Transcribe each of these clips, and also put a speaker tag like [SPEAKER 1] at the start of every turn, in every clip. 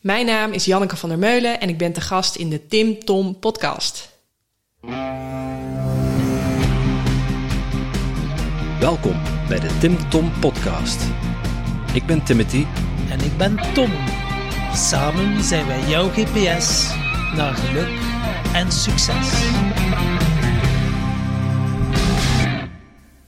[SPEAKER 1] Mijn naam is Janneke van der Meulen en ik ben te gast in de Tim Tom podcast.
[SPEAKER 2] Welkom bij de Tim Tom podcast. Ik ben Timothy
[SPEAKER 3] En ik ben Tom. Samen zijn wij jouw GPS naar geluk en succes.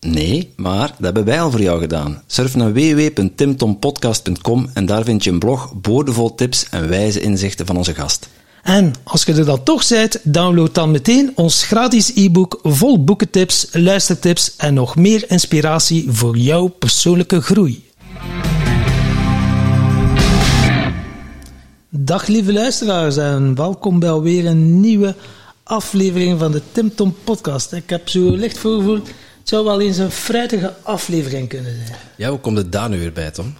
[SPEAKER 2] Nee, maar dat hebben wij al voor jou gedaan. Surf naar www.timtompodcast.com en daar vind je een blog boordevol tips en wijze inzichten van onze gast.
[SPEAKER 3] En als je er dan toch bent, download dan meteen ons gratis e-book vol boekentips, luistertips en nog meer inspiratie voor jouw persoonlijke groei. Dag lieve luisteraars en welkom bij alweer een nieuwe aflevering van de Tim Tom podcast. Ik heb zo licht voorgevoel, het zou wel eens een fruitige aflevering kunnen zijn.
[SPEAKER 2] Ja, hoe komt het daar nu weer bij, Tom?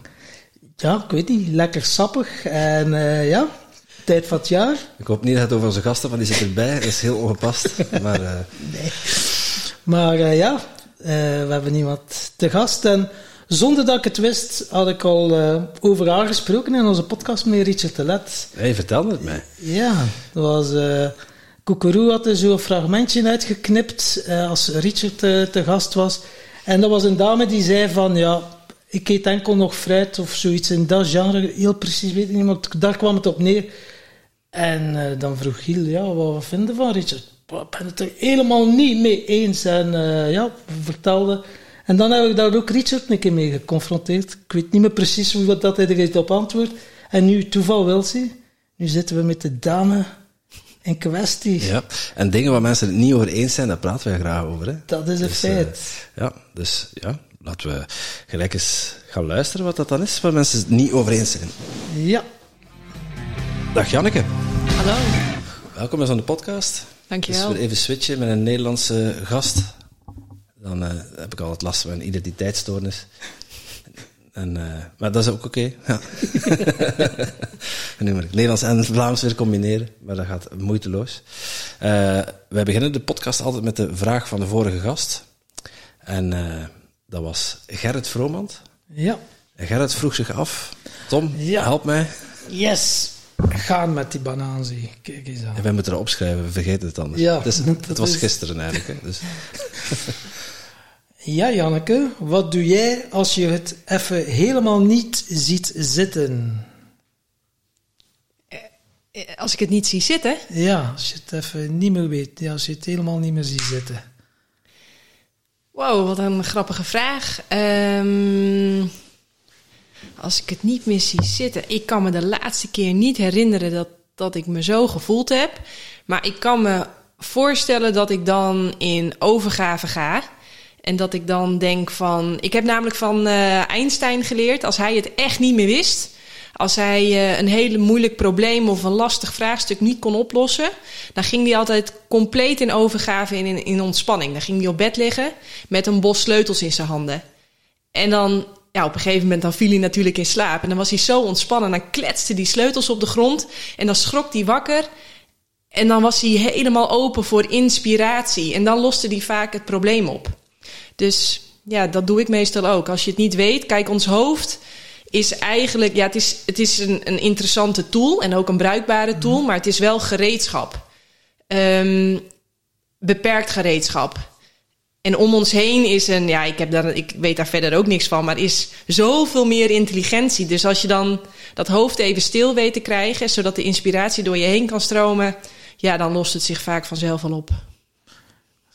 [SPEAKER 3] Ja, ik weet niet, lekker sappig en uh, ja, tijd van het jaar.
[SPEAKER 2] Ik hoop niet dat het over onze gasten, want die zit erbij. Dat is heel ongepast. Maar, uh...
[SPEAKER 3] nee. maar uh, ja, we hebben iemand te gast en zonder dat ik het wist, had ik al uh, over haar gesproken in onze podcast met Richard de Let.
[SPEAKER 2] Hij vertelde het mij.
[SPEAKER 3] Ja, dat was... Uh, Koekeroe had er zo'n fragmentje uitgeknipt uh, als Richard te gast was. En dat was een dame die zei van, ja, ik eet enkel nog fruit of zoiets in dat genre. Heel precies weet ik niet, maar daar kwam het op neer. En dan vroeg Giel, ja, wat vinden van Richard? Ik ben het er helemaal niet mee eens. En ja, vertelde... En dan heb ik daar ook Richard een keer mee geconfronteerd. Ik weet niet meer precies hoe dat hij er op antwoord. En nu, toeval wil ze, nu zitten we met de dame in kwestie.
[SPEAKER 2] Ja, en dingen waar mensen het niet over eens zijn, daar praten wij graag over. Hè?
[SPEAKER 3] Dat is een
[SPEAKER 2] dus,
[SPEAKER 3] feit.
[SPEAKER 2] Uh, ja, dus ja, laten we gelijk eens gaan luisteren wat dat dan is, waar mensen het niet over eens zijn.
[SPEAKER 3] Ja.
[SPEAKER 2] Dag Janneke.
[SPEAKER 1] Hallo.
[SPEAKER 2] Welkom eens aan de podcast.
[SPEAKER 1] Dankjewel.
[SPEAKER 2] Dus weer even switchen met een Nederlandse gast. Dan uh, heb ik altijd last van een identiteitsstoornis. En, uh, maar dat is ook oké. Okay. Ja. Nederlands en Vlaams weer combineren, maar dat gaat moeiteloos. Uh, wij beginnen de podcast altijd met de vraag van de vorige gast. En dat was Gerrit Vromand.
[SPEAKER 3] Ja.
[SPEAKER 2] En Gerrit vroeg zich af, Tom,
[SPEAKER 3] ja.
[SPEAKER 2] help mij.
[SPEAKER 3] Yes. Gaan met die banaan, zie. Kijk eens aan.
[SPEAKER 2] En wij moeten erop opschrijven, we vergeten het anders.
[SPEAKER 3] Ja,
[SPEAKER 2] dus, het was is... gisteren eigenlijk. Hè, dus.
[SPEAKER 3] Ja, Janneke, wat doe jij als je het even helemaal niet ziet zitten?
[SPEAKER 1] Als ik het niet zie zitten?
[SPEAKER 3] Ja, als je het even niet meer weet. Ja, als je het helemaal niet meer ziet zitten.
[SPEAKER 1] Wow, wat een grappige vraag. Um, als ik het niet meer zie zitten. Ik kan me de laatste keer niet herinneren dat, dat ik me zo gevoeld heb. Maar ik kan me voorstellen dat ik dan in overgave ga. En dat ik dan denk van. Ik heb namelijk van uh, Einstein geleerd. Als hij het echt niet meer wist. Als hij uh, een hele moeilijk probleem of een lastig vraagstuk niet kon oplossen. Dan ging hij altijd compleet in overgave in, in ontspanning. Dan ging hij op bed liggen met een bos sleutels in zijn handen. En dan. Ja, op een gegeven moment dan viel hij natuurlijk in slaap. En dan was hij zo ontspannen. En dan kletste die sleutels op de grond. En dan schrok hij wakker. En dan was hij helemaal open voor inspiratie. En dan loste hij vaak het probleem op. Dus ja, dat doe ik meestal ook. Als je het niet weet, kijk, ons hoofd is eigenlijk, ja, het is, het is een, een interessante tool en ook een bruikbare tool, maar het is wel gereedschap. Um, beperkt gereedschap. En om ons heen is een, ja, ik, heb daar, ik weet daar verder ook niks van, maar is zoveel meer intelligentie. Dus als je dan dat hoofd even stil weet te krijgen, zodat de inspiratie door je heen kan stromen, ja, dan lost het zich vaak vanzelf al op.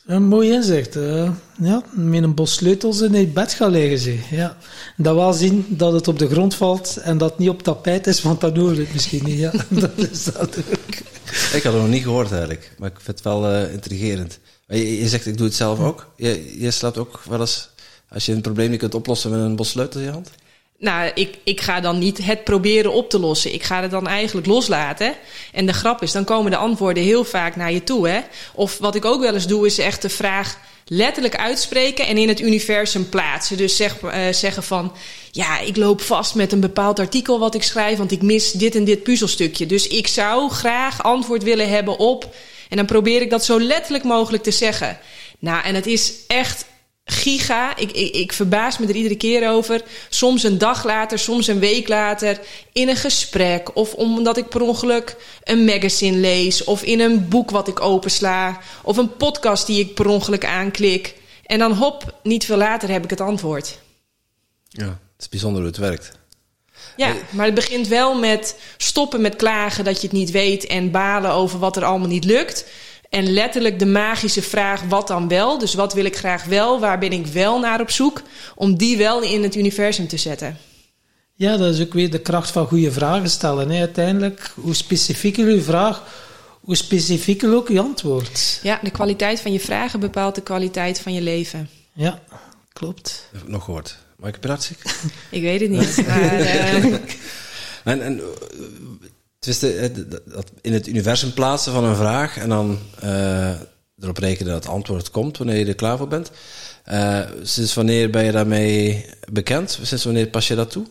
[SPEAKER 3] Een mooi inzicht. Uh, ja, met een bos sleutels in het bed gaan liggen. Ze. Ja. Dat wel zien dat het op de grond valt en dat het niet op tapijt is, want dan hoor je het misschien niet. Ja. dat is dat ook.
[SPEAKER 2] Ik had het nog niet gehoord eigenlijk, maar ik vind het wel uh, intrigerend. Je, je, zegt, ik doe het zelf ook. Je, je slaapt ook wel eens, als je een probleem niet kunt oplossen met een bos sleutels in je hand?
[SPEAKER 1] Nou, ik, ik ga dan niet het proberen op te lossen. Ik ga het dan eigenlijk loslaten. En de grap is, dan komen de antwoorden heel vaak naar je toe. Hè? Of wat ik ook wel eens doe, is echt de vraag letterlijk uitspreken en in het universum plaatsen. Dus zeg, uh, zeggen van, ja, ik loop vast met een bepaald artikel wat ik schrijf, want ik mis dit en dit puzzelstukje. Dus ik zou graag antwoord willen hebben op. En dan probeer ik dat zo letterlijk mogelijk te zeggen. Nou, en het is echt giga. Ik, ik, ik, verbaas me er iedere keer over. Soms een dag later, soms een week later. In een gesprek. Of omdat ik per ongeluk een magazine lees. Of in een boek wat ik opensla. Of een podcast die ik per ongeluk aanklik. En dan hop, niet veel later heb ik het antwoord.
[SPEAKER 2] Ja, het is bijzonder hoe het werkt.
[SPEAKER 1] Ja, maar het begint wel met stoppen met klagen dat je het niet weet en balen over wat er allemaal niet lukt. En letterlijk de magische vraag: wat dan wel? Dus wat wil ik graag wel? Waar ben ik wel naar op zoek? Om die wel in het universum te zetten.
[SPEAKER 3] Ja, dat is ook weer de kracht van goede vragen stellen. Hè. Uiteindelijk, hoe specifieker uw vraag, hoe specifieker ook uw antwoord.
[SPEAKER 1] Ja, de kwaliteit van je vragen bepaalt de kwaliteit van je leven.
[SPEAKER 3] Ja, klopt.
[SPEAKER 2] Heb ik nog gehoord. Mag ik praten?
[SPEAKER 1] ik weet het niet. Maar, uh...
[SPEAKER 2] en, en in het universum plaatsen van een vraag en dan uh, erop rekenen dat het antwoord komt wanneer je er klaar voor bent. Uh, sinds wanneer ben je daarmee bekend? Sinds wanneer pas je dat toe?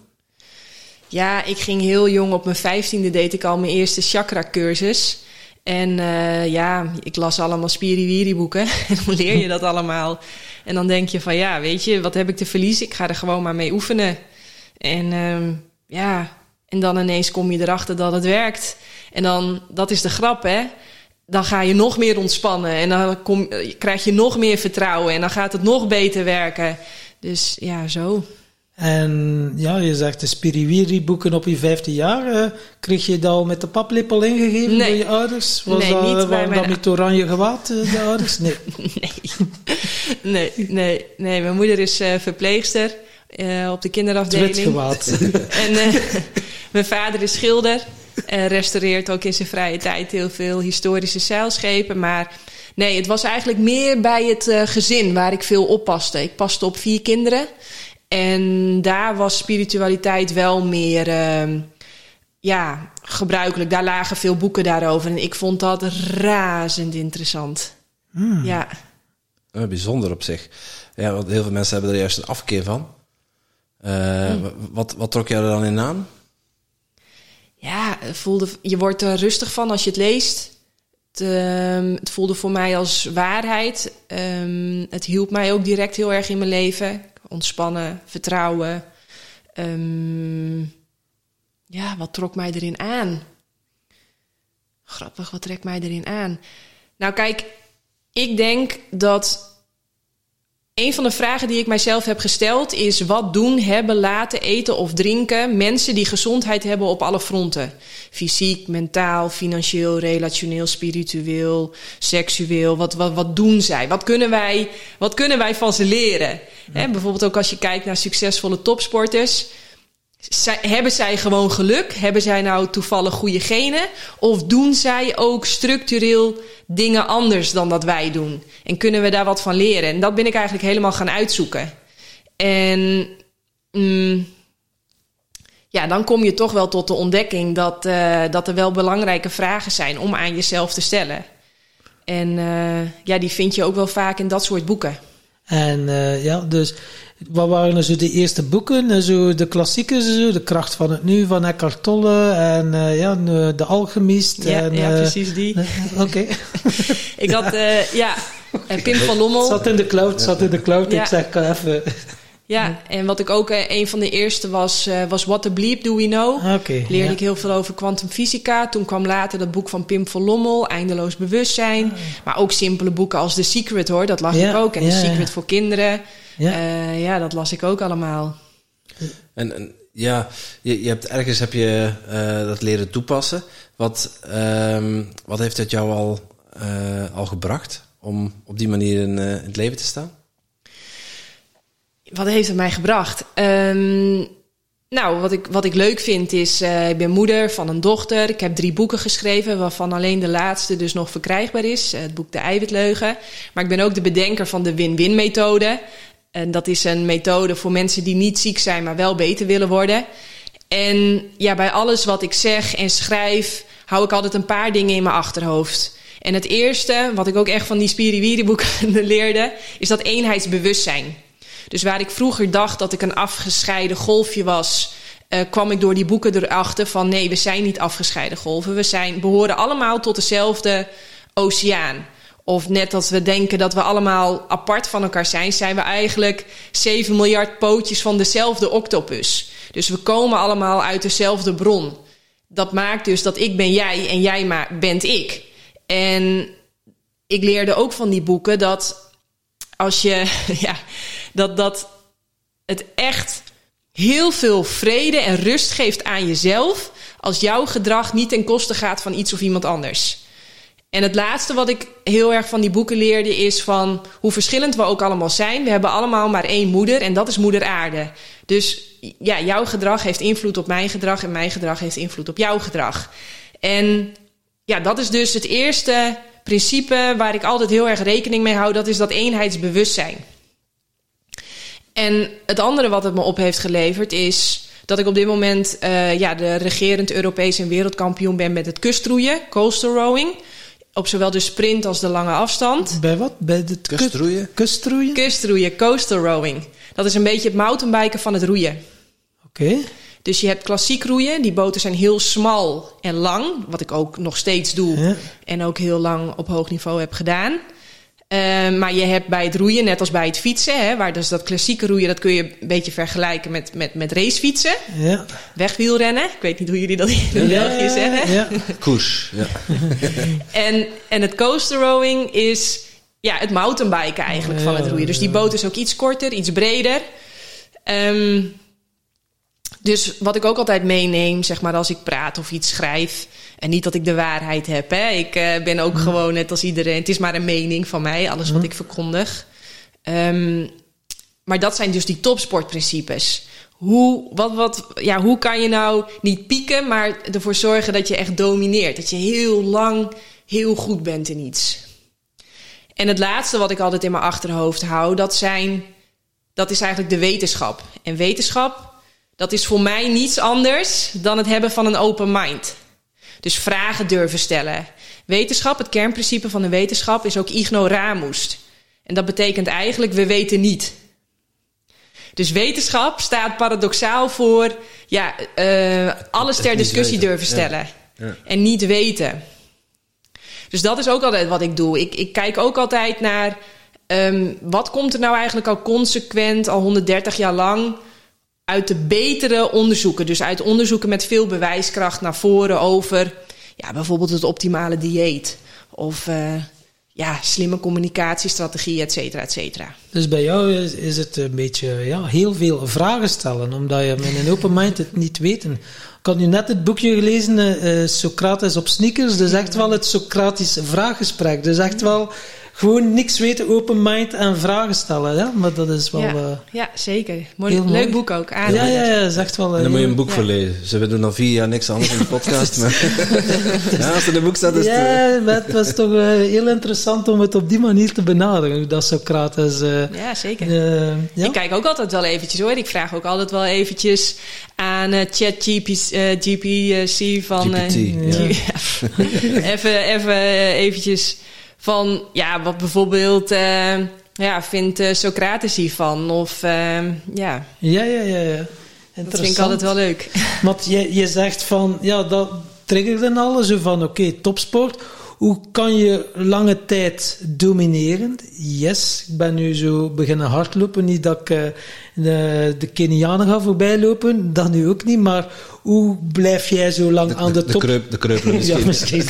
[SPEAKER 1] Ja, ik ging heel jong. Op mijn vijftiende deed ik al mijn eerste chakra-cursus. En ja, ik las allemaal spiriwiri boeken. en dan leer je dat allemaal. En dan denk je van ja, weet je, wat heb ik te verliezen? Ik ga er gewoon maar mee oefenen. En uh, ja, en dan ineens kom je erachter dat het werkt. En dan, dat is de grap, hè? Dan ga je nog meer ontspannen. En dan kom, krijg je nog meer vertrouwen. En dan gaat het nog beter werken. Dus ja, zo.
[SPEAKER 3] En ja, je zegt de Spiriwiri-boeken op je vijfde jaar. Uh, kreeg je dat al met de paplepel ingegeven nee. door je ouders? Was
[SPEAKER 1] nee,
[SPEAKER 3] dat,
[SPEAKER 1] niet
[SPEAKER 3] bij mijn... dat met oranje gewaad, uh, de ouders? Nee.
[SPEAKER 1] nee. nee. nee, nee, Mijn moeder is uh, verpleegster op de kinderafdeling. en mijn vader is schilder. En restaureert ook in zijn vrije tijd heel veel historische zeilschepen. Maar nee, het was eigenlijk meer bij het uh, gezin waar ik veel oppaste. Ik paste op vier kinderen. En daar was spiritualiteit wel meer uh, ja, gebruikelijk. Daar lagen veel boeken daarover. En ik vond dat razend interessant.
[SPEAKER 3] Hmm.
[SPEAKER 1] Ja.
[SPEAKER 2] Bijzonder op zich. Ja, want heel veel mensen hebben er juist een afkeer van. Hmm. wat, wat trok jij er dan in aan?
[SPEAKER 1] ja, voelde, je wordt er rustig van als je het leest. Het, um, het voelde voor mij als waarheid. Um, het hielp mij ook direct heel erg in mijn leven. Ontspannen, vertrouwen. Um, ja, wat trok mij erin aan? Grappig, wat trekt mij erin aan? Nou, kijk, ik denk dat een van de vragen die ik mijzelf heb gesteld is: wat doen, hebben, laten, eten of drinken mensen die gezondheid hebben op alle fronten? Fysiek, mentaal, financieel, relationeel, spiritueel, seksueel. Wat, wat, wat doen zij? Wat kunnen wij, wat kunnen wij van ze leren? Ja. bijvoorbeeld ook als je kijkt naar succesvolle topsporters. Hebben zij gewoon geluk? Hebben zij nou toevallig goede genen? Of doen zij ook structureel dingen anders dan dat wij doen? En kunnen we daar wat van leren? En dat ben ik eigenlijk helemaal gaan uitzoeken. En mm, ja, dan kom je toch wel tot de ontdekking dat, uh, dat er wel belangrijke vragen zijn om aan jezelf te stellen. En uh, ja, die vind je ook wel vaak in dat soort boeken.
[SPEAKER 3] En uh, ja, dus wat waren er zo de eerste boeken? Zo de klassiekers, zo, De Kracht van het Nu van Eckhart Tolle en uh, ja, De Alchemist.
[SPEAKER 1] Ja,
[SPEAKER 3] en,
[SPEAKER 1] ja precies die.
[SPEAKER 3] Oké. Okay.
[SPEAKER 1] ik had, uh, ja, en Pim van Lommel.
[SPEAKER 3] Zat in de cloud, zat in de cloud. Ja. Ik zeg even...
[SPEAKER 1] Ja, en wat ik ook een van de eerste was, was What the Bleep Do We Know.
[SPEAKER 3] Okay,
[SPEAKER 1] Leerde
[SPEAKER 3] ja.
[SPEAKER 1] ik heel veel over kwantumfysica. Toen kwam later dat boek van Pim van Lommel, Eindeloos Bewustzijn. Oh. Maar ook simpele boeken als The Secret hoor, dat las
[SPEAKER 3] ja,
[SPEAKER 1] ik ook. En
[SPEAKER 3] ja,
[SPEAKER 1] The Secret voor kinderen.
[SPEAKER 3] Ja.
[SPEAKER 1] Uh, ja, dat las ik ook allemaal.
[SPEAKER 2] En, en ja, je, je, hebt ergens heb je uh, dat leren toepassen. Wat, um, wat heeft het jou al, uh, al gebracht om op die manier in, in, het leven te staan?
[SPEAKER 1] Wat heeft het mij gebracht? Um, nou, wat ik, wat ik leuk vind is, uh, ik ben moeder van een dochter. Ik heb drie boeken geschreven, waarvan alleen de laatste dus nog verkrijgbaar is. Het boek De Eiwitleugen. Maar ik ben ook de bedenker van de win-win methode. En dat is een methode voor mensen die niet ziek zijn, maar wel beter willen worden. En ja, bij alles wat ik zeg en schrijf, hou ik altijd een paar dingen in mijn achterhoofd. En het eerste, wat ik ook echt van die Spiriwiri-boeken leerde, is dat eenheidsbewustzijn. Dus waar ik vroeger dacht dat ik een afgescheiden golfje was, uh, kwam ik door die boeken erachter van nee, we zijn niet afgescheiden golven. We zijn, behoren allemaal tot dezelfde oceaan. Of net als we denken dat we allemaal apart van elkaar zijn, zijn we eigenlijk 7 miljard pootjes van dezelfde octopus. Dus we komen allemaal uit dezelfde bron. Dat maakt dus dat ik ben jij en jij maar bent ik. En ik leerde ook van die boeken dat als je, ja, dat, dat het echt heel veel vrede en rust geeft aan jezelf als jouw gedrag niet ten koste gaat van iets of iemand anders. En het laatste wat ik heel erg van die boeken leerde is van hoe verschillend we ook allemaal zijn. We hebben allemaal maar één moeder en dat is moeder aarde. Dus ja, jouw gedrag heeft invloed op mijn gedrag en mijn gedrag heeft invloed op jouw gedrag. En ja, dat is dus het eerste principe waar ik altijd heel erg rekening mee hou. Dat is dat eenheidsbewustzijn. En het andere wat het me op heeft geleverd is dat ik op dit moment uh, ja, de regerend Europees en wereldkampioen ben met het kustroeien, coastal rowing. Op zowel de sprint als de lange afstand.
[SPEAKER 3] Bij wat? Bij de
[SPEAKER 2] kustroeien?
[SPEAKER 3] Kustroeien?
[SPEAKER 1] Kustroeien, coastal rowing. Dat is een beetje het mountainbiken van het roeien.
[SPEAKER 3] Oké.
[SPEAKER 1] Dus je hebt klassiek roeien. Die boten zijn heel smal en lang. Wat ik ook nog steeds doe.
[SPEAKER 3] Ja.
[SPEAKER 1] En ook heel lang op hoog niveau heb gedaan. Uh, maar je hebt bij het roeien, net als bij het fietsen, hè, waar dus dat klassieke roeien, dat kun je een beetje vergelijken met, met, met racefietsen.
[SPEAKER 3] Ja.
[SPEAKER 1] Wegwielrennen. Ik weet niet hoe jullie dat in België zeggen.
[SPEAKER 3] Ja.
[SPEAKER 2] Koers, ja.
[SPEAKER 1] En, en het coaster rowing is ja, het mountainbiken eigenlijk van het roeien. Dus die boot is ook iets korter, iets breder. Um, dus wat ik ook altijd meeneem, zeg maar, als ik praat of iets schrijf. En niet dat ik de waarheid heb. Hè. Ik uh, ben ook gewoon net als iedereen. Het is maar een mening van mij, alles wat ik verkondig. Um, maar dat zijn dus die topsportprincipes. Hoe, wat, wat, ja, hoe kan je nou niet pieken, maar ervoor zorgen dat je echt domineert? Dat je heel lang heel goed bent in iets. En het laatste wat ik altijd in mijn achterhoofd hou, dat, zijn, dat is eigenlijk de wetenschap. En wetenschap, dat is voor mij niets anders dan het hebben van een open mind. Dus vragen durven stellen. Wetenschap, het kernprincipe van de wetenschap, is ook ignoramus. En dat betekent eigenlijk we weten niet. Dus wetenschap staat paradoxaal voor ja, uh, alles ter discussie
[SPEAKER 2] weten.
[SPEAKER 1] durven stellen.
[SPEAKER 2] Ja. Ja.
[SPEAKER 1] En niet weten. Dus dat is ook altijd wat ik doe. Ik, ik kijk ook altijd naar um, wat komt er nou eigenlijk al consequent, al 130 jaar lang uit de betere onderzoeken. Dus uit onderzoeken met veel bewijskracht naar voren over ja, bijvoorbeeld het optimale dieet. Of uh, ja, slimme communicatiestrategie, et cetera, et cetera.
[SPEAKER 3] Dus bij jou is, het een beetje ja, heel veel vragen stellen, omdat je met een open mind het niet weten. Ik had nu net het boekje gelezen, uh, Socrates op sneakers. Dus echt wel het Socratische vraaggesprek. Dus echt wel gewoon niks weten, open mind en vragen stellen. Ja? Maar dat is wel...
[SPEAKER 1] Ja,
[SPEAKER 3] uh,
[SPEAKER 1] ja zeker. Mooi,
[SPEAKER 3] heel
[SPEAKER 1] leuk
[SPEAKER 3] mooi.
[SPEAKER 1] boek ook.
[SPEAKER 3] ja, ja, ja, is echt wel...
[SPEAKER 2] En
[SPEAKER 3] uh,
[SPEAKER 2] dan moet je een boek
[SPEAKER 1] Ja.
[SPEAKER 2] voor lezen. Ze doen al vier jaar niks anders in de podcast. maar ja, als er een boek staat, is het... eh,
[SPEAKER 3] Ja, maar het was toch uh, heel interessant om het op die manier te benaderen. Dat Socrates... Uh,
[SPEAKER 1] Ja, zeker.
[SPEAKER 3] uh, ja?
[SPEAKER 1] Ik kijk ook altijd wel eventjes hoor. Ik vraag ook altijd wel eventjes aan uh, ChatGPC uh, GPC van... eh,
[SPEAKER 2] GPT, ja.
[SPEAKER 1] Even, even eventjes van... Ja, wat bijvoorbeeld... Uh, ja, vindt uh, Socrates hiervan? Of uh, ja,
[SPEAKER 3] ja, ja, ja. ja.
[SPEAKER 1] dat vind ik altijd wel leuk.
[SPEAKER 3] Want je, je zegt van, ja, dat triggerde al, zo van, oké, okay, topsport. Hoe kan je lange tijd domineren? Yes, ik ben nu zo beginnen hardlopen. Niet dat ik de, de Kenianen ga voorbij lopen, dat nu ook niet. Maar hoe blijf jij zo lang
[SPEAKER 2] de,
[SPEAKER 3] aan de,
[SPEAKER 2] de
[SPEAKER 3] top?
[SPEAKER 2] Kreup, de kreupelen misschien.
[SPEAKER 3] ja, misschien.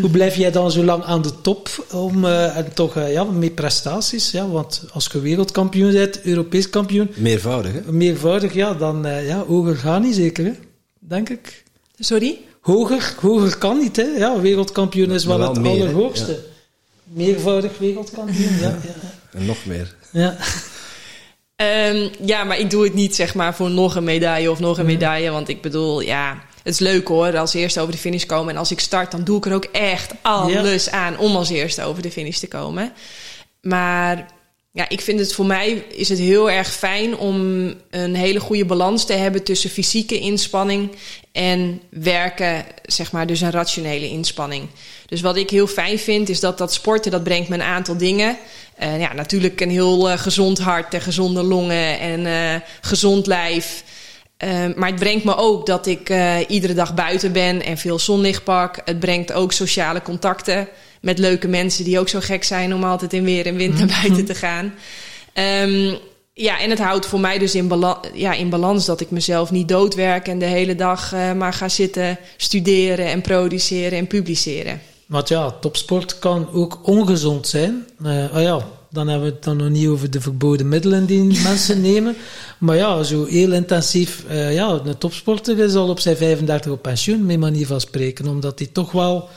[SPEAKER 3] hoe blijf jij dan zo lang aan de top? Om, uh, en toch uh, ja, met prestaties. Ja, want als je wereldkampioen bent, Europees kampioen.
[SPEAKER 2] Meervoudig, hè?
[SPEAKER 3] Meervoudig, ja, dan ja, hoger gaan niet zeker, hè? denk ik.
[SPEAKER 1] Sorry?
[SPEAKER 3] Hoger, hoger kan niet, hè? Ja, wereldkampioen is wel,
[SPEAKER 2] wel
[SPEAKER 3] het
[SPEAKER 2] meer,
[SPEAKER 3] allerhoogste.
[SPEAKER 2] Ja.
[SPEAKER 3] Meervoudig wereldkampioen, ja. ja.
[SPEAKER 2] En nog meer.
[SPEAKER 3] ja.
[SPEAKER 1] Um, ja, maar ik doe het niet zeg maar voor nog een medaille of nog een medaille. Want ik bedoel, ja, het is leuk hoor, als eerste over de finish komen. En als ik start, dan doe ik er ook echt alles aan om als eerste over de finish te komen. Maar ja, ik vind het voor mij is het heel erg fijn om een hele goede balans te hebben tussen fysieke inspanning en werken, zeg maar, dus een rationele inspanning. Dus wat ik heel fijn vind, is dat dat sporten, dat brengt me een aantal dingen. Uh, ja, natuurlijk een heel uh, gezond hart en gezonde longen en uh, gezond lijf. maar het brengt me ook dat ik iedere dag buiten ben en veel zonlicht pak. Het brengt ook sociale contacten met leuke mensen die ook zo gek zijn om altijd in weer en wind naar buiten mhm. te gaan. Um, ja, en het houdt voor mij dus in, balans, ja, in balans dat ik mezelf niet doodwerk en de hele dag uh, maar ga zitten studeren en produceren en publiceren.
[SPEAKER 3] Want ja, topsport kan ook ongezond zijn. Uh, oh ja, dan hebben we het dan nog niet over de verboden middelen die mensen nemen. Maar ja, zo heel intensief. Uh, ja, een topsporter is al op zijn 35 op pensioen, met manier van spreken. Omdat hij toch wel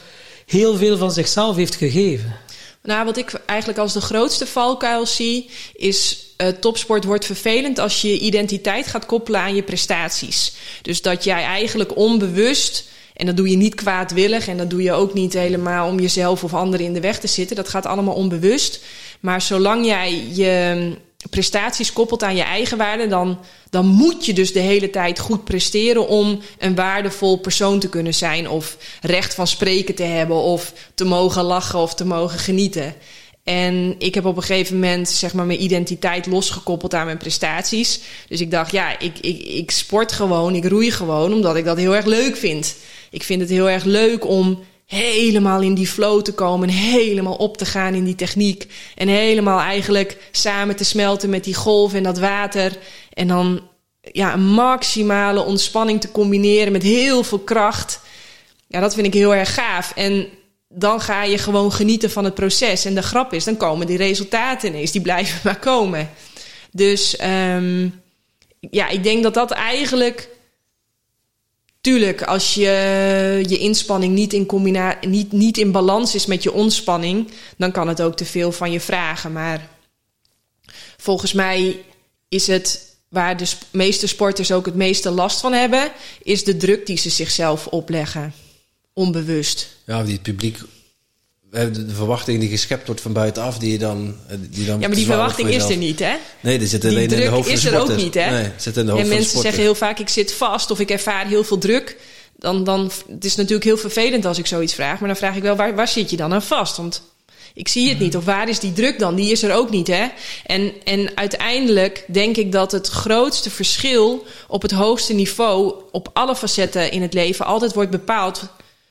[SPEAKER 3] heel veel van zichzelf heeft gegeven.
[SPEAKER 1] Nou, wat ik eigenlijk als de grootste valkuil zie, is uh, topsport wordt vervelend als je identiteit gaat koppelen aan je prestaties. Dus dat jij eigenlijk onbewust, en dat doe je niet kwaadwillig en dat doe je ook niet helemaal om jezelf of anderen in de weg te zitten. Dat gaat allemaal onbewust. Maar zolang jij je prestaties koppelt aan je eigen waarde, dan, dan moet je dus de hele tijd goed presteren om een waardevol persoon te kunnen zijn. Of recht van spreken te hebben, of te mogen lachen of te mogen genieten. En ik heb op een gegeven moment zeg maar, mijn identiteit losgekoppeld aan mijn prestaties. Dus ik dacht, ja, ik, ik, ik sport gewoon, ik roei gewoon, omdat ik dat heel erg leuk vind. Ik vind het heel erg leuk om helemaal in die flow te komen, helemaal op te gaan in die techniek. En helemaal eigenlijk samen te smelten met die golf en dat water. En dan ja, een maximale ontspanning te combineren met heel veel kracht. Ja, dat vind ik heel erg gaaf. En dan ga je gewoon genieten van het proces. En de grap is, dan komen die resultaten ineens. Die blijven maar komen. Dus um, ja, ik denk dat dat eigenlijk Tuurlijk, als je je inspanning niet in, combina niet, niet in balans is met je ontspanning, dan kan het ook te veel van je vragen. Maar volgens mij is het waar de meeste sporters ook het meeste last van hebben, is de druk die ze zichzelf opleggen. Onbewust.
[SPEAKER 2] Ja, die het publiek de verwachting die geschept wordt van buitenaf, die je dan. Eh, die dan
[SPEAKER 1] ja, maar die verwachting is er niet, hè?
[SPEAKER 2] Nee, die zit alleen in de hoofd
[SPEAKER 1] is er ook niet, hè?
[SPEAKER 2] Nee, zit in de hoofd
[SPEAKER 1] en mensen zeggen heel vaak: ik zit vast of ik ervaar heel veel druk. Dan, dan, het is natuurlijk heel vervelend als ik zoiets vraag, maar dan vraag ik wel: waar, waar zit je dan aan vast? Want ik zie het niet. Of waar is die druk dan? Die is er ook niet, hè? En, en uiteindelijk denk ik dat het grootste verschil op het hoogste niveau, op alle facetten in het leven, altijd wordt bepaald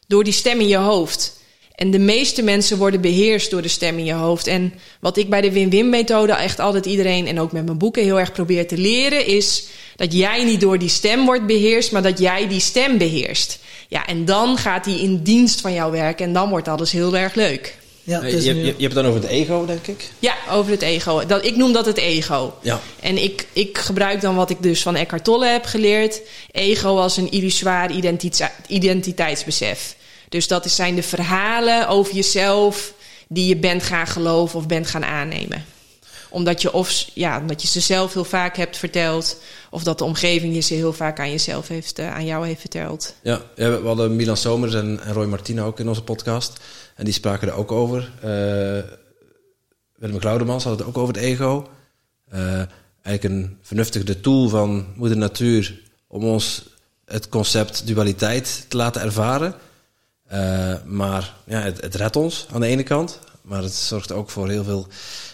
[SPEAKER 1] door die stem in je hoofd. En de meeste mensen worden beheerst door de stem in je hoofd. En wat ik bij de win-win-methode echt altijd iedereen en ook met mijn boeken heel erg probeer te leren, is dat jij niet door die stem wordt beheerst, maar dat jij die stem beheerst. Ja, en dan gaat die in dienst van jou werken en dan wordt alles heel erg leuk.
[SPEAKER 2] Ja, je, je, je, hebt het dan over het ego, denk ik?
[SPEAKER 1] Ja, over het ego. Dat, ik noem dat het ego. Ja. En ik, ik gebruik dan wat ik dus van Eckhart Tolle heb geleerd. Ego als een illusoire identiteitsbesef. Dus dat zijn de verhalen over jezelf die je bent gaan geloven of bent gaan aannemen. Omdat je, of, ja, omdat je ze zelf heel vaak hebt verteld, of dat de omgeving je ze heel vaak aan, jezelf heeft, uh, aan jou heeft verteld.
[SPEAKER 2] Ja, we hadden Milan Somers en, Roy Martina ook in onze podcast. En die spraken er ook over. Uh, Willem Glaudemans had het ook over het ego. Uh, eigenlijk een vernuftige tool van moeder natuur om ons het concept dualiteit te laten ervaren. Uh, maar ja, het, het redt ons aan de ene kant. Maar het zorgt ook voor heel veel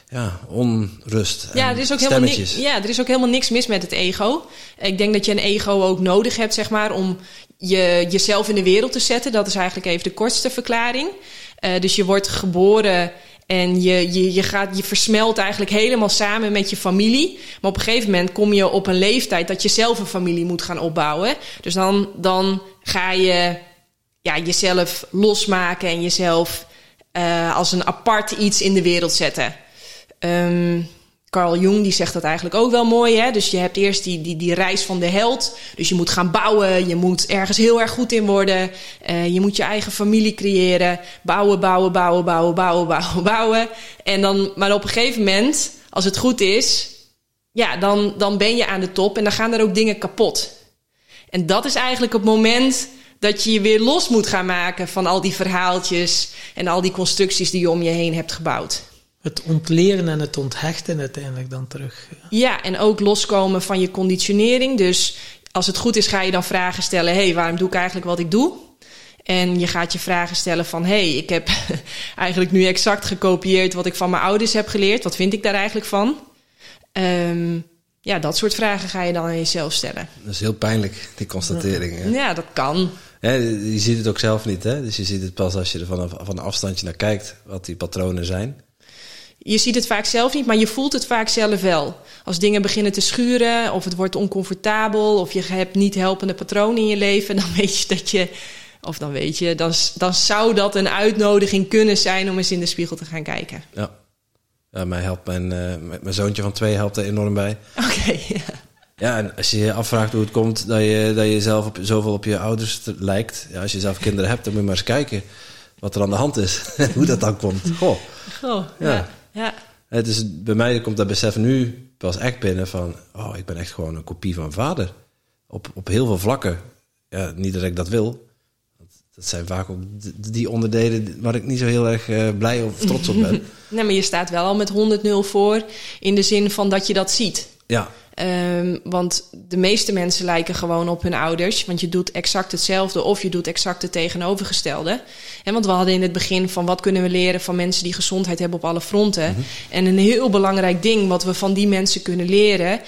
[SPEAKER 2] ja, onrust.
[SPEAKER 1] Ja, er is ook helemaal niks, ja, er is ook helemaal niks mis met het ego. Ik denk dat je een ego ook nodig hebt, zeg maar, om je, jezelf in de wereld te zetten. Dat is eigenlijk even de kortste verklaring. Uh, dus je wordt geboren en je, je, je, gaat, je versmelt eigenlijk helemaal samen met je familie. Maar op een gegeven moment kom je op een leeftijd dat je zelf een familie moet gaan opbouwen. Dus dan, dan ga je ja, jezelf losmaken en jezelf uh, als een apart iets in de wereld zetten. Um, Carl Jung die zegt dat eigenlijk ook wel mooi. Hè? Dus je hebt eerst die, die, die reis van de held. Dus je moet gaan bouwen. Je moet ergens heel erg goed in worden. Uh, je moet je eigen familie creëren. Bouwen, bouwen, bouwen, bouwen, bouwen, bouwen, bouwen. En dan, maar op een gegeven moment, als het goed is, ja, dan, dan ben je aan de top en dan gaan er ook dingen kapot. En dat is eigenlijk het moment dat je je weer los moet gaan maken van al die verhaaltjes en al die constructies die je om je heen hebt gebouwd.
[SPEAKER 3] het ontleren en het onthechten uiteindelijk dan terug.
[SPEAKER 1] Ja, en ook loskomen van je conditionering. Dus als het goed is, ga je dan vragen stellen: hé, hey, waarom doe ik eigenlijk wat ik doe? En je gaat je vragen stellen van... hé, hey, ik heb eigenlijk nu exact gekopieerd wat ik van mijn ouders heb geleerd. Wat vind ik daar eigenlijk van? Um, ja, dat soort vragen ga je dan aan jezelf stellen.
[SPEAKER 2] Dat is heel pijnlijk, die constatering. Hè?
[SPEAKER 1] Ja, dat kan.
[SPEAKER 2] Je ziet het ook zelf niet, hè? Dus je ziet het pas als je er van een, van een afstandje naar kijkt... wat die patronen zijn.
[SPEAKER 1] Je ziet het vaak zelf niet, maar je voelt het vaak zelf wel. Als dingen beginnen te schuren, of het wordt oncomfortabel... of je hebt niet helpende patronen in je leven... dan weet je dat je of dan weet je, dan, dan zou dat een uitnodiging kunnen zijn om eens in de spiegel te gaan kijken.
[SPEAKER 2] Ja, mij helpt mijn, uh, mijn zoontje van twee helpt er enorm bij.
[SPEAKER 1] Oké, ja.
[SPEAKER 2] Ja, en als je je afvraagt hoe het komt dat je, dat je zelf op, zoveel op je ouders lijkt. Ja, als je zelf kinderen hebt, dan moet je maar eens kijken wat er aan de hand is. hoe dat dan komt. Goh.
[SPEAKER 1] Goh, ja. ja.
[SPEAKER 2] Het is, bij mij komt dat besef nu pas echt binnen van... oh, ik ben echt gewoon een kopie van vader. Op, op heel veel vlakken. Ja, niet dat ik dat wil, dat zijn vaak ook die onderdelen waar ik niet zo heel erg uh, blij of trots op ben.
[SPEAKER 1] nee, maar je staat wel al met 100-0 voor in de zin van dat je dat ziet.
[SPEAKER 2] Ja.
[SPEAKER 1] Um, want de meeste mensen lijken gewoon op hun ouders. Want je doet exact hetzelfde of je doet exact het tegenovergestelde. En want we hadden in het begin van wat kunnen we leren van mensen die gezondheid hebben op alle fronten. Mm -hmm. En een heel belangrijk ding wat we van die mensen kunnen leren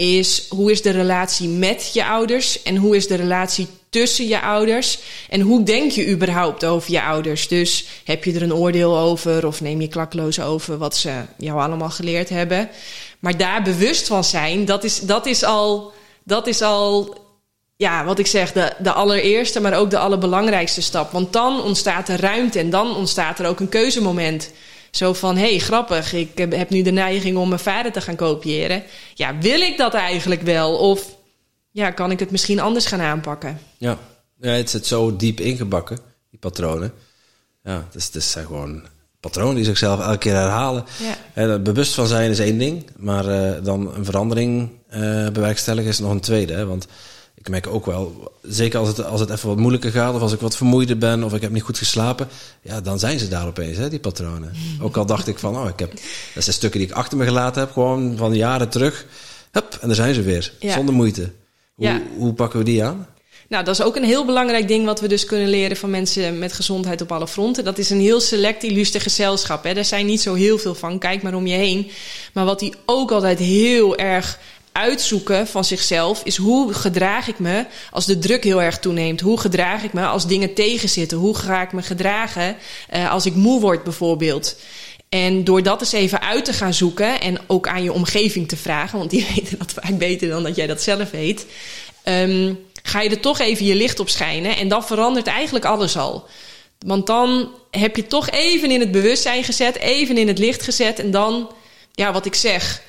[SPEAKER 1] is hoe is de relatie met je ouders en hoe is de relatie tussen je ouders en hoe denk je überhaupt over je ouders? Dus heb je er een oordeel over of neem je klakloos over wat ze jou allemaal geleerd hebben? Maar daar bewust van zijn, dat is, dat is al, dat is al ja, wat ik zeg, de, de allereerste, maar ook de allerbelangrijkste stap. Want dan ontstaat er ruimte en dan ontstaat er ook een keuzemoment. Zo van, hé, hey, grappig, ik heb nu de neiging om mijn vader te gaan kopiëren. Ja, wil ik dat eigenlijk wel? Of ja, kan ik het misschien anders gaan aanpakken?
[SPEAKER 2] Ja, ja het zit zo diep ingebakken, die patronen. Ja, dus het zijn gewoon patronen die zichzelf elke keer herhalen. Ja. En bewust van zijn is één ding, maar uh, dan een verandering uh, bewerkstelligen is nog een tweede. Hè? Want ik merk ook wel, zeker als het, als het even wat moeilijker gaat, of als ik wat vermoeider ben, of ik heb niet goed geslapen, ja, dan zijn ze daar opeens, hè, die patronen. Ook al dacht ik van, oh, ik heb, dat zijn stukken die ik achter me gelaten heb, gewoon van jaren terug. Hup, en daar zijn ze weer, ja. zonder moeite. Hoe, ja. hoe pakken we die aan?
[SPEAKER 1] Nou, dat is ook een heel belangrijk ding wat we dus kunnen leren van mensen met gezondheid op alle fronten. Dat is een heel select illustre gezelschap. Hè. Er zijn niet zo heel veel van, kijk maar om je heen. Maar wat die ook altijd heel erg uitzoeken van zichzelf is hoe gedraag ik me als de druk heel erg toeneemt? Hoe gedraag ik me als dingen tegenzitten? Hoe ga ik me gedragen uh, als ik moe word bijvoorbeeld? En door dat eens even uit te gaan zoeken en ook aan je omgeving te vragen, want die weten dat vaak beter dan dat jij dat zelf weet, um, ga je er toch even je licht op schijnen en dan verandert eigenlijk alles al. Want dan heb je toch even in het bewustzijn gezet, even in het licht gezet en dan, ja, wat ik zeg,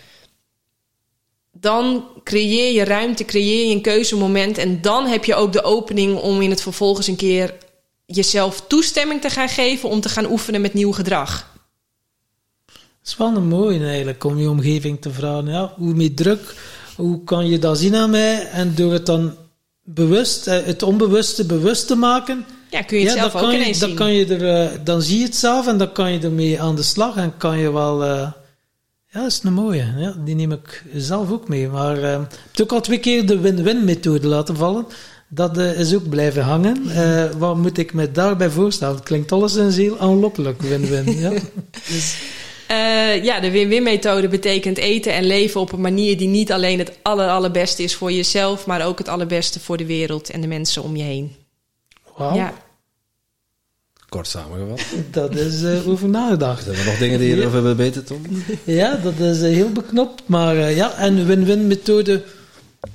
[SPEAKER 1] dan creëer je ruimte, creëer je een keuzemoment. En dan heb je ook de opening om in het vervolgens een keer jezelf toestemming te gaan geven om te gaan oefenen met nieuw gedrag.
[SPEAKER 3] Het is wel een mooie eigenlijk om je omgeving te vragen. Ja, hoe meer druk, hoe kan je dat zien aan mij? En door het dan bewust, eh, het onbewuste bewust te maken.
[SPEAKER 1] Ja, kun je het zelf ook ineens
[SPEAKER 3] dan
[SPEAKER 1] zien.
[SPEAKER 3] Kan je er, eh, dan zie je het zelf en dan kan je ermee aan de slag en kan je wel uh, ja, dat is een mooie. Ja, die neem ik zelf ook mee. Maar uh, ik heb ook al twee keer de win-win methode laten vallen. Dat uh, is ook blijven hangen. Uh, wat moet ik me daarbij voorstellen? Het klinkt alles een heel aanlokkelijk, win-win. ja.
[SPEAKER 1] Dus. ja, de win-win methode betekent eten en leven op een manier die niet alleen het aller, allerbeste is voor jezelf, maar ook het allerbeste voor de wereld en de mensen om je heen.
[SPEAKER 3] Wauw.
[SPEAKER 1] Ja.
[SPEAKER 2] Kort samengevat.
[SPEAKER 3] Dat is uh, over nagedacht.
[SPEAKER 2] Zijn er nog dingen die je erover willen weten, Tom?
[SPEAKER 3] Ja, dat is uh, heel beknopt. Maar uh, ja, en win-win methode,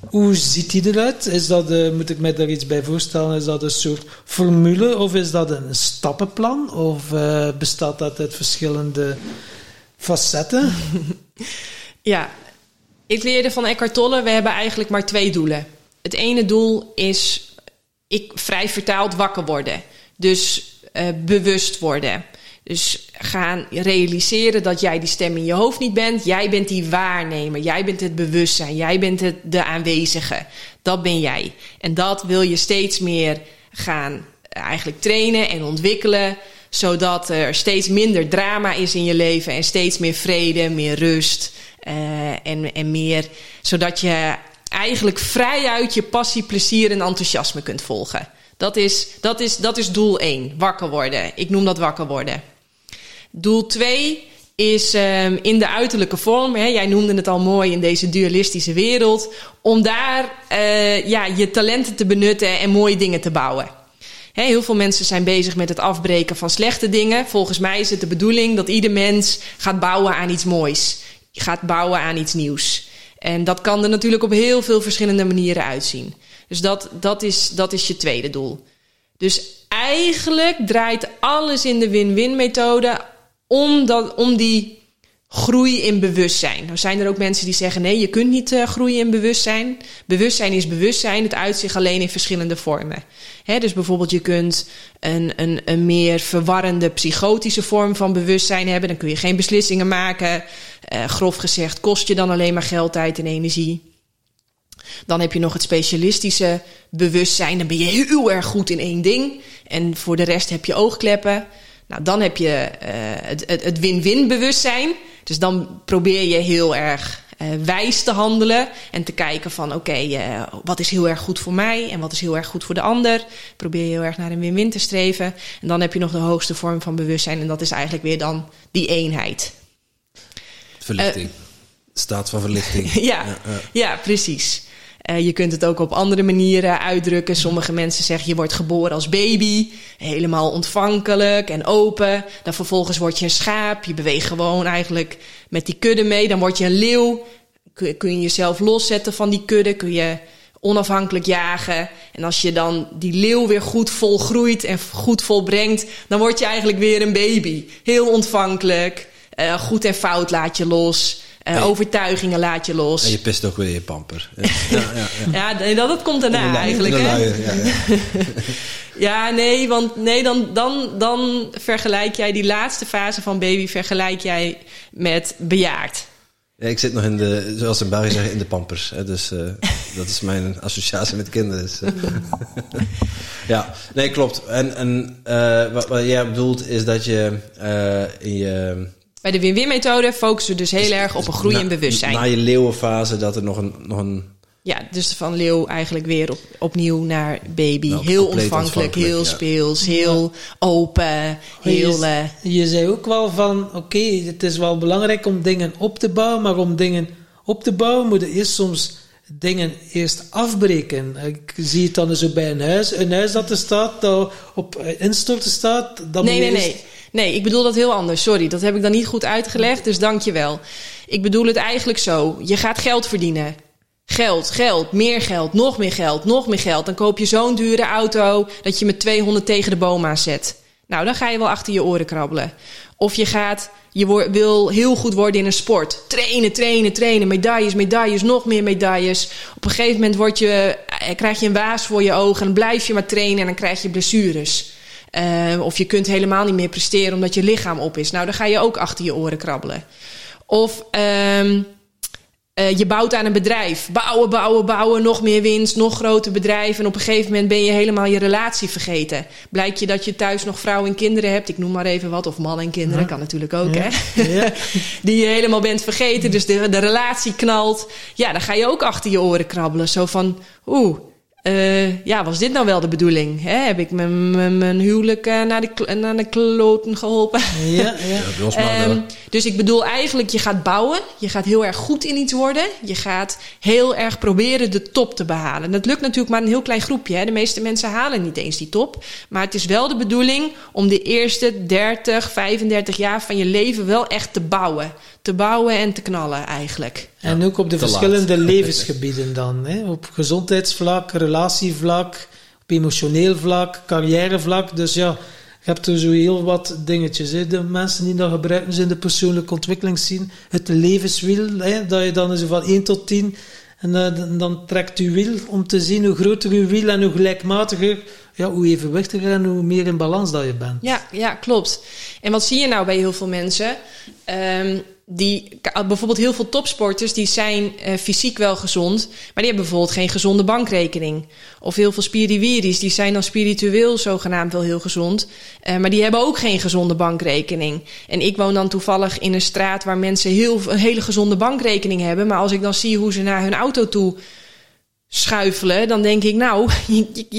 [SPEAKER 3] hoe ziet die eruit? Is dat, moet ik mij daar iets bij voorstellen, is dat een soort formule of is dat een stappenplan? Of bestaat dat uit verschillende facetten?
[SPEAKER 1] ja, ik leerde van Eckhart Tolle, we hebben eigenlijk maar twee doelen. Het ene doel is ik vrij vertaald wakker worden. Dus uh, bewust worden. Dus gaan realiseren dat jij die stem in je hoofd niet bent. Jij bent die waarnemer. Jij bent het bewustzijn. Jij bent het, de aanwezige. Dat ben jij. En dat wil je steeds meer gaan eigenlijk trainen en ontwikkelen. zodat er steeds minder drama is in je leven en steeds meer vrede, meer rust eh, en, en meer, zodat je eigenlijk vrij uit je passie, plezier en enthousiasme kunt volgen. Dat is, dat is, dat is doel 1, wakker worden. Ik noem dat wakker worden. Doel 2 is um, in de uiterlijke vorm, hè, jij noemde het al mooi in deze dualistische wereld, om daar uh, ja, je talenten te benutten en mooie dingen te bouwen. Heel veel mensen zijn bezig met het afbreken van slechte dingen. Volgens mij is het de bedoeling dat ieder mens gaat bouwen aan iets moois, gaat bouwen aan iets nieuws. En dat kan er natuurlijk op heel veel verschillende manieren uitzien. Dus dat, dat, is, dat is je tweede doel. Dus eigenlijk draait alles in de win-win methode om, dat, om die groei in bewustzijn. Nou zijn er ook mensen die zeggen: nee, je kunt niet uh, groeien in bewustzijn. Bewustzijn is bewustzijn, het uitzicht alleen in verschillende vormen. Dus bijvoorbeeld, je kunt een, een, een meer verwarrende psychotische vorm van bewustzijn hebben. Dan kun je geen beslissingen maken. Uh, grof gezegd, kost je dan alleen maar geld, tijd en energie. Dan heb je nog het specialistische bewustzijn. Dan ben je heel erg goed in één ding. En voor de rest heb je oogkleppen. Nou, dan heb je uh, het, het win-win bewustzijn. Dus dan probeer je heel erg uh, wijs te handelen. En te kijken van oké, okay, uh, wat is heel erg goed voor mij en wat is heel erg goed voor de ander. Probeer je heel erg naar een win-win te streven. En dan heb je nog de hoogste vorm van bewustzijn. En dat is eigenlijk weer dan die eenheid.
[SPEAKER 2] Verlichting. Staat van verlichting.
[SPEAKER 1] ja. ja, precies. Uh, je kunt het ook op andere manieren uitdrukken. Sommige mensen zeggen je wordt geboren als baby, helemaal ontvankelijk en open. Dan vervolgens word je een schaap. Je beweegt gewoon eigenlijk met die kudde mee. Dan word je een leeuw. Kun, je jezelf loszetten van die kudde. Kun je onafhankelijk jagen. En als je dan die leeuw weer goed volgroeit en goed volbrengt, dan word je eigenlijk weer een baby. Heel ontvankelijk. Uh, goed en fout laat je los. Uh, overtuigingen laat je los.
[SPEAKER 2] En je pist ook weer je pamper. Ja, ja,
[SPEAKER 1] ja. ja dat, dat komt daarna eigenlijk. Hè? ja, ja, nee, want nee, dan, dan, dan vergelijk jij die laatste fase van baby vergelijk jij met bejaard.
[SPEAKER 2] Ja, ik zit nog in de, zoals in België zeggen, in de pampers. Hè, dus uh, dat is mijn associatie met kinderen. Dus, uh. ja, nee, klopt. En, en uh, wat, wat jij bedoelt is dat je in je
[SPEAKER 1] bij de win-win-methode focussen we dus heel erg op een groei in bewustzijn.
[SPEAKER 2] Na je leeuwenfase dat er nog een, nog een...
[SPEAKER 1] Ja, dus van leeuw eigenlijk weer op, opnieuw naar baby. Nou, heel ontvankelijk, heel ja. speels, heel open, heel...
[SPEAKER 3] Je, je zei ook wel van, oké, okay, het is wel belangrijk om dingen op te bouwen, maar om dingen op te bouwen moet je eerst soms dingen eerst afbreken. Ik zie het dan zo bij een huis. Een huis dat er staat, dat op instorten staat... Dan
[SPEAKER 1] nee,
[SPEAKER 3] moet
[SPEAKER 1] nee, nee. Nee, ik bedoel dat heel anders. Sorry, dat heb ik dan niet goed uitgelegd, dus dank je wel. Ik bedoel het eigenlijk zo. Je gaat geld verdienen. Geld, geld, meer geld, nog meer geld, nog meer geld. Dan koop je zo'n dure auto dat je met 200 tegen de boom aan zet. Nou, dan ga je wel achter je oren krabbelen. Of je gaat, je wil heel goed worden in een sport. Trainen, trainen, trainen. Medailles, medailles, nog meer medailles. Op een gegeven moment word je, eh, krijg je een waas voor je ogen. En blijf je maar trainen en dan krijg je blessures. Uh, of je kunt helemaal niet meer presteren omdat je lichaam op is. Nou, dan ga je ook achter je oren krabbelen. Of um, uh, je bouwt aan een bedrijf. Bouwen, bouwen, bouwen. Nog meer winst, nog groter bedrijf. En op een gegeven moment ben je helemaal je relatie vergeten. Blijkt je dat je thuis nog vrouwen en kinderen hebt. Ik noem maar even wat. Of man en kinderen. Ja. Kan natuurlijk ook, ja. hè? Ja. Die je helemaal bent vergeten. Dus de, de relatie knalt. Ja, dan ga je ook achter je oren krabbelen. Zo van, oeh uh, ja, was dit nou wel de bedoeling? Hè? Heb ik mijn huwelijk uh, naar, de, naar de kloten geholpen?
[SPEAKER 3] Ja, ja.
[SPEAKER 1] um, dus ik bedoel eigenlijk, je gaat bouwen. Je gaat heel erg goed in iets worden. Je gaat heel erg proberen de top te behalen. Dat lukt natuurlijk maar een heel klein groepje. Hè? De meeste mensen halen niet eens die top. Maar het is wel de bedoeling om de eerste 30, 35 jaar van je leven wel echt te bouwen te bouwen en te knallen eigenlijk.
[SPEAKER 3] En ook op de verschillende laat. levensgebieden dan. Hè? Op gezondheidsvlak, relatievlak, op emotioneel vlak, carrièrevlak. Dus ja, je hebt er zo heel wat dingetjes. Hè? De mensen die dat gebruiken ze in de persoonlijke ontwikkeling zien. Het levenswiel, hè? dat je dan zo van 1 tot 10... En uh, dan trekt u wiel om te zien hoe groter uw wiel en hoe gelijkmatiger, ja, hoe evenwichtiger en hoe meer in balans dat je bent.
[SPEAKER 1] Ja, ja, klopt. En wat zie je nou bij heel veel mensen? Um, die, bijvoorbeeld heel veel topsporters die zijn eh, fysiek wel gezond, maar die hebben bijvoorbeeld geen gezonde bankrekening. Of heel veel spiriwiris, die zijn dan spiritueel zogenaamd wel heel gezond, eh, maar die hebben ook geen gezonde bankrekening. En ik woon dan toevallig in een straat waar mensen heel, een hele gezonde bankrekening hebben, maar als ik dan zie hoe ze naar hun auto toe schuifelen, dan denk ik, nou,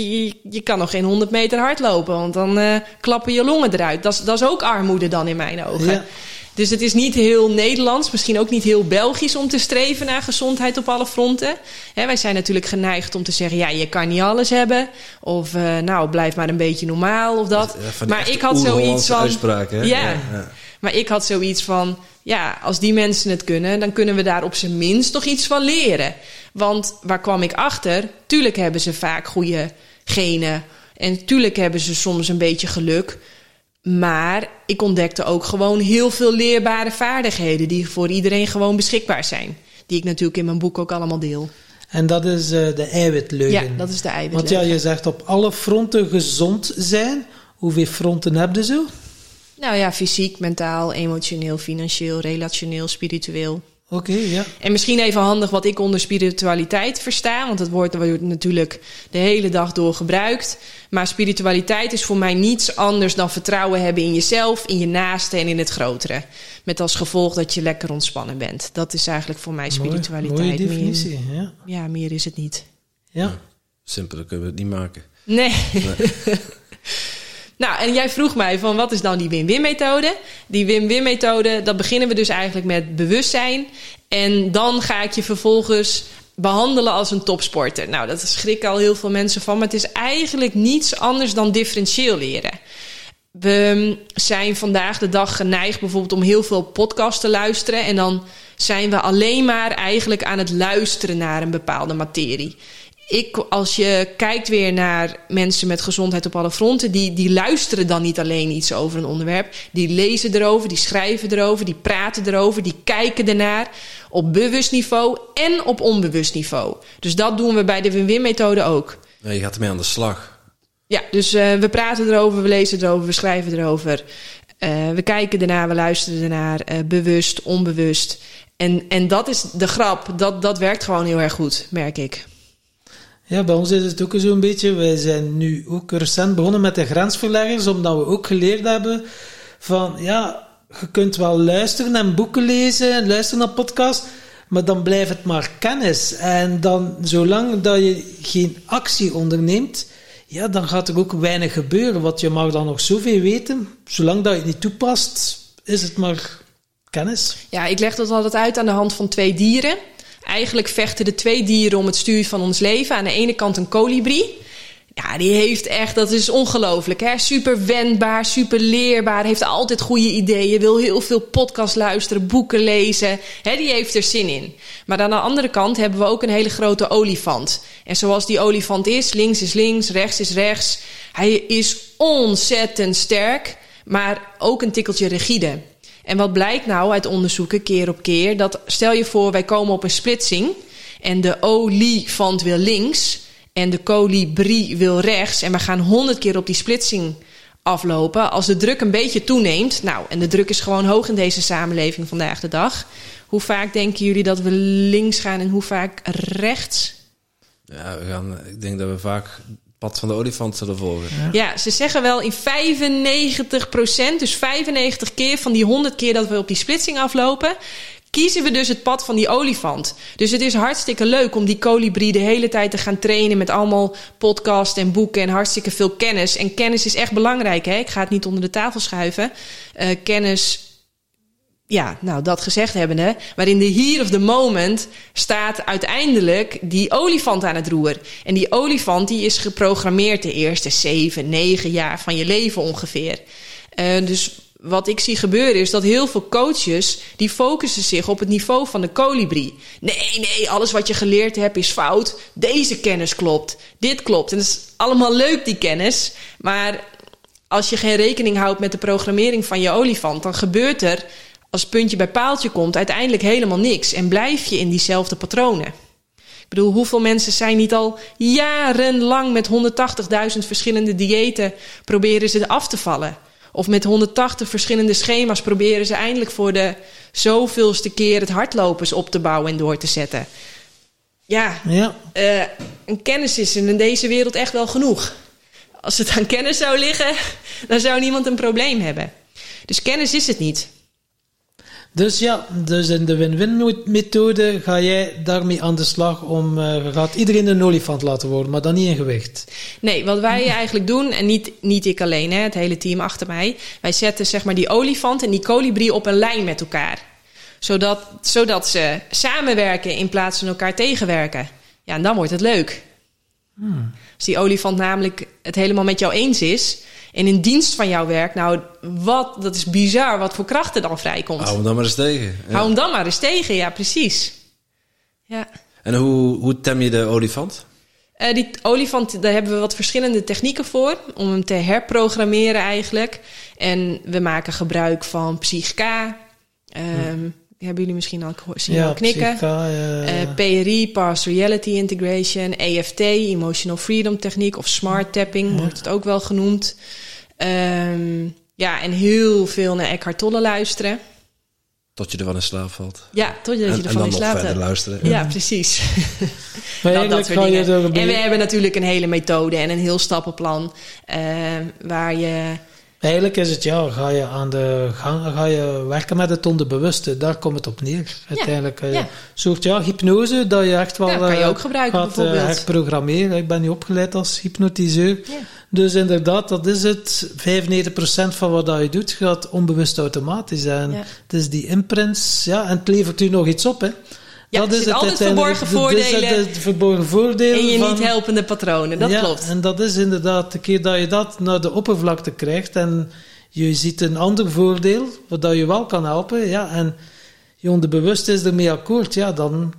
[SPEAKER 1] je, kan nog geen 100 meter hardlopen, want dan klappen je longen eruit. Dat is ook armoede dan in mijn ogen.
[SPEAKER 3] Ja.
[SPEAKER 1] Dus het is niet heel Nederlands, misschien ook niet heel Belgisch om te streven naar gezondheid op alle fronten. Hè, wij zijn natuurlijk geneigd om te zeggen, ja, je kan niet alles hebben. Of uh, nou, blijf maar een beetje normaal of dat.
[SPEAKER 2] Ja,
[SPEAKER 1] maar ik had zoiets van.
[SPEAKER 2] hè?
[SPEAKER 1] Ja.
[SPEAKER 2] ja.
[SPEAKER 1] Maar ik had zoiets van, ja, als die mensen het kunnen, dan kunnen we daar op zijn minst toch iets van leren. Want waar kwam ik achter? Tuurlijk hebben ze vaak goede genen. En tuurlijk hebben ze soms een beetje geluk. Maar ik ontdekte ook gewoon heel veel leerbare vaardigheden die voor iedereen gewoon beschikbaar zijn. Die ik natuurlijk in mijn boek ook allemaal deel.
[SPEAKER 3] En dat is uh, de eiwitleugen.
[SPEAKER 1] Ja, dat is de
[SPEAKER 3] Want
[SPEAKER 1] eiwitleugen.
[SPEAKER 3] ja, je zegt op alle fronten gezond zijn. Hoeveel fronten heb je zo?
[SPEAKER 1] Nou ja, fysiek, mentaal, emotioneel, financieel, relationeel, spiritueel.
[SPEAKER 3] Oké, okay, ja.
[SPEAKER 1] En misschien even handig wat ik onder spiritualiteit versta, want het woord wordt natuurlijk de hele dag door gebruikt. Maar spiritualiteit is voor mij niets anders dan vertrouwen hebben in jezelf, in je naaste en in het grotere. Met als gevolg dat je lekker ontspannen bent. Dat is eigenlijk voor mij spiritualiteit.
[SPEAKER 3] Mooie, mooie definitie,
[SPEAKER 1] meer,
[SPEAKER 3] ja.
[SPEAKER 1] Ja, meer is het niet.
[SPEAKER 3] Ja.
[SPEAKER 2] ja. Simpeler kunnen we het niet maken.
[SPEAKER 1] Nee. nee. Nou, en jij vroeg mij van wat is dan die win-win-methode? Die win-win-methode, dat beginnen we dus eigenlijk met bewustzijn. En dan ga ik je vervolgens behandelen als een topsporter. Nou, dat schrikken al heel veel mensen van, maar het is eigenlijk niets anders dan differentieel leren. We zijn vandaag de dag geneigd bijvoorbeeld om heel veel podcasts te luisteren. En dan zijn we alleen maar eigenlijk aan het luisteren naar een bepaalde materie ik, als je kijkt weer naar mensen met gezondheid op alle fronten, die, die luisteren dan niet alleen iets over een onderwerp. Die lezen erover, die schrijven erover, die praten erover, die kijken ernaar. Op bewust niveau en op onbewust niveau. Dus dat doen we bij de win-win-methode ook.
[SPEAKER 2] Ja, je gaat ermee aan de slag.
[SPEAKER 1] Ja, dus uh, we praten erover, we lezen erover, we schrijven erover. Uh, we kijken ernaar, we luisteren ernaar, uh, bewust, onbewust. En, en dat is de grap, dat, dat werkt gewoon heel erg goed, merk ik.
[SPEAKER 3] Ja, bij ons is het ook zo'n beetje. Wij zijn nu ook recent begonnen met de grensverleggers, omdat we ook geleerd hebben van ja, je kunt wel luisteren en boeken lezen en luisteren naar podcasts, maar dan blijft het maar kennis. En dan, zolang dat je geen actie onderneemt, ja, dan gaat er ook weinig gebeuren. Want je mag dan nog zoveel weten. Zolang dat je het niet toepast, is het maar kennis.
[SPEAKER 1] Ja, ik leg dat altijd uit aan de hand van twee dieren. Eigenlijk vechten de twee dieren om het stuur van ons leven. Aan de ene kant een kolibrie. Ja, die heeft echt, dat is ongelooflijk. Super wendbaar, super leerbaar, heeft altijd goede ideeën, wil heel veel podcasts luisteren, boeken lezen. Die heeft er zin in. Maar aan de andere kant hebben we ook een hele grote olifant. En zoals die olifant is, links is links, rechts is rechts. Hij is ontzettend sterk, maar ook een tikkeltje rigide. En wat blijkt nou uit onderzoeken keer op keer? Dat stel je voor, wij komen op een splitsing en de olifant wil links en de kolibrie wil rechts en we gaan honderd keer op die splitsing aflopen. Als de druk een beetje toeneemt, nou, en de druk is gewoon hoog in deze samenleving vandaag de dag. Hoe vaak denken jullie dat we links gaan en hoe vaak rechts?
[SPEAKER 2] Ja, we gaan, ik denk dat we vaak pad van de olifant zullen volgen.
[SPEAKER 1] Ja. ja, ze zeggen wel in 95% dus 95 keer van die 100 keer dat we op die splitsing aflopen, kiezen we dus het pad van die olifant. Dus het is hartstikke leuk om die kolibrie de hele tijd te gaan trainen met allemaal podcasts en boeken en hartstikke veel kennis. En kennis is echt belangrijk, hè? Ik ga het niet onder de tafel schuiven. Uh, kennis ja, nou dat gezegd hebbende, maar in de here of the moment staat uiteindelijk die olifant aan het roer. En die olifant die is geprogrammeerd de eerste zeven, negen jaar van je leven ongeveer. Uh, dus wat ik zie gebeuren is dat heel veel coaches die focussen zich op het niveau van de kolibrie. Nee, nee, alles wat je geleerd hebt is fout. Deze kennis klopt. Dit klopt. En dat is allemaal leuk die kennis, maar als je geen rekening houdt met de programmering van je olifant, dan gebeurt er als puntje bij paaltje komt, uiteindelijk helemaal niks. En blijf je in diezelfde patronen. Ik bedoel, hoeveel mensen zijn niet al jarenlang met 180.000 verschillende diëten proberen ze af te vallen? Of met 180 verschillende schema's proberen ze eindelijk voor de zoveelste keer het hardlopers op te bouwen en door te zetten. Ja,
[SPEAKER 3] Ja,
[SPEAKER 1] eh, een kennis is in deze wereld echt wel genoeg. Als het aan kennis zou liggen, dan zou niemand een probleem hebben. Dus kennis is het niet.
[SPEAKER 3] Dus ja, dus in de win-win methode ga jij daarmee aan de slag om, eh, gaat iedereen een olifant laten worden, maar dan niet in gewicht.
[SPEAKER 1] Nee, wat wij eigenlijk doen, en niet, niet ik alleen, hè, het hele team achter mij. Wij zetten zeg maar die olifant en die kolibrie op een lijn met elkaar. Zodat, zodat ze samenwerken in plaats van elkaar tegenwerken. Ja, en dan wordt het leuk. Als die olifant namelijk het helemaal met jou eens is en in dienst van jou werkt, nou, wat, dat is bizar wat voor krachten dan vrijkomt.
[SPEAKER 2] Hou hem dan maar eens tegen. Ja.
[SPEAKER 1] Hou hem dan maar eens tegen, ja, precies. Ja.
[SPEAKER 2] En hoe, hoe tem je de olifant?
[SPEAKER 1] Eh, die olifant, daar hebben we wat verschillende technieken voor. Om hem te herprogrammeren eigenlijk. En we maken gebruik van Psychka. Ehm, Hebben jullie misschien al gehoord- zien al knikken?
[SPEAKER 3] Psycha, eh,
[SPEAKER 1] Eh, PRI, Past Reality Integration, EFT, Emotional Freedom Techniek of Smart Tapping wordt het ook wel genoemd. Ehm, ja, en heel veel naar Eckhart Tolle luisteren.
[SPEAKER 2] Tot je ervan in slaap valt.
[SPEAKER 1] Ja, totdat je
[SPEAKER 2] en,
[SPEAKER 1] ervan
[SPEAKER 2] en dan
[SPEAKER 1] in
[SPEAKER 2] nog
[SPEAKER 1] slaap
[SPEAKER 2] verder
[SPEAKER 1] hebt.
[SPEAKER 2] luisteren.
[SPEAKER 1] Ja, precies.
[SPEAKER 3] maar
[SPEAKER 1] Dat, dat soort
[SPEAKER 3] je
[SPEAKER 1] dingen. En we hebben natuurlijk een hele methode en een heel stappenplan. eh, waar je.
[SPEAKER 3] Eigenlijk is het ja, ga je aan de gang, ga je werken met het onderbewuste. Daar komt het op neer. Uiteindelijk eh,
[SPEAKER 1] ja.
[SPEAKER 3] een soort ja, hypnose dat je echt wel
[SPEAKER 1] Ja, kan je
[SPEAKER 3] eh,
[SPEAKER 1] ook gebruiken,
[SPEAKER 3] gaat eh, herprogrammeren. Ik ben nu opgeleid als hypnotiseur.
[SPEAKER 1] Ja.
[SPEAKER 3] Dus inderdaad, dat is het. 95% van wat dat je doet gaat onbewust automatisch. En
[SPEAKER 1] Ja.
[SPEAKER 3] het is die imprints, ja, en het levert u nog iets op, hè.
[SPEAKER 1] Ja, er zitten altijd verborgen.
[SPEAKER 3] Dat is
[SPEAKER 1] voordelen.
[SPEAKER 3] het verborgen voordelen
[SPEAKER 1] En je
[SPEAKER 3] van-
[SPEAKER 1] niet helpende patronen, dat
[SPEAKER 3] ja,
[SPEAKER 1] klopt.
[SPEAKER 3] En dat is inderdaad de keer dat je dat naar de oppervlakte krijgt en je ziet een ander voordeel, wat dat je wel kan helpen, ja, en je onderbewust is ermee akkoord, ja, dan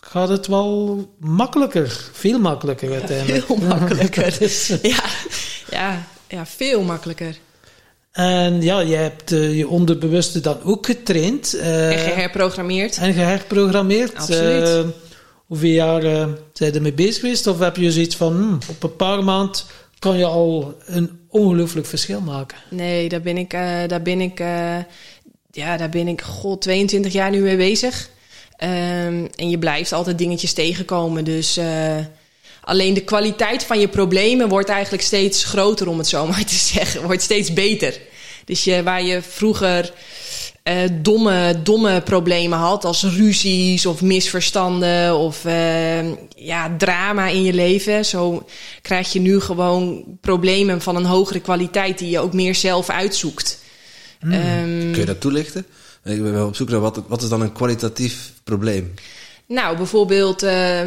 [SPEAKER 3] gaat het wel makkelijker, veel makkelijker uiteindelijk.
[SPEAKER 1] veel makkelijker.
[SPEAKER 3] Dat is-
[SPEAKER 1] Ja, ja, ja, veel makkelijker.
[SPEAKER 3] En ja, jij hebt eh, je onderbewuste dan ook getraind eh,
[SPEAKER 1] En geherprogrammeerd.
[SPEAKER 3] en geherprogrammeerd.
[SPEAKER 1] Absoluut.
[SPEAKER 3] Eh, hoeveel jaar zijn je ermee bezig geweest? Of heb je zoiets van, hm, op een paar maanden kan je al een ongelooflijk verschil maken?
[SPEAKER 1] Nee, daar ben ik, daar ben ik, ja, daar ben ik, god, 22 jaar nu mee bezig. Ehm, en je blijft altijd dingetjes tegenkomen. Dus alleen de kwaliteit van je problemen wordt eigenlijk steeds groter, om het zo maar te zeggen. Wordt steeds beter. Dus je, waar je vroeger eh, domme, domme problemen had, als ruzies of misverstanden of eh, ja, drama in je leven. Zo krijg je nu gewoon problemen van een hogere kwaliteit die je ook meer zelf uitzoekt. Ehm,
[SPEAKER 2] Kun je dat toelichten? Ik ben wel op zoek naar wat, wat is dan een kwalitatief probleem?
[SPEAKER 1] Nou, bijvoorbeeld eh,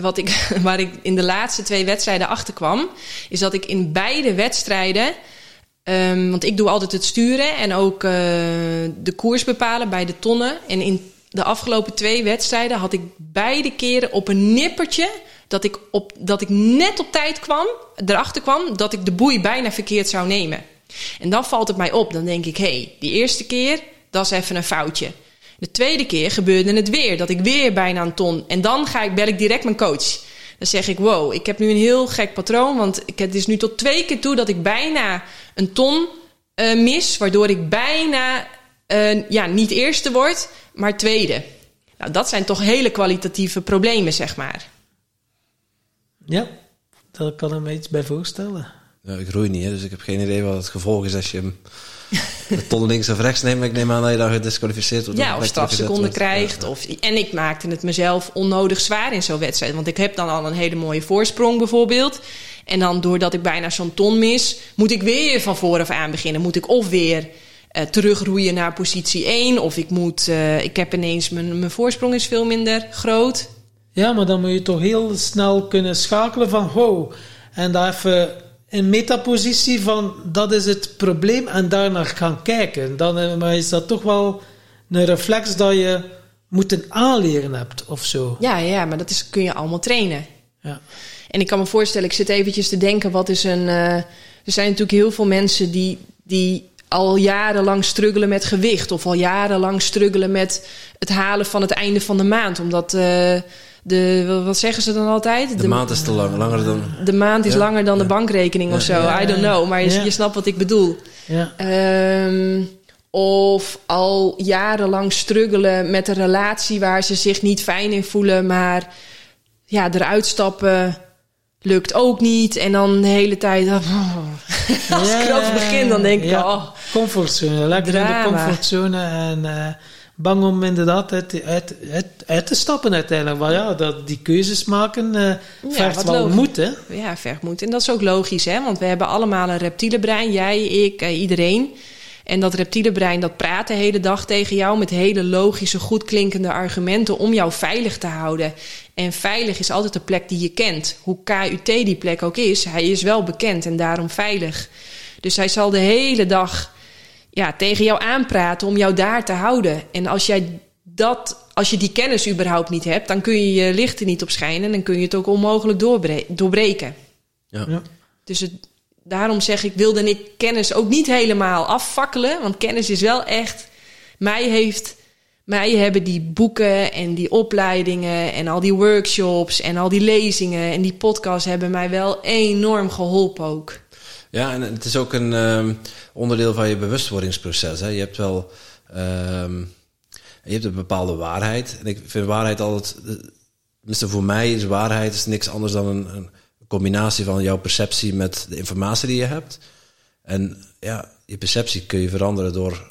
[SPEAKER 1] wat ik, waar ik in de laatste twee wedstrijden achter kwam, is dat ik in beide wedstrijden, ehm, want ik doe altijd het sturen en ook eh, de koers bepalen bij de tonnen. En in de afgelopen twee wedstrijden had ik beide keren op een nippertje dat ik, op, dat ik net op tijd kwam, erachter kwam dat ik de boei bijna verkeerd zou nemen. En dan valt het mij op. Dan denk ik, hé, hey, die eerste keer, dat is even een foutje. De tweede keer gebeurde het weer, dat ik weer bijna een ton. En dan ga ik, bel ik direct mijn coach. Dan zeg ik, wow, ik heb nu een heel gek patroon. Want ik, het is nu tot twee keer toe dat ik bijna een ton eh, mis. Waardoor ik bijna eh, ja, niet eerste word, maar tweede. Nou, dat zijn toch hele kwalitatieve problemen, zeg maar.
[SPEAKER 3] Ja, daar kan ik me iets bij voorstellen.
[SPEAKER 2] Ja, ik roei niet, hè, dus ik heb geen idee wat het gevolg is als je hem ton links of rechts. Maar ik neem aan dat je daar gedisqualificeerd wordt.
[SPEAKER 1] Ja,
[SPEAKER 2] of
[SPEAKER 1] of strafseconden krijgt.
[SPEAKER 2] Ja,
[SPEAKER 1] Of, en ik maakte het mezelf onnodig zwaar in zo'n wedstrijd. Want ik heb dan al een hele mooie voorsprong bijvoorbeeld. En dan doordat ik bijna zo'n ton mis, moet ik weer van vooraf aan beginnen. Moet ik of weer eh, terugroeien naar positie 1. Of ik moet, eh, ik heb ineens, mijn, mijn voorsprong is veel minder groot.
[SPEAKER 3] Ja, maar dan moet je toch heel snel kunnen schakelen van wow. En daar even in metapositie van dat is het probleem en daarnaar gaan kijken. Dan eh, maar is dat toch wel een reflex dat je moeten aanleren hebt of zo.
[SPEAKER 1] Ja, ja, maar dat is, kun je allemaal trainen.
[SPEAKER 3] Ja.
[SPEAKER 1] En ik kan me voorstellen, ik zit eventjes te denken, wat is een... eh, er zijn natuurlijk heel veel mensen die, die al jarenlang struggelen met gewicht. Of al jarenlang struggelen met het halen van het einde van de maand. Omdat eh, de, wat zeggen ze dan altijd?
[SPEAKER 2] De, maand is te lang, langer dan...
[SPEAKER 1] de maand is
[SPEAKER 2] Ja,
[SPEAKER 1] langer dan de
[SPEAKER 2] ja.
[SPEAKER 1] bankrekening of zo. I don't know, maar je, je snapt wat ik bedoel.
[SPEAKER 3] Ja.
[SPEAKER 1] Ehm, Of al jarenlang struggelen met een relatie waar ze zich niet fijn in voelen, maar ja, eruit stappen lukt ook niet. En dan de hele tijd. oh, als ik erover begin, dan denk ik,
[SPEAKER 3] Ja.
[SPEAKER 1] oh,
[SPEAKER 3] Comfortzone, lekker in de comfortzone en eh, bang om inderdaad uit, uit, uit, uit te stappen uiteindelijk. Maar ja, dat, die keuzes maken eh vergt wel
[SPEAKER 1] logisch.
[SPEAKER 3] moed, hè?
[SPEAKER 1] ja, vergt moet. En dat is ook logisch, hè? Want we hebben allemaal een reptiele brein. Jij, ik, eh, iedereen. En dat reptiele brein, dat praat de hele dag tegen jou met hele logische, goed klinkende argumenten om jou veilig te houden. En veilig is altijd de plek die je kent. Hoe KUT die plek ook is, hij is wel bekend en daarom veilig. Dus hij zal de hele dag ja, tegen jou aanpraten om jou daar te houden. En als jij dat, als je die kennis überhaupt niet hebt, dan kun je je licht er niet op schijnen en dan kun je het ook onmogelijk doorbre- doorbreken.
[SPEAKER 2] Ja.
[SPEAKER 3] Ja.
[SPEAKER 1] Dus het, daarom zeg ik, wilde ik kennis ook niet helemaal afvakkelen. Want kennis is wel echt. Mij heeft. Mij hebben die boeken en die opleidingen en al die workshops en al die lezingen en die podcasts hebben mij wel enorm geholpen ook.
[SPEAKER 2] Ja, en het is ook een ehm, onderdeel van je bewustwordingsproces. Hè. Je hebt wel ehm, je hebt een bepaalde waarheid. En ik vind waarheid altijd, eh, tenminste voor mij is waarheid is niks anders dan een, een combinatie van jouw perceptie met de informatie die je hebt. En ja, je perceptie kun je veranderen door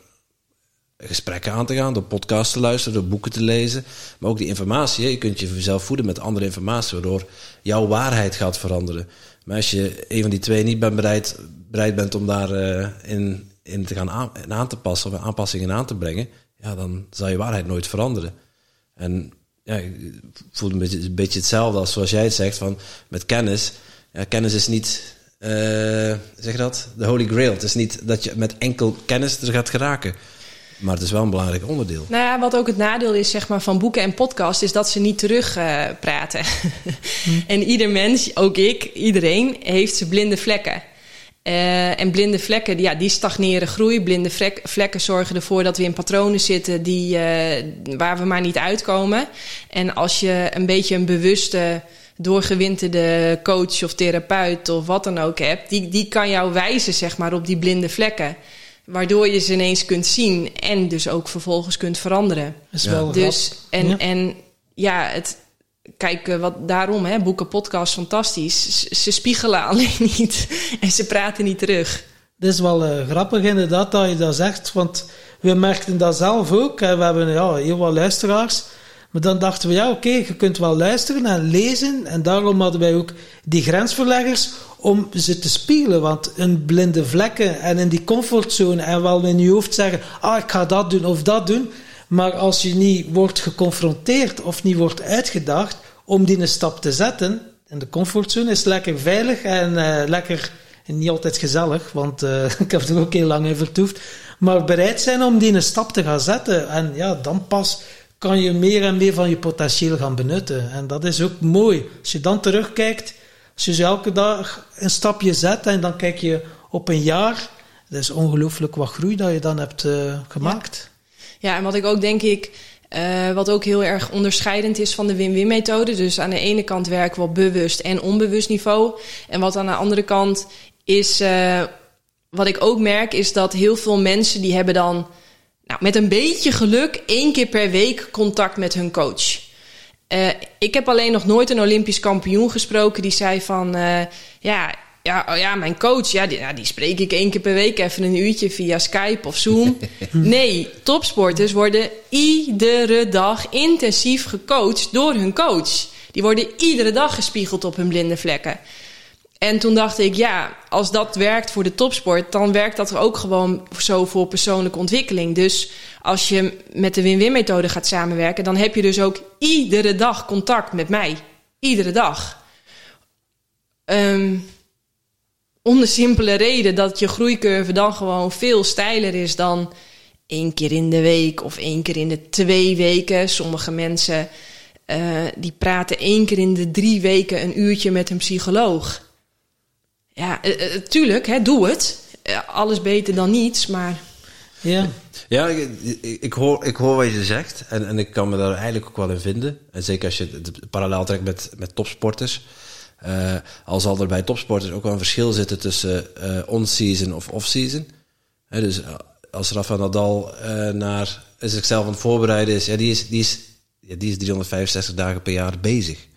[SPEAKER 2] gesprekken aan te gaan, door podcasts te luisteren, door boeken te lezen. Maar ook die informatie, je kunt je zelf voeden met andere informatie, waardoor jouw waarheid gaat veranderen. Maar als je een van die twee niet bent bereid, bereid bent om daar eh, in, in te gaan aan, aan te passen of aanpassingen aan te brengen, ja, dan zal je waarheid nooit veranderen. En ja, ik voel een beetje, een beetje hetzelfde als zoals jij het zegt, van met kennis. Kennis is niet, eh, zeg dat, de holy grail. Het is niet dat je met enkel kennis er gaat geraken. Maar het is wel een belangrijk onderdeel.
[SPEAKER 1] Nou ja, wat ook het nadeel is zeg maar, van boeken en podcasts, is dat ze niet terugpraten. praten. en ieder mens, ook ik, iedereen, heeft zijn blinde vlekken. Eh, en blinde vlekken, ja, die stagneren groei. Blinde vlek- vlekken zorgen ervoor dat we in patronen zitten die, eh, waar we maar niet uitkomen. En als je een beetje een bewuste, doorgewinterde coach of therapeut of wat dan ook hebt, die, die kan jou wijzen zeg maar, op die blinde vlekken. Waardoor je ze ineens kunt zien en dus ook vervolgens kunt veranderen.
[SPEAKER 3] Is
[SPEAKER 2] Ja.
[SPEAKER 3] wel
[SPEAKER 1] Dus, en
[SPEAKER 3] Ja.
[SPEAKER 1] en, ja het, kijk, eh, wat, daarom, hè, boeken, podcasts, fantastisch. Ze, ze spiegelen alleen niet en ze praten niet terug.
[SPEAKER 3] Het is wel eh, grappig inderdaad dat je dat zegt, want we merkten dat zelf ook. Hè. We hebben ja, heel wat luisteraars. Maar dan dachten we, ja oké, je kunt wel luisteren en lezen. En daarom hadden wij ook die grensverleggers om ze te spiegelen. Want in blinde vlekken en in die comfortzone en wel in je hoofd zeggen, ah ik ga dat doen of dat doen. Maar als je niet wordt geconfronteerd of niet wordt uitgedaagd om die een stap te zetten, in de comfortzone is lekker veilig en eh, lekker en niet altijd gezellig, want eh, ik heb er ook heel lang in vertoefd. Maar bereid zijn om die een stap te gaan zetten. En ja, dan pas kan je meer en meer van je potentieel gaan benutten. En dat is ook mooi. Als je dan terugkijkt, als je zo elke dag een stapje zet en dan kijk je op een jaar. Dat is ongelooflijk wat groei dat je dan hebt eh, gemaakt.
[SPEAKER 1] Ja, en wat ik ook denk ik, eh, wat ook heel erg onderscheidend is van de win-win-methode. Dus aan de ene kant werken we op bewust en onbewust niveau. En wat aan de andere kant is, eh, wat ik ook merk, is dat heel veel mensen die hebben dan nou, met een beetje geluk één keer per week contact met hun coach. Eh, ik heb alleen nog nooit een Olympisch kampioen gesproken die zei van eh, ja. Ja, oh ja, mijn coach, ja die, ja, die spreek ik één keer per week even een uurtje via Skype of Zoom. Nee, topsporters worden iedere dag intensief gecoacht door hun coach. Die worden iedere dag gespiegeld op hun blinde vlekken. En toen dacht ik, ja, als dat werkt voor de topsport, dan werkt dat ook gewoon zo voor persoonlijke ontwikkeling. Dus als je met de win-win-methode gaat samenwerken, dan heb je dus ook iedere dag contact met mij. Iedere dag. Ehm, om de simpele reden dat je groeicurve dan gewoon veel steiler is dan één keer in de week of één keer in de twee weken. Sommige mensen eh, die praten één keer in de drie weken een uurtje met een psycholoog. Ja, eh, eh, tuurlijk, hè, doe het. Eh, alles beter dan niets, maar
[SPEAKER 3] Ja,
[SPEAKER 2] Ja, ik, ik, ik hoor, ik hoor wat je zegt en, en ik kan me daar eigenlijk ook wel in vinden. En zeker als je het parallel trekt met, met topsporters. Eh, al zal er bij topsporters ook wel een verschil zitten tussen eh on-season of off-season. Hè, dus als Rafa Nadal uh, naar zichzelf aan het voorbereiden is, ja, die is, die is, ja, die is 365 dagen per jaar bezig.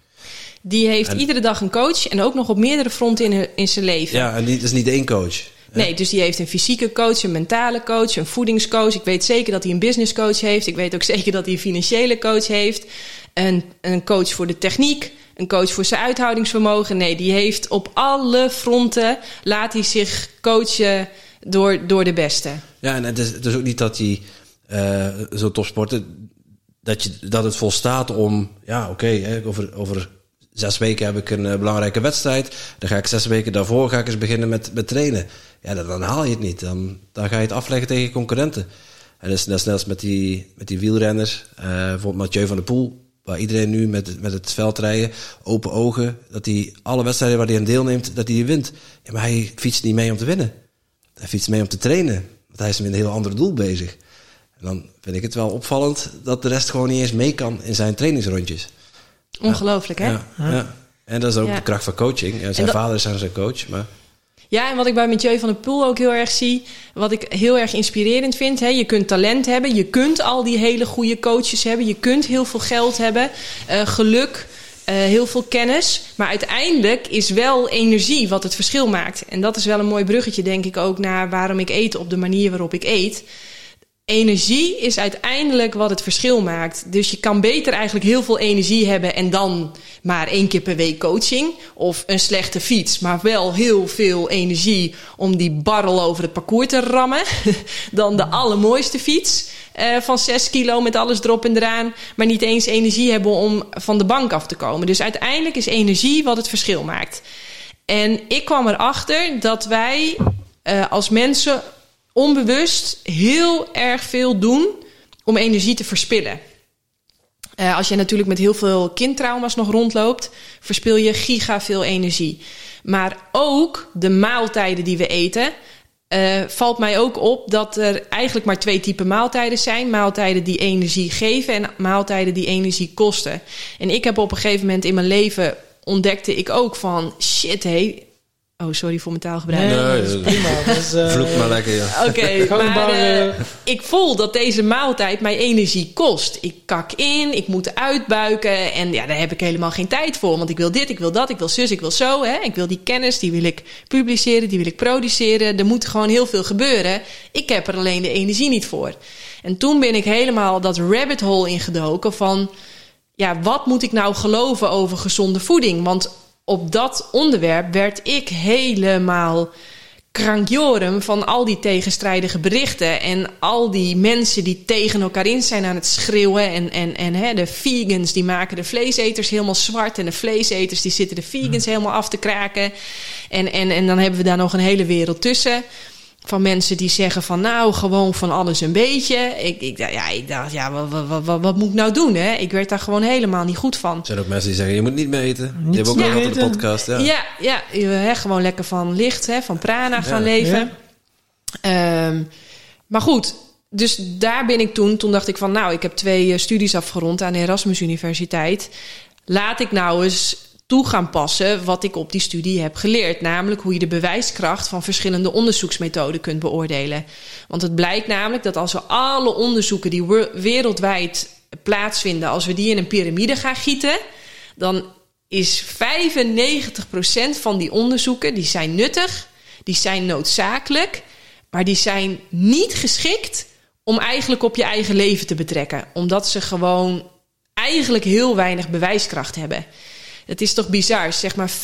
[SPEAKER 1] Die heeft iedere dag een coach en ook nog op meerdere fronten in, in zijn leven.
[SPEAKER 2] Ja, en die is niet één coach.
[SPEAKER 1] Nee, dus die heeft een fysieke coach, een mentale coach, een voedingscoach. Ik weet zeker dat hij een businesscoach heeft. Ik weet ook zeker dat hij een financiële coach heeft. Een, een coach voor de techniek, een coach voor zijn uithoudingsvermogen. Nee, die heeft op alle fronten, laat hij zich coachen door, door de beste.
[SPEAKER 2] Ja, en het is, het is ook niet dat hij uh, zo topsporter, dat, je, dat het volstaat om, ja oké, over, over zes weken heb ik een uh, belangrijke wedstrijd. Dan ga ik zes weken daarvoor ga ik eens beginnen met, met trainen. Ja, dan, dan haal je het niet. Dan, dan ga je het afleggen tegen concurrenten. En dat is net als met die, met die wielrenners. Uh, bijvoorbeeld Mathieu van der Poel. Waar iedereen nu met, met het veld rijden, open ogen. Dat hij alle wedstrijden waar hij aan deelneemt, dat hij die wint. Ja, maar hij fietst niet mee om te winnen. Hij fietst mee om te trainen. Want hij is met een heel ander doel bezig. En dan vind ik het wel opvallend dat de rest gewoon niet eens mee kan in zijn trainingsrondjes.
[SPEAKER 1] Ongelooflijk, hè?
[SPEAKER 2] Ja, ja. En dat is ook de kracht van coaching. Ja, zijn vader is zijn coach, maar...
[SPEAKER 1] Ja, en wat ik bij Mathieu van der Poel ook heel erg zie, wat ik heel erg inspirerend vind, hè, je kunt talent hebben, je kunt al die hele goede coaches hebben, je kunt heel veel geld hebben, uh, geluk, uh, heel veel kennis, maar uiteindelijk is wel energie wat het verschil maakt. En dat is wel een mooi bruggetje, denk ik, ook naar waarom ik eet op de manier waarop ik eet energie is uiteindelijk wat het verschil maakt. Dus je kan beter eigenlijk heel veel energie hebben en dan maar één keer per week coaching. Of een slechte fiets, maar wel heel veel energie om die barrel over het parcours te rammen. dan de allermooiste fiets uh, van 6 kilo met alles erop en eraan. Maar niet eens energie hebben om van de bank af te komen. Dus uiteindelijk is energie wat het verschil maakt. En ik kwam erachter dat wij uh, als mensen onbewust heel erg veel doen om energie te verspillen. Uh, als je natuurlijk met heel veel kindtrauma's nog rondloopt, verspil je giga veel energie. Maar ook de maaltijden die we eten, uh, valt mij ook op dat er eigenlijk maar twee typen maaltijden zijn. Maaltijden die energie geven en maaltijden die energie kosten. En ik heb op een gegeven moment in mijn leven ontdekte ik ook van shit, hé, Oh, sorry voor mijn taalgebruik.
[SPEAKER 3] Nee, nee, dat is prima. Dat is, uh,
[SPEAKER 2] Vloek maar lekker, ja.
[SPEAKER 1] Oké, okay, maar uh, ik voel dat deze maaltijd mij energie kost. Ik kak in, ik moet uitbuiken en ja, daar heb ik helemaal geen tijd voor. Want ik wil dit, ik wil dat, ik wil zus, ik wil zo. Hè. Ik wil die kennis, die wil ik publiceren, die wil ik produceren. Er moet gewoon heel veel gebeuren. Ik heb er alleen de energie niet voor. En toen ben ik helemaal dat rabbit hole ingedoken van... Ja, wat moet ik nou geloven over gezonde voeding? Want op dat onderwerp werd ik helemaal krankjorum van al die tegenstrijdige berichten. En al die mensen die tegen elkaar in zijn aan het schreeuwen. En, en, en hè, de vegans die maken de vleeseters helemaal zwart. En de vleeseters die zitten de vegans hmm. helemaal af te kraken. En, en, en dan hebben we daar nog een hele wereld tussen. Van mensen die zeggen van nou, gewoon van alles een beetje. Ik, ik, ja, ik dacht, ja, wat, wat, wat, wat moet ik nou doen? Hè? Ik werd daar gewoon helemaal niet goed van.
[SPEAKER 2] Er zijn ook mensen die zeggen, je moet niet meer eten. Niet je hebt ook ja. al de podcast. Ja,
[SPEAKER 1] ja, ja hè, gewoon lekker van licht, hè, van prana gaan leven. Um, maar goed, dus daar ben ik toen. Toen dacht ik van nou, ik heb twee eh, studies afgerond aan de Erasmus Universiteit. Laat ik nou eens toe gaan passen wat ik op die studie heb geleerd. Namelijk hoe je de bewijskracht van verschillende onderzoeksmethoden kunt beoordelen. Want het blijkt namelijk dat als we alle onderzoeken die wereldwijd plaatsvinden, als we die in een piramide gaan gieten, dan is 95% van die onderzoeken die zijn nuttig, die zijn noodzakelijk, maar die zijn niet geschikt om eigenlijk op je eigen leven te betrekken, omdat ze gewoon eigenlijk heel weinig bewijskracht hebben. Het is toch bizar. Zeg maar 85%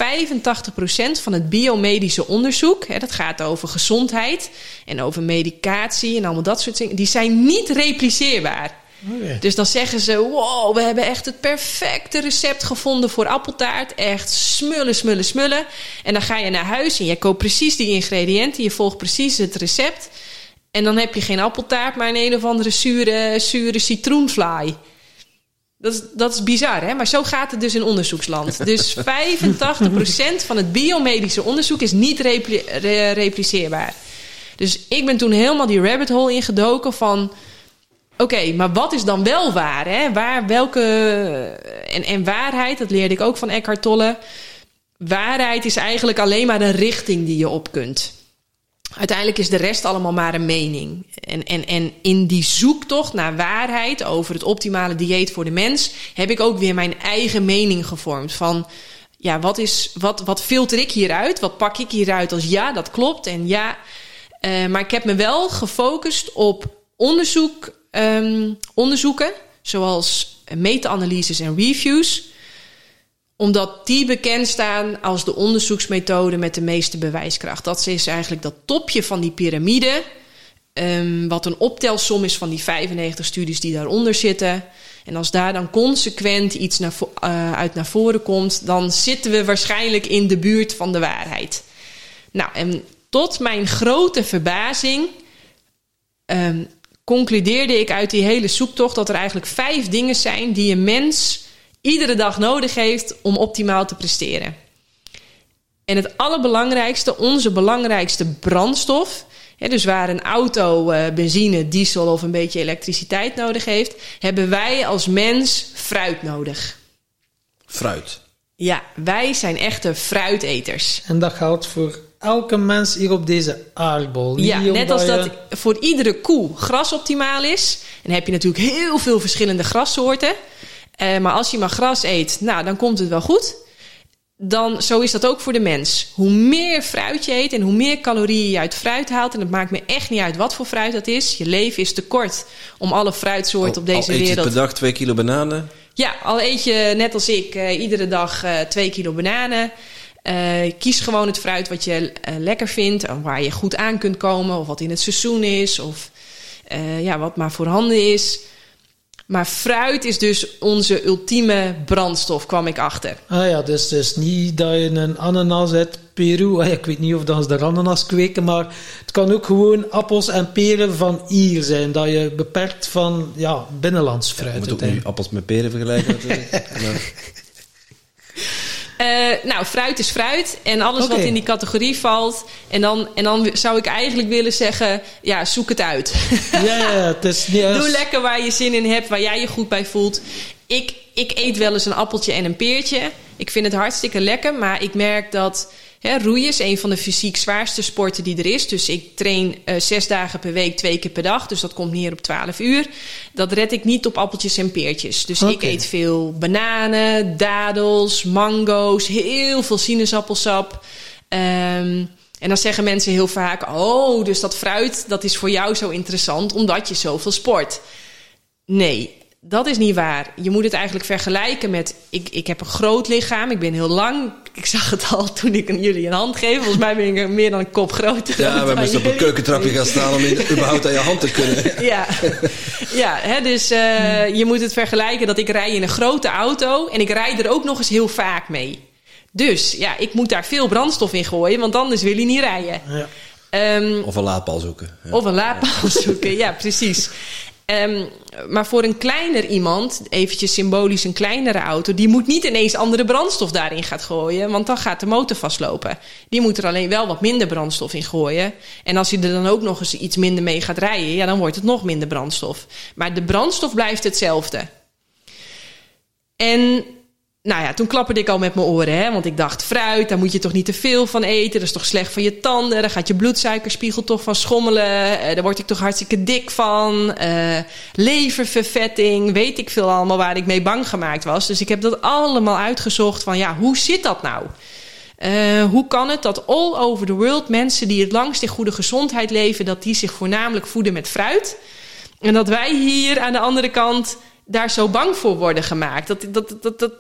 [SPEAKER 1] van het biomedische onderzoek, hè, dat gaat over gezondheid en over medicatie en allemaal dat soort dingen, die zijn niet repliceerbaar. Oh Dus dan zeggen ze: Wow, we hebben echt het perfecte recept gevonden voor appeltaart. Echt smullen, smullen, smullen. En dan ga je naar huis en je koopt precies die ingrediënten. Je volgt precies het recept. En dan heb je geen appeltaart, maar een een of andere zure, zure citroenvlaai. Dat is, dat is bizar, hè? Maar zo gaat het dus in onderzoeksland. Dus 85% van het biomedische onderzoek is niet repli repliceerbaar. Dus ik ben toen helemaal die rabbit hole ingedoken van... Oké, maar wat is dan wel waar? Hè? Waar, welke... En, en waarheid, dat leerde ik ook van Eckhart Tolle. Waarheid is eigenlijk alleen maar een richting die je op kunt. Uiteindelijk is de rest allemaal maar een mening. En, en, en in die zoektocht naar waarheid over het optimale dieet voor de mens, heb ik ook weer mijn eigen mening gevormd. Van ja, wat, is, wat, wat filter ik hieruit? Wat pak ik hieruit als ja, dat klopt? En ja, uh, maar ik heb me wel gefocust op onderzoek, um, onderzoeken, zoals meta-analyses en reviews omdat die bekend staan als de onderzoeksmethode met de meeste bewijskracht. Dat is eigenlijk dat topje van die piramide. Um, wat een optelsom is van die 95 studies die daaronder zitten. En als daar dan consequent iets naar, uh, uit naar voren komt, dan zitten we waarschijnlijk in de buurt van de waarheid. Nou, en tot mijn grote verbazing um, concludeerde ik uit die hele zoektocht dat er eigenlijk vijf dingen zijn die een mens iedere dag nodig heeft om optimaal te presteren. En het allerbelangrijkste, onze belangrijkste brandstof, hè, dus waar een auto uh, benzine, diesel of een beetje elektriciteit nodig heeft, hebben wij als mens fruit nodig.
[SPEAKER 2] Fruit.
[SPEAKER 1] Ja, wij zijn echte fruiteters.
[SPEAKER 3] En dat geldt voor elke mens hier op deze aardbol.
[SPEAKER 1] Ja, net als dat voor iedere koe gras optimaal is. En dan heb je natuurlijk heel veel verschillende grassoorten. Uh, maar als je maar gras eet, nou, dan komt het wel goed. Dan, zo is dat ook voor de mens. Hoe meer fruit je eet en hoe meer calorieën je uit fruit haalt... en het maakt me echt niet uit wat voor fruit dat is... je leven is te kort om alle fruitsoorten op deze
[SPEAKER 2] al eet
[SPEAKER 1] wereld...
[SPEAKER 2] je per dag twee kilo bananen?
[SPEAKER 1] Ja, al eet je net als ik uh, iedere dag uh, twee kilo bananen... Uh, kies gewoon het fruit wat je uh, lekker vindt en waar je goed aan kunt komen, of wat in het seizoen is, of uh, ja, wat maar voorhanden is. Maar fruit is dus onze ultieme brandstof, kwam ik achter.
[SPEAKER 3] Ah ja, dus, dus niet dat je een ananas uit Peru... Ah, ik weet niet of dat ze de ananas kweken, maar het kan ook gewoon appels en peren van hier zijn. Dat je beperkt van ja, binnenlands fruit.
[SPEAKER 2] Ja, je moet ook nu appels met peren vergelijken.
[SPEAKER 1] Uh, nou, fruit is fruit. En alles okay. wat in die categorie valt. En dan, en dan zou ik eigenlijk willen zeggen: ja, zoek het uit.
[SPEAKER 3] Ja, ja het is niet
[SPEAKER 1] Doe lekker waar je zin in hebt, waar jij je goed bij voelt. Ik, ik eet wel eens een appeltje en een peertje. Ik vind het hartstikke lekker, maar ik merk dat. Hè, roeien is een van de fysiek zwaarste sporten die er is. Dus ik train uh, zes dagen per week, twee keer per dag. Dus dat komt neer op 12 uur. Dat red ik niet op appeltjes en peertjes. Dus okay. ik eet veel bananen, dadels, mango's, heel veel sinaasappelsap. Um, en dan zeggen mensen heel vaak: Oh, dus dat fruit dat is voor jou zo interessant omdat je zoveel sport. Nee, dat is niet waar. Je moet het eigenlijk vergelijken met... Ik, ik heb een groot lichaam, ik ben heel lang. Ik zag het al toen ik jullie een hand geef. Volgens mij ben ik meer dan een kop groter.
[SPEAKER 2] Ja, we hebben op een keukentrapje gaan staan... om in, überhaupt aan je hand te kunnen.
[SPEAKER 1] Ja, ja hè, dus uh, je moet het vergelijken dat ik rij in een grote auto... en ik rijd er ook nog eens heel vaak mee. Dus ja, ik moet daar veel brandstof in gooien... want anders wil hij niet rijden.
[SPEAKER 3] Ja.
[SPEAKER 1] Um,
[SPEAKER 2] of een laadpaal zoeken.
[SPEAKER 1] Ja. Of een laadpaal zoeken, ja, precies. Um, maar voor een kleiner iemand, eventjes symbolisch een kleinere auto, die moet niet ineens andere brandstof daarin gaan gooien, want dan gaat de motor vastlopen. Die moet er alleen wel wat minder brandstof in gooien. En als hij er dan ook nog eens iets minder mee gaat rijden, ja, dan wordt het nog minder brandstof. Maar de brandstof blijft hetzelfde. En nou ja, toen klapperde ik al met mijn oren, hè? want ik dacht, fruit, daar moet je toch niet te veel van eten. Dat is toch slecht voor je tanden. Daar gaat je bloedsuikerspiegel toch van schommelen. Uh, daar word ik toch hartstikke dik van. Uh, leververvetting, weet ik veel allemaal waar ik mee bang gemaakt was. Dus ik heb dat allemaal uitgezocht van, ja, hoe zit dat nou? Uh, hoe kan het dat all over the world mensen die het langst in goede gezondheid leven, dat die zich voornamelijk voeden met fruit? En dat wij hier aan de andere kant daar zo bang voor worden gemaakt. Dat, dat, dat, dat,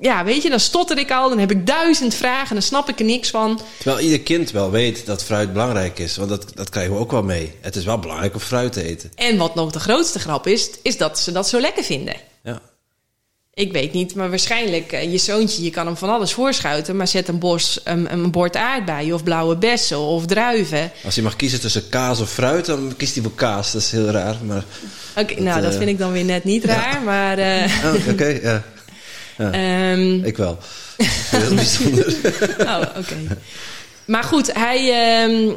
[SPEAKER 1] ja, weet je, dan stotter ik al, dan heb ik duizend vragen, dan snap ik er niks van.
[SPEAKER 2] Terwijl ieder kind wel weet dat fruit belangrijk is, want dat, dat krijgen we ook wel mee. Het is wel belangrijk om fruit te eten.
[SPEAKER 1] En wat nog de grootste grap is, is dat ze dat zo lekker vinden.
[SPEAKER 2] Ja.
[SPEAKER 1] Ik weet niet, maar waarschijnlijk uh, je zoontje, je kan hem van alles voorschuiten, maar zet een, bos, een, een bord aardbeien of blauwe bessen of druiven.
[SPEAKER 2] Als hij mag kiezen tussen kaas of fruit, dan kiest hij voor kaas. Dat is heel raar, maar...
[SPEAKER 1] Oké, okay, nou, uh, dat vind ik dan weer net niet raar, ja. maar... Uh,
[SPEAKER 2] oh, Oké, okay, ja. ja.
[SPEAKER 1] um,
[SPEAKER 2] ik wel. Heel bijzonder.
[SPEAKER 1] oh, oké. Okay. Maar goed, hij... Um,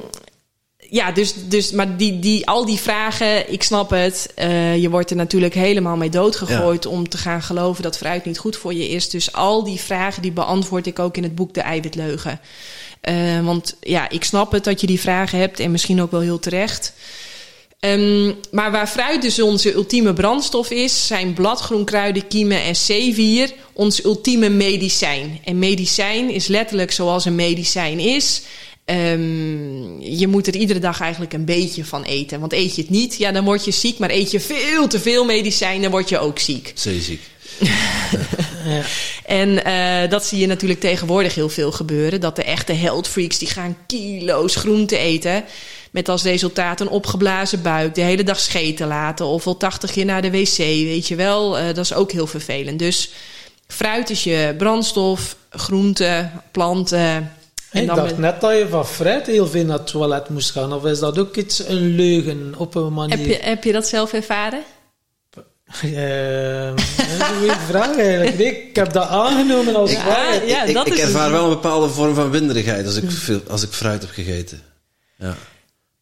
[SPEAKER 1] ja, dus, dus maar die, die, al die vragen, ik snap het. Uh, je wordt er natuurlijk helemaal mee doodgegooid ja. om te gaan geloven dat fruit niet goed voor je is. Dus al die vragen die beantwoord ik ook in het boek De Eiwitleugen. Eh, want ja, ik snap het dat je die vragen hebt en misschien ook wel heel terecht. Ehm, maar waar fruit dus onze ultieme brandstof is, zijn bladgroen, kruiden, kiemen en zeewier ons ultieme medicijn. En medicijn is letterlijk zoals een medicijn is. Ehm, je moet er iedere dag eigenlijk een beetje van eten. Want eet je het niet, ja, dan word je ziek. Maar eet je veel te veel medicijn, dan word je ook ziek.
[SPEAKER 2] Zeeziek.
[SPEAKER 1] ja. En uh, dat zie je natuurlijk tegenwoordig heel veel gebeuren. Dat de echte health freaks, die gaan kilo's groente eten. Met als resultaat een opgeblazen buik, de hele dag scheten laten. Of wel 80 keer naar de wc, weet je wel. Uh, dat is ook heel vervelend. Dus fruit is je brandstof, groenten, planten
[SPEAKER 3] ik dacht net dat je van fruit heel veel naar het toilet moest gaan. Of is dat ook iets een leugen op een manier?
[SPEAKER 1] Heb je, heb je dat zelf ervaren?
[SPEAKER 3] Uh, dat is een vraag eigenlijk. ik heb dat aangenomen als
[SPEAKER 2] ja,
[SPEAKER 3] waar.
[SPEAKER 2] Ja, ik, ik ervaar wel een bepaalde vorm van winderigheid als ik, veel, als ik fruit heb gegeten. Ja.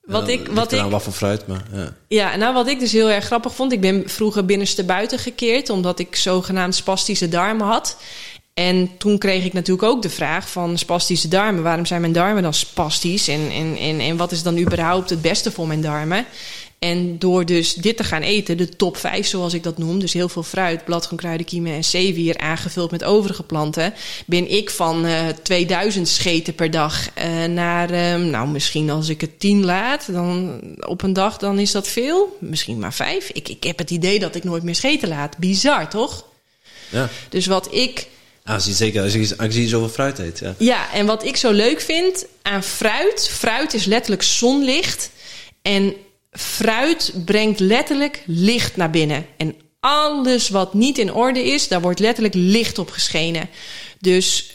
[SPEAKER 1] Wat ik, wat
[SPEAKER 2] ik, wat voor fruit, maar ja.
[SPEAKER 1] Ja, nou wat ik dus heel erg grappig vond. Ik ben vroeger binnenste buiten gekeerd, omdat ik zogenaamd spastische darmen had. En toen kreeg ik natuurlijk ook de vraag van spastische darmen. Waarom zijn mijn darmen dan spastisch? En, en, en, en wat is dan überhaupt het beste voor mijn darmen? En door dus dit te gaan eten, de top 5 zoals ik dat noem, dus heel veel fruit, bladgroen, kruidenkiemen en zeewier aangevuld met overige planten, ben ik van uh, 2000 scheten per dag uh, naar, uh, nou misschien als ik het 10 laat, dan op een dag, dan is dat veel. Misschien maar 5. Ik, ik heb het idee dat ik nooit meer scheten laat. Bizar, toch?
[SPEAKER 2] Ja.
[SPEAKER 1] Dus wat ik
[SPEAKER 2] Ah, zie, zeker, als je, zoveel fruit eet. Ja.
[SPEAKER 1] ja, en wat ik zo leuk vind aan fruit... fruit is letterlijk zonlicht. En fruit brengt letterlijk licht naar binnen. En alles wat niet in orde is, daar wordt letterlijk licht op geschenen. Dus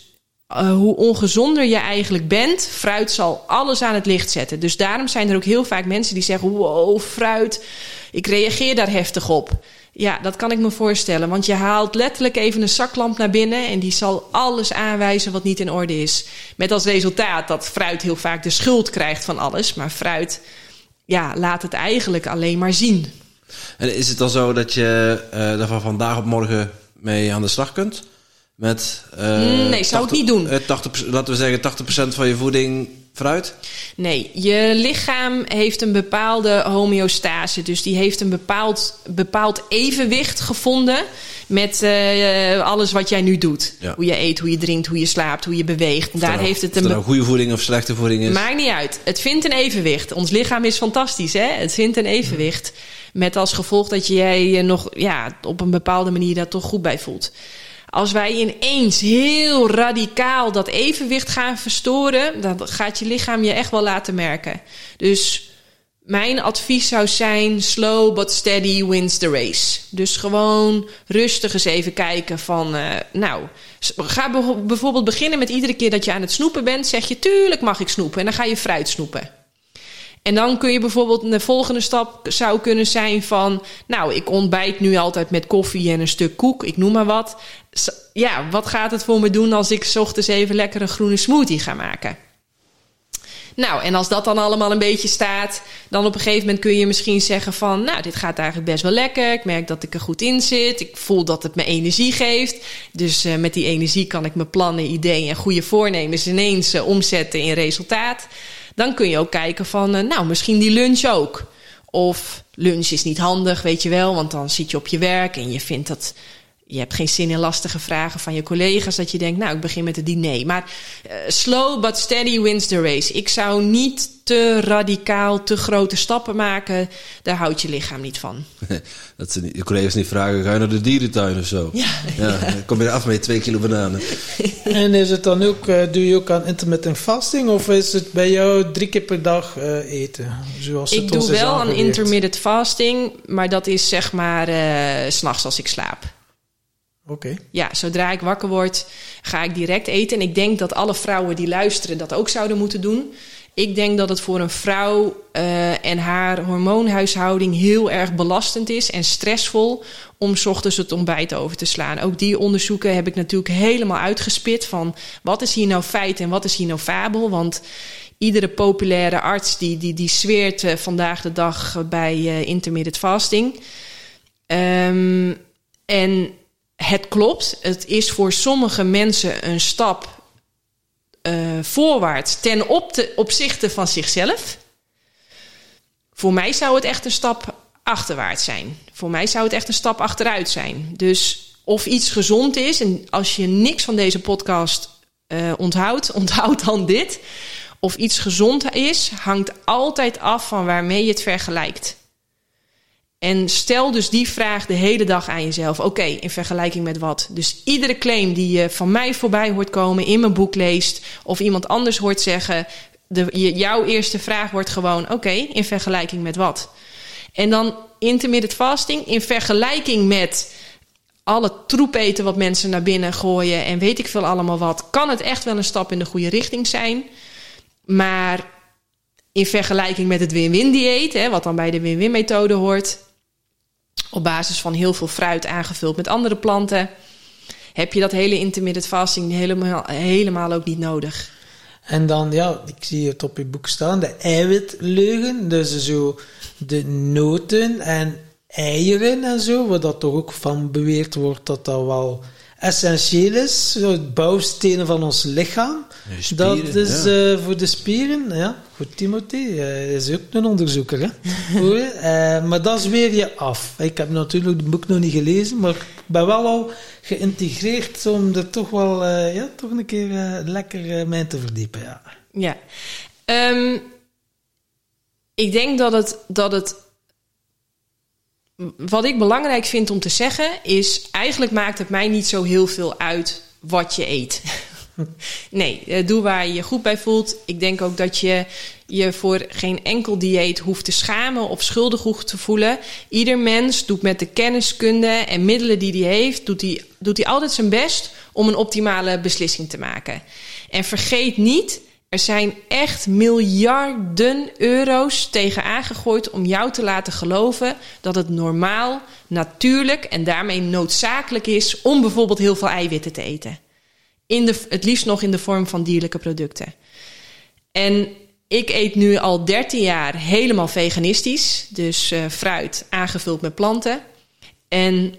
[SPEAKER 1] uh, hoe ongezonder je eigenlijk bent, fruit zal alles aan het licht zetten. Dus daarom zijn er ook heel vaak mensen die zeggen: Wow, fruit, ik reageer daar heftig op. Ja, dat kan ik me voorstellen. Want je haalt letterlijk even een zaklamp naar binnen en die zal alles aanwijzen wat niet in orde is. Met als resultaat dat fruit heel vaak de schuld krijgt van alles. Maar fruit, ja, laat het eigenlijk alleen maar zien.
[SPEAKER 2] En is het dan zo dat je uh, er van vandaag op morgen mee aan de slag kunt? Met, uh,
[SPEAKER 1] nee, zou 80, ik niet doen.
[SPEAKER 2] Uh, 80, laten we zeggen 80% van je voeding fruit?
[SPEAKER 1] Nee, je lichaam heeft een bepaalde homeostase. Dus die heeft een bepaald, bepaald evenwicht gevonden met uh, alles wat jij nu doet. Ja. Hoe je eet, hoe je drinkt, hoe je slaapt, hoe je beweegt. Daar
[SPEAKER 2] nou,
[SPEAKER 1] heeft het
[SPEAKER 2] een. Nou goede voeding of slechte voeding is.
[SPEAKER 1] Maakt niet uit. Het vindt een evenwicht. Ons lichaam is fantastisch, hè? Het vindt een evenwicht. Met als gevolg dat jij je nog ja, op een bepaalde manier daar toch goed bij voelt. Als wij ineens heel radicaal dat evenwicht gaan verstoren, dan gaat je lichaam je echt wel laten merken. Dus mijn advies zou zijn: slow but steady wins the race. Dus gewoon rustig eens even kijken van, uh, nou, ga bijvoorbeeld beginnen met iedere keer dat je aan het snoepen bent, zeg je tuurlijk mag ik snoepen en dan ga je fruit snoepen. En dan kun je bijvoorbeeld de volgende stap zou kunnen zijn van, nou, ik ontbijt nu altijd met koffie en een stuk koek, ik noem maar wat. Ja, wat gaat het voor me doen als ik ochtends even lekker een groene smoothie ga maken? Nou, en als dat dan allemaal een beetje staat, dan op een gegeven moment kun je misschien zeggen van, nou, dit gaat eigenlijk best wel lekker. Ik merk dat ik er goed in zit. Ik voel dat het me energie geeft. Dus uh, met die energie kan ik mijn plannen, ideeën en goede voornemens ineens uh, omzetten in resultaat. Dan kun je ook kijken van, uh, nou, misschien die lunch ook. Of lunch is niet handig, weet je wel, want dan zit je op je werk en je vindt dat je hebt geen zin in lastige vragen van je collega's. Dat je denkt, nou, ik begin met het diner. Maar uh, slow but steady wins the race. Ik zou niet te radicaal, te grote stappen maken. Daar houdt je lichaam niet van.
[SPEAKER 2] dat ze niet, je collega's niet vragen, ga je naar de dierentuin of zo?
[SPEAKER 1] Ja.
[SPEAKER 2] ja, Dan kom je af met twee kilo bananen.
[SPEAKER 3] en is het dan ook, uh, doe je ook aan intermittent fasting? Of is het bij jou drie keer per dag uh, eten? Zoals
[SPEAKER 1] ik doe wel aan intermittent fasting. Maar dat is zeg maar uh, s'nachts als ik slaap.
[SPEAKER 3] Okay.
[SPEAKER 1] Ja, zodra ik wakker word, ga ik direct eten. En ik denk dat alle vrouwen die luisteren dat ook zouden moeten doen. Ik denk dat het voor een vrouw uh, en haar hormoonhuishouding heel erg belastend is en stressvol om ochtends het ontbijt over te slaan. Ook die onderzoeken heb ik natuurlijk helemaal uitgespit van wat is hier nou feit en wat is hier nou fabel. Want iedere populaire arts die, die, die zweert uh, vandaag de dag bij uh, intermittent fasting. Um, en het klopt. Het is voor sommige mensen een stap uh, voorwaarts ten opzichte van zichzelf. Voor mij zou het echt een stap achterwaarts zijn. Voor mij zou het echt een stap achteruit zijn. Dus of iets gezond is, en als je niks van deze podcast uh, onthoudt, onthoud dan dit. Of iets gezond is, hangt altijd af van waarmee je het vergelijkt. En stel dus die vraag de hele dag aan jezelf. Oké, in vergelijking met wat? Dus iedere claim die je van mij voorbij hoort komen, in mijn boek leest, of iemand anders hoort zeggen, de, jouw eerste vraag wordt gewoon: oké, in vergelijking met wat? En dan intermittent fasting in vergelijking met alle troep eten wat mensen naar binnen gooien en weet ik veel allemaal wat, kan het echt wel een stap in de goede richting zijn. Maar in vergelijking met het win-win dieet, wat dan bij de win-win methode hoort, op basis van heel veel fruit aangevuld met andere planten, heb je dat hele intermittent fasting helemaal, helemaal ook niet nodig.
[SPEAKER 3] En dan, ja, ik zie het op je boek staan, de eiwitleugen. Dus zo de noten en eieren en zo, waar dat toch ook van beweerd wordt dat dat wel essentieel is. Bouwstenen van ons lichaam. dat is ja. uh, voor de spieren, ja. Goed, Timothy, uh, is ook een onderzoeker. Hè? uh, maar dat is weer je af. Ik heb natuurlijk het boek nog niet gelezen, maar ik ben wel al geïntegreerd om er toch wel ja, toch een keer lekker mee te verdiepen. Ja.
[SPEAKER 1] ja. Um, ik denk dat het, dat het wat ik belangrijk vind om te zeggen is: eigenlijk maakt het mij niet zo heel veel uit wat je eet. nee, eh, doe waar je je goed bij voelt. Ik denk ook dat je je voor geen enkel dieet hoeft te schamen of schuldig hoeft te voelen. Ieder mens doet met de kenniskunde en middelen die hij heeft, doet hij, doet hij altijd zijn best om een optimale beslissing te maken. En vergeet niet er zijn echt miljarden euro's tegen aangegooid om jou te laten geloven dat het normaal, natuurlijk en daarmee noodzakelijk is om bijvoorbeeld heel veel eiwitten te eten. In de, het liefst nog in de vorm van dierlijke producten. En ik eet nu al 13 jaar helemaal veganistisch, dus uh, fruit aangevuld met planten. En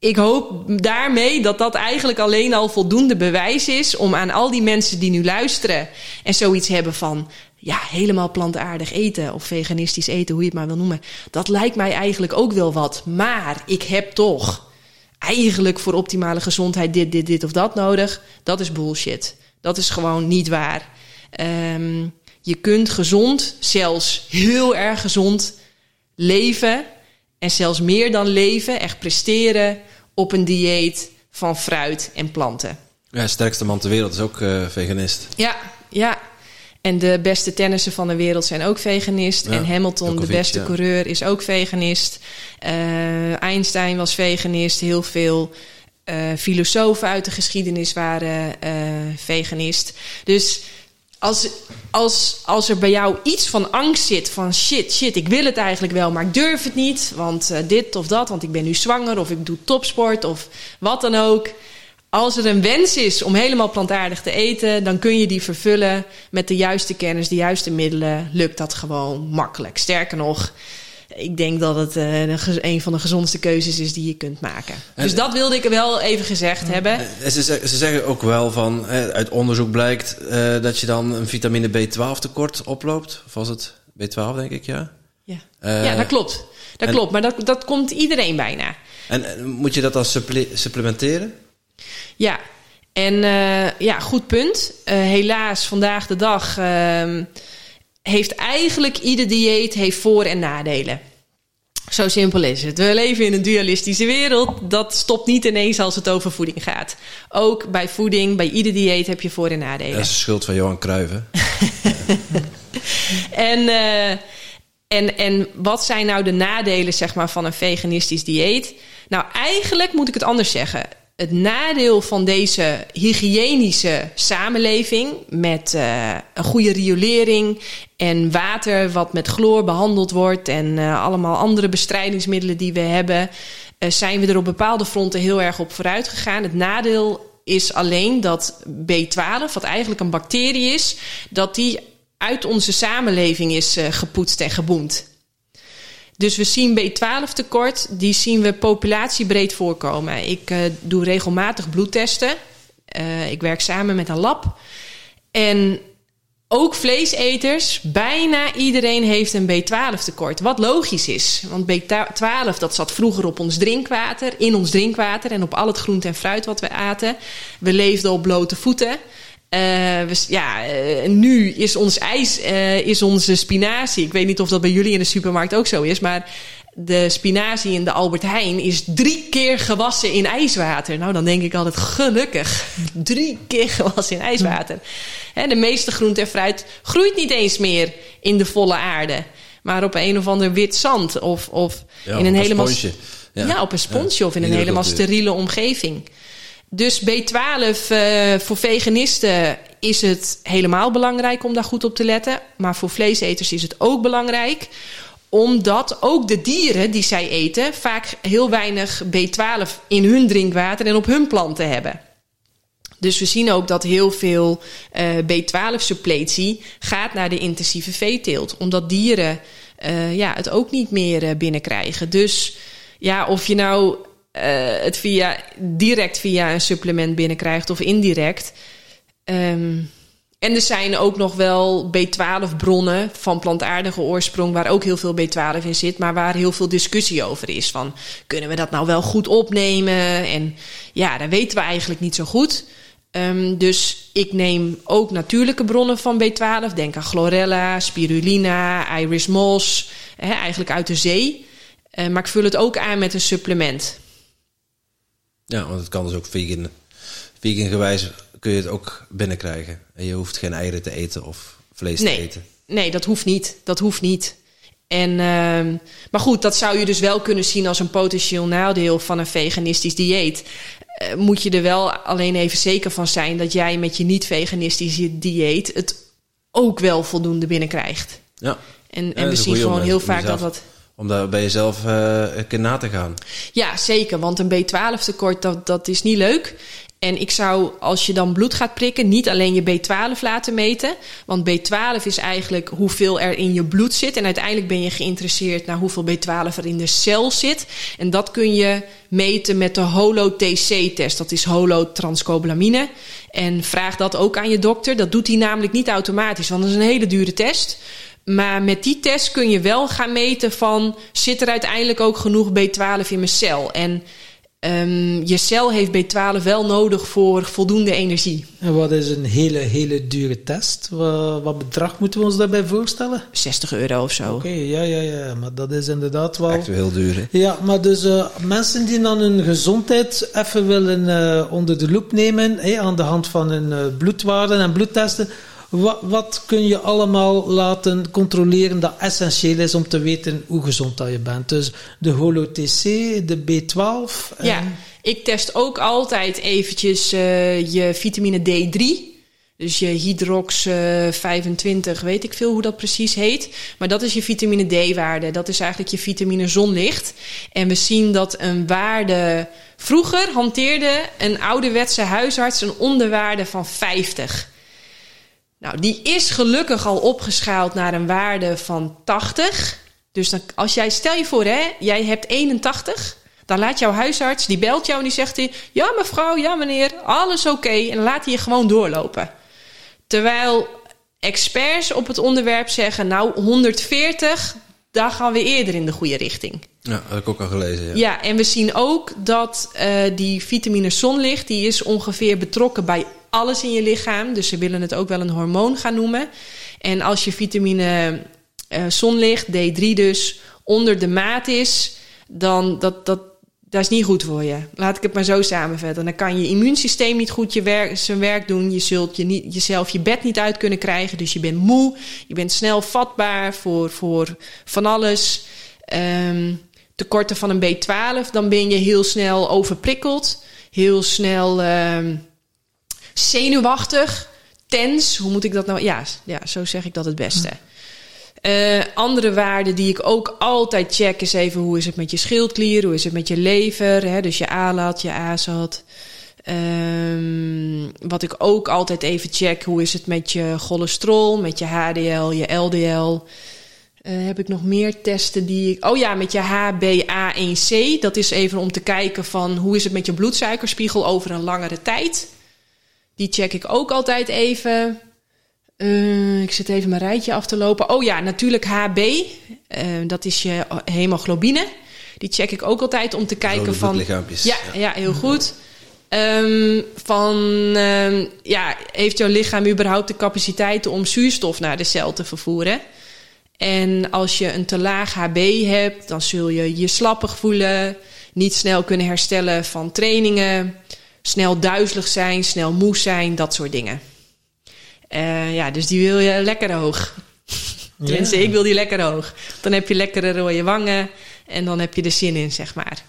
[SPEAKER 1] ik hoop daarmee dat dat eigenlijk alleen al voldoende bewijs is om aan al die mensen die nu luisteren en zoiets hebben van ja, helemaal plantaardig eten of veganistisch eten, hoe je het maar wil noemen. Dat lijkt mij eigenlijk ook wel wat. Maar ik heb toch eigenlijk voor optimale gezondheid dit, dit, dit of dat nodig. Dat is bullshit. Dat is gewoon niet waar. Um, je kunt gezond, zelfs heel erg gezond, leven. En zelfs meer dan leven, echt presteren op een dieet van fruit en planten.
[SPEAKER 2] Ja, sterkste man ter wereld is ook uh, veganist.
[SPEAKER 1] Ja, ja. En de beste tennissen van de wereld zijn ook veganist. en Hamilton, de beste coureur, is ook veganist. Uh, Einstein was veganist. Heel veel uh, filosofen uit de geschiedenis waren veganist. Dus als, als, als er bij jou iets van angst zit, van shit, shit, ik wil het eigenlijk wel, maar ik durf het niet, want uh, dit of dat, want ik ben nu zwanger of ik doe topsport of wat dan ook. Als er een wens is om helemaal plantaardig te eten, dan kun je die vervullen met de juiste kennis, de juiste middelen. Lukt dat gewoon makkelijk. Sterker nog, ik denk dat het uh, een van de gezondste keuzes is die je kunt maken. dus dat wilde ik wel even gezegd hebben.
[SPEAKER 2] Ze, ze, zeggen ook wel van, uit onderzoek blijkt dat je dan een vitamine B12 tekort oploopt. Of was het B12 denk ik, ja?
[SPEAKER 1] Ja, uh, ja dat klopt. Dat klopt, maar dat, dat komt iedereen bijna.
[SPEAKER 2] En moet je dat dan supple supplementeren?
[SPEAKER 1] Ja, en ja, goed punt. helaas, vandaag de dag ehm, heeft eigenlijk ieder dieet heeft voor- en nadelen. Zo simpel is het. We leven in een dualistische wereld. Dat stopt niet ineens als het over voeding gaat. Ook bij voeding, bij ieder dieet heb je voor- en nadelen.
[SPEAKER 2] Dat is de schuld van Johan Cruijff,
[SPEAKER 1] en, uh, en, en wat zijn nou de nadelen zeg maar, van een veganistisch dieet? Nou, eigenlijk moet ik het anders zeggen het nadeel van deze hygiënische samenleving met uh, een goede riolering en water wat met chloor behandeld wordt en uh, allemaal andere bestrijdingsmiddelen die we hebben, uh, zijn we er op bepaalde fronten heel erg op vooruit gegaan. Het nadeel is alleen dat B12, wat eigenlijk een bacterie is, dat die uit onze samenleving is gepoetst en geboemd. Dus we zien B12 tekort, die zien we populatiebreed voorkomen. Ik uh, doe regelmatig bloedtesten. Uh, ik werk samen met een lab. En ook vleeseters, bijna iedereen heeft een B12 tekort. Wat logisch is, want B12 dat zat vroeger op ons drinkwater, in ons drinkwater en op al het groente en fruit wat we aten. We leefden op blote voeten. Uh, we, ja, uh, nu is ons ijs, uh, is onze spinazie. Ik weet niet of dat bij jullie in de supermarkt ook zo is, maar de spinazie in de Albert Heijn is drie keer gewassen in ijswater. Nou, dan denk ik altijd gelukkig. Drie keer gewassen in ijswater. He, de meeste groente en fruit groeit niet eens meer in de volle aarde. Maar op een of ander wit zand. Of, of
[SPEAKER 2] Ja,
[SPEAKER 1] in een helemaal.
[SPEAKER 2] sponsje.
[SPEAKER 1] Ja.
[SPEAKER 2] Ja.
[SPEAKER 1] op een sponsje
[SPEAKER 2] Ja,
[SPEAKER 1] of in een helemaal steriele omgeving. Dus B12 eh, voor veganisten is het helemaal belangrijk om daar goed op te letten. Maar voor vleeseters is het ook belangrijk omdat ook de dieren die zij eten vaak heel weinig B12 in hun drinkwater en op hun planten hebben. Dus we zien ook dat heel veel eh, B12-suppletie gaat naar de intensieve veeteelt. Omdat dieren eh, ja, het ook niet meer binnenkrijgen. Dus ja, of je nou het via, direct via een supplement binnenkrijgt of indirect. Ehm, en er zijn ook nog wel B12-bronnen van plantaardige oorsprong, waar ook heel veel B12 in zit, maar waar heel veel discussie over is. Van kunnen we dat nou wel goed opnemen? En ja, dat weten we eigenlijk niet zo goed. Ehm, dus ik neem ook natuurlijke bronnen van B12. Denk aan chlorella, spirulina, iris moss, eigenlijk uit de zee. Eh, maar ik vul het ook aan met een supplement.
[SPEAKER 2] Ja, want het kan dus ook vegan, vegan gewijs kun je het ook binnenkrijgen. En je hoeft geen eieren te eten of vlees te eten.
[SPEAKER 1] nee, dat hoeft niet. Dat hoeft niet. En, ehm, maar goed, dat zou je dus wel kunnen zien als een potentieel nadeel van een veganistisch dieet. Eh, moet je er wel alleen even zeker van zijn dat jij met je niet-veganistisch dieet het ook wel voldoende binnenkrijgt.
[SPEAKER 2] Ja.
[SPEAKER 1] En, en we zien gewoon heel vaak dat dat.
[SPEAKER 2] Om daar bij jezelf eh, een keer na te gaan.
[SPEAKER 1] Ja, zeker. Want een B12 tekort, dat, dat is niet leuk. En ik zou, als je dan bloed gaat prikken, niet alleen je B12 laten meten. Want B12 is eigenlijk hoeveel er in je bloed zit. En uiteindelijk ben je geïnteresseerd naar hoeveel B12 er in de cel zit. En dat kun je meten met de HOLO-TC-test. Dat is holotranscobalamine. En vraag dat ook aan je dokter. Dat doet hij namelijk niet automatisch, want dat is een hele dure test. Maar met die test kun je wel gaan meten van... zit er uiteindelijk ook genoeg B12 in mijn cel? En ehm, je cel heeft B12 wel nodig voor voldoende energie.
[SPEAKER 3] En wat is een hele, hele dure test? Wat, wat bedrag moeten we ons daarbij voorstellen?
[SPEAKER 1] 60 euro of zo.
[SPEAKER 3] Oké, ja, ja, ja, maar dat is inderdaad wel...
[SPEAKER 2] Echt wel heel duur, hè?
[SPEAKER 3] Ja, maar dus eh, mensen die dan hun gezondheid even willen eh, onder de loep nemen, hé, aan de hand van hun eh, bloedwaarden en bloedtesten, wat, wat kun je allemaal laten controleren dat essentieel is om te weten hoe gezond dat je bent? Dus de HoloTC, de B12. en-
[SPEAKER 1] Ja, ik test ook altijd eventjes eh, je vitamine D3. Dus je hydrox eh, 25, weet ik veel hoe dat precies heet. Maar dat is je vitamine D-waarde. Dat is eigenlijk je vitamine zonlicht. En we zien dat een waarde... Vroeger hanteerde een ouderwetse huisarts een onderwaarde van 50. Nou, die is gelukkig al opgeschaald naar een waarde van 80. Dus dan, als jij, stel je voor, hè, jij hebt 81. Dan laat jouw huisarts, die belt jou en die zegt hij... Ja, mevrouw, ja, meneer, alles oké. En dan laat hij je gewoon doorlopen. Terwijl experts op het onderwerp zeggen... Nou, 140, daar gaan we eerder in de goede richting.
[SPEAKER 2] Ja, dat heb ik ook al gelezen. Ja.
[SPEAKER 1] Ja, en we zien ook dat eh, die vitamine zonlicht... die is ongeveer betrokken bij alles in je lichaam. Dus ze willen het ook wel een hormoon gaan noemen. En als je vitamine eh, zonlicht, D3 dus, onder de maat is... dan dat, dat, dat is niet goed voor je. Laat ik het maar zo samenvatten. Dan kan je immuunsysteem niet goed je werk, zijn werk doen. Je zult je niet, jezelf je bed niet uit kunnen krijgen. Dus je bent moe. Je bent snel vatbaar voor, voor van alles. Ehm, tekorten van een B12, dan ben je heel snel overprikkeld. Heel snel ehm, zenuwachtig. Tens, hoe moet ik dat nou? Ja, ja zo zeg ik dat het beste. Eh, andere waarden die ik ook altijd check is even hoe is het met je schildklier, hoe is het met je lever, hè, dus je ALAT, je AZAT. Ehm, wat ik ook altijd even check, hoe is het met je cholesterol, met je HDL, je LDL. Eh, heb ik nog meer testen die ik... Oh ja, met je HbA1c. Dat is even om te kijken van hoe is het met je bloedsuikerspiegel over een langere tijd. Die check ik ook altijd even. Eh, ik zit even mijn rijtje af te lopen. Oh ja, natuurlijk HB. Eh, dat is je hemoglobine. Die check ik ook altijd om te kijken van...
[SPEAKER 2] bloedlichaampjes.
[SPEAKER 1] Ja, ja, heel goed. Ehm, van, ehm, ja, heeft jouw lichaam überhaupt de capaciteit om zuurstof naar de cel te vervoeren? En als je een te laag HB hebt, dan zul je je slappig voelen, niet snel kunnen herstellen van trainingen, snel duizelig zijn, snel moe zijn, dat soort dingen. Eh, ja, dus die wil je lekker hoog. Tenminste,
[SPEAKER 3] Ja.
[SPEAKER 1] ik wil die lekker hoog. Dan heb je lekkere rode wangen en dan heb je er zin in, zeg maar.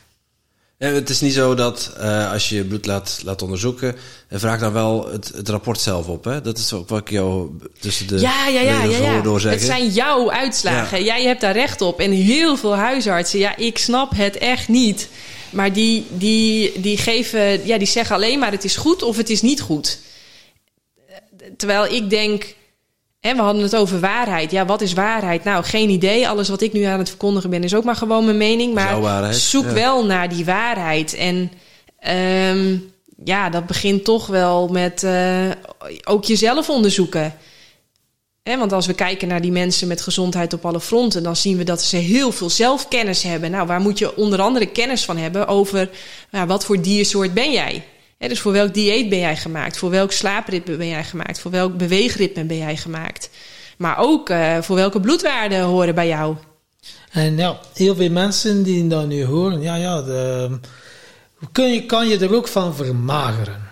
[SPEAKER 2] Ja, het is niet zo dat eh, als je je bloed laat, laat onderzoeken, eh, vraag dan wel het, het rapport zelf op. Hè? Dat is ook wat ik jou tussen de
[SPEAKER 1] ja, ja, ja, ja, ja.
[SPEAKER 2] hoor doorzeggen.
[SPEAKER 1] Het zijn jouw uitslagen. Jij hebt daar recht op. En heel veel huisartsen, ja, ik snap het echt niet. Maar die, die, die geven, ja, die zeggen alleen maar het is goed of het is niet goed. Terwijl ik denk, hè, we hadden het over waarheid. Ja, wat is waarheid? Nou, geen idee. Alles wat ik nu aan het verkondigen ben is ook maar gewoon mijn mening. Maar
[SPEAKER 2] waarheid,
[SPEAKER 1] zoek
[SPEAKER 2] ja.
[SPEAKER 1] wel naar die waarheid. En ehm, ja, dat begint toch wel met eh, ook jezelf onderzoeken. Want als we kijken naar die mensen met gezondheid op alle fronten, dan zien we dat ze heel veel zelfkennis hebben. Nou, waar moet je onder andere kennis van hebben over nou, wat voor diersoort ben jij? Hè, dus voor welk dieet ben jij gemaakt? Voor welk slaapritme ben jij gemaakt? Voor welk beweegritme ben jij gemaakt? Maar ook eh, voor welke bloedwaarden horen bij jou?
[SPEAKER 3] En ja, heel veel mensen die dat nu horen, ja, ja, de, kun je, kan je er ook van vermageren?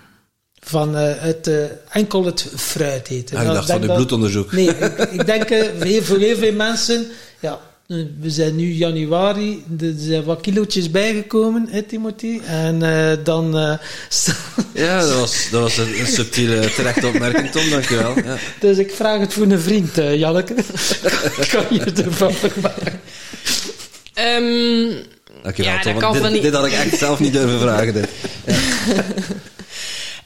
[SPEAKER 3] Van eh, het, eh, enkel het fruit eten.
[SPEAKER 2] Ah, ik dacht van
[SPEAKER 3] denk
[SPEAKER 2] uw
[SPEAKER 3] dat-
[SPEAKER 2] bloedonderzoek.
[SPEAKER 3] Nee, ik, ik denk eh, voor heel- veel mensen, ja, we zijn nu januari, er zijn wat kilootjes bijgekomen, hè, Timothy? En eh, dan eh, sta-
[SPEAKER 2] Ja, dat was, dat was een, een subtiele terechte opmerking, Tom. Dankjewel. Ja.
[SPEAKER 3] Dus ik vraag het voor een vriend, eh, Janneke. kan je ervan vermageren?
[SPEAKER 1] Ehm,
[SPEAKER 2] Dankjewel,
[SPEAKER 1] Ja,
[SPEAKER 2] Tom.
[SPEAKER 1] dat kan
[SPEAKER 2] dit, dit had ik echt zelf niet durven vragen. Dit.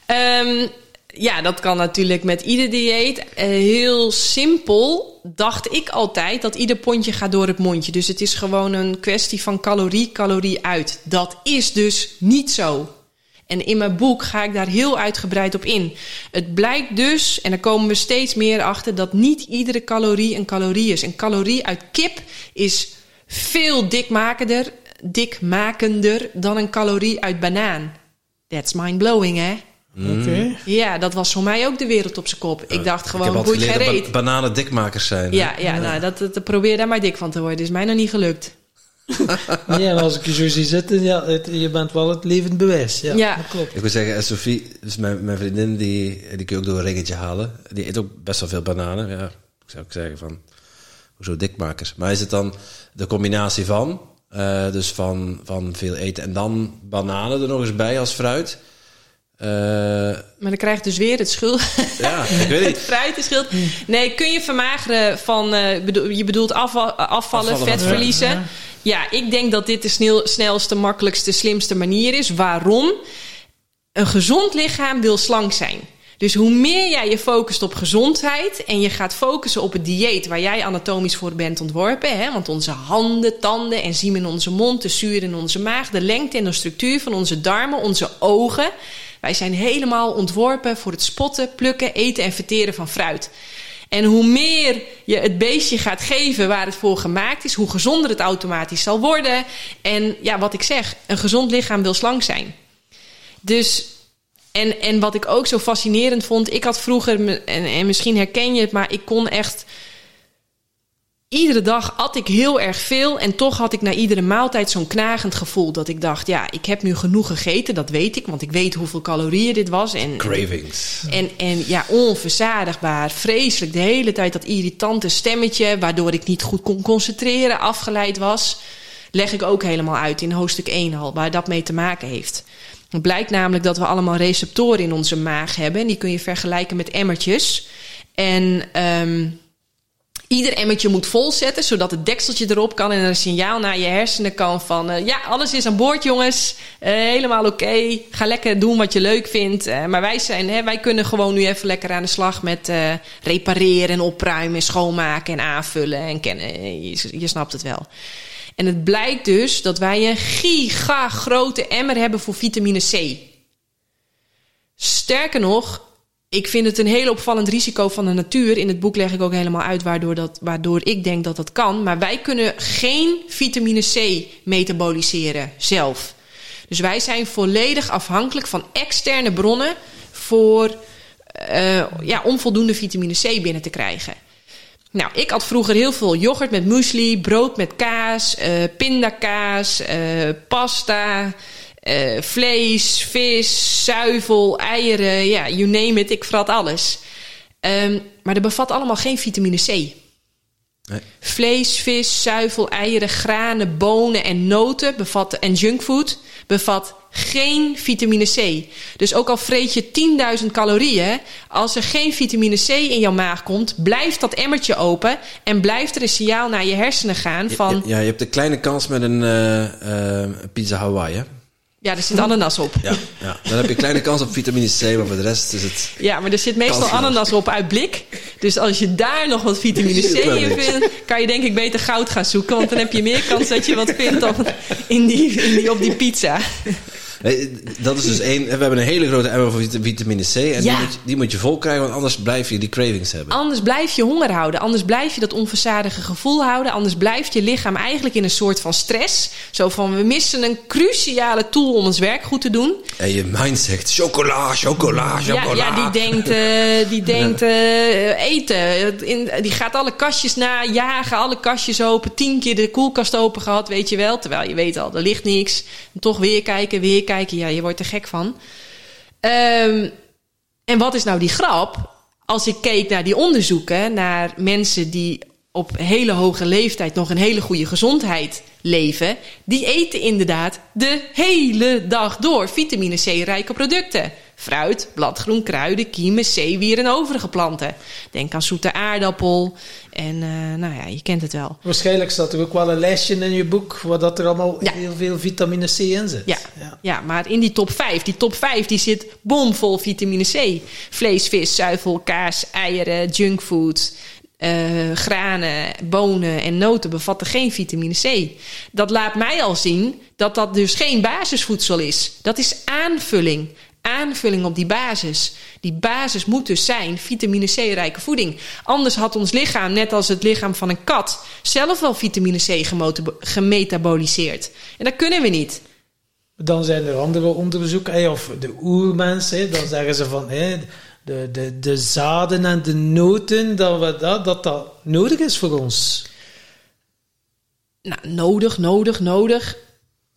[SPEAKER 1] Ehm, ja, dat kan natuurlijk met ieder dieet. Eh, heel simpel dacht ik altijd dat ieder pondje gaat door het mondje. Dus het is gewoon een kwestie van calorie, calorie uit. Dat is dus niet zo. En in mijn boek ga ik daar heel uitgebreid op in. Het blijkt dus, en daar komen we steeds meer achter, dat niet iedere calorie een calorie is. Een calorie uit kip is veel dikmakender, dikmakender dan een calorie uit banaan. That's mind-blowing, hè?
[SPEAKER 3] Oké.
[SPEAKER 1] Ja, dat was voor mij ook de wereld op zijn kop. Ik dacht gewoon, boeit geen
[SPEAKER 2] geleerd
[SPEAKER 1] reet.
[SPEAKER 2] dat ba- bananen dikmakers zijn. hè?
[SPEAKER 1] Ja, ja, nou, dat, dat, probeer daar maar dik van te worden. Is mij nog niet gelukt.
[SPEAKER 3] Nee, en als ik je zo zie zitten, ja, het- je bent wel het levend bewijs. Ja,
[SPEAKER 1] Ja.
[SPEAKER 3] dat klopt.
[SPEAKER 2] Ik moet zeggen, en Sophie, dus mijn, mijn vriendin, die, die kun je ook door een ringetje halen. Die eet ook best wel veel bananen. Ja, ik zou ook zeggen van, hoezo dikmakers? Maar is het dan de combinatie van, eh, dus van, van veel eten en dan bananen er nog eens bij als fruit? Eh,
[SPEAKER 1] Maar dan krijg je dus weer het schuld.
[SPEAKER 2] ja, ik weet
[SPEAKER 1] het
[SPEAKER 2] niet.
[SPEAKER 1] fruit is schuld. Nee, kun je vermageren van... eh, je bedoelt afval, afvallen, vet
[SPEAKER 2] vet.
[SPEAKER 1] verliezen.
[SPEAKER 3] Ja.
[SPEAKER 1] Ja, ik denk dat dit de snel, snelste, makkelijkste, slimste manier is. Waarom? Een gezond lichaam wil slank zijn. Dus hoe meer jij je focust op gezondheid en je gaat focussen op het dieet waar jij anatomisch voor bent ontworpen, hè, want onze handen, tanden, enzymen in onze mond, de zuur in onze maag, de lengte en de structuur van onze darmen, onze ogen, wij zijn helemaal ontworpen voor het spotten, plukken, eten en verteren van fruit. En hoe meer je het beestje gaat geven waar het voor gemaakt is, hoe gezonder het automatisch zal worden. En ja, wat ik zeg, een gezond lichaam wil slank zijn. Dus, en, en wat ik ook zo fascinerend vond, ik had vroeger, en, en misschien herken je het, maar ik kon echt. Iedere dag at ik heel erg veel en toch had ik na iedere maaltijd zo'n knagend gevoel. Dat ik dacht, ja, ik heb nu genoeg gegeten, dat weet ik, want ik weet hoeveel calorieën dit was. En,
[SPEAKER 2] Cravings.
[SPEAKER 1] en, en ja, onverzadigbaar, vreselijk. De hele tijd dat irritante stemmetje, waardoor ik niet goed kon concentreren, afgeleid was. Leg ik ook helemaal uit in hoofdstuk 1 al, waar dat mee te maken heeft. Het blijkt namelijk dat we allemaal receptoren in onze maag hebben. En die kun je vergelijken met emmertjes. En ehm, ieder emmertje moet vol zetten, zodat het dekseltje erop kan en er een signaal naar je hersenen kan van... eh, ja, alles is aan boord jongens, Eh, helemaal oké, ga lekker doen wat je leuk vindt. Eh, maar wij, zijn, hè, wij kunnen gewoon nu even lekker aan de slag met repareren en opruimen, schoonmaken en aanvullen. En kennen, je, je snapt het wel. En het blijkt dus dat wij een giga grote emmer hebben voor vitamine C. Sterker nog, ik vind het een heel opvallend risico van de natuur. In het boek leg ik ook helemaal uit waardoor, dat, waardoor ik denk dat dat kan. Maar wij kunnen geen vitamine C metaboliseren zelf. Dus wij zijn volledig afhankelijk van externe bronnen voor uh, ja, om voldoende vitamine C binnen te krijgen. Nou, ik had vroeger heel veel yoghurt met muesli, brood met kaas, uh, pindakaas, uh, pasta, uh, vlees, vis, zuivel, eieren, ja, you name it, ik vrat alles. Um, maar dat bevat allemaal geen vitamine C. Nee. Vlees, vis, zuivel, eieren, granen, bonen en noten bevatten, en junkfood bevat geen vitamine C. Dus ook al vreet je 10.000 calorieën, als er geen vitamine C in jouw maag komt, blijft dat emmertje open en blijft er een signaal naar je hersenen gaan van...
[SPEAKER 2] Ja, ja je hebt een kleine kans met een uh, uh, pizza Hawaii, hè?
[SPEAKER 1] Ja, er zit ananas op.
[SPEAKER 2] Ja, ja, dan heb je kleine kans op vitamine C, maar voor de rest is het...
[SPEAKER 1] Ja, maar er zit meestal ananas op uit blik. Dus als je daar nog wat vitamine C in vindt... kan je denk ik beter goud gaan zoeken. Want dan heb je meer kans dat je wat vindt op, in die, in die, op die pizza.
[SPEAKER 2] Dat is dus één. We hebben een hele grote emmer voor vitamine C. En die, moet, die, moet, je vol krijgen, want anders blijf je die cravings hebben.
[SPEAKER 1] Anders blijf je honger houden. Anders blijf je dat onverzadige gevoel houden. Anders blijft je lichaam eigenlijk in een soort van stress. Zo van, we missen een cruciale tool om ons werk goed te doen.
[SPEAKER 2] En je mind zegt, chocola, chocola, chocola.
[SPEAKER 1] Ja, ja die denkt, uh, die denkt uh, eten. In, die gaat alle kastjes na, jagen, alle kastjes open. Tien keer de koelkast open gehad, weet je wel. Terwijl je weet al, er ligt niks. En toch weer kijken, weer kijken kijken, ja, je wordt er gek van. Um, en wat is nou die grap? Als ik keek naar die onderzoeken, naar mensen die op hele hoge leeftijd nog een hele goede gezondheid leven, die eten inderdaad de hele dag door vitamine C-rijke producten. Fruit, bladgroen, kruiden, kiemen, zeewier en overige planten. Denk aan zoete aardappel en uh, nou ja, je kent het wel.
[SPEAKER 3] Waarschijnlijk staat er ook wel een lijstje in je boek waar dat er allemaal ja. heel veel vitamine C in zit.
[SPEAKER 1] Ja. ja. Ja. maar in die top 5, die top 5 die zit bomvol vitamine C. Vlees, vis, zuivel, kaas, eieren, junkfood, uh, granen, bonen en noten bevatten geen vitamine C. Dat laat mij al zien dat dat dus geen basisvoedsel is. Dat is aanvulling. Aanvulling op die basis. Die basis moet dus zijn vitamine C-rijke voeding. Anders had ons lichaam, net als het lichaam van een kat, zelf wel vitamine C gemetaboliseerd. En dat kunnen we niet.
[SPEAKER 3] Dan zijn er andere onderzoeken, of de oermensen, dan zeggen ze van de, de, de zaden en de noten, dat, we dat, dat dat nodig is voor ons?
[SPEAKER 1] Nou, nodig, nodig, nodig.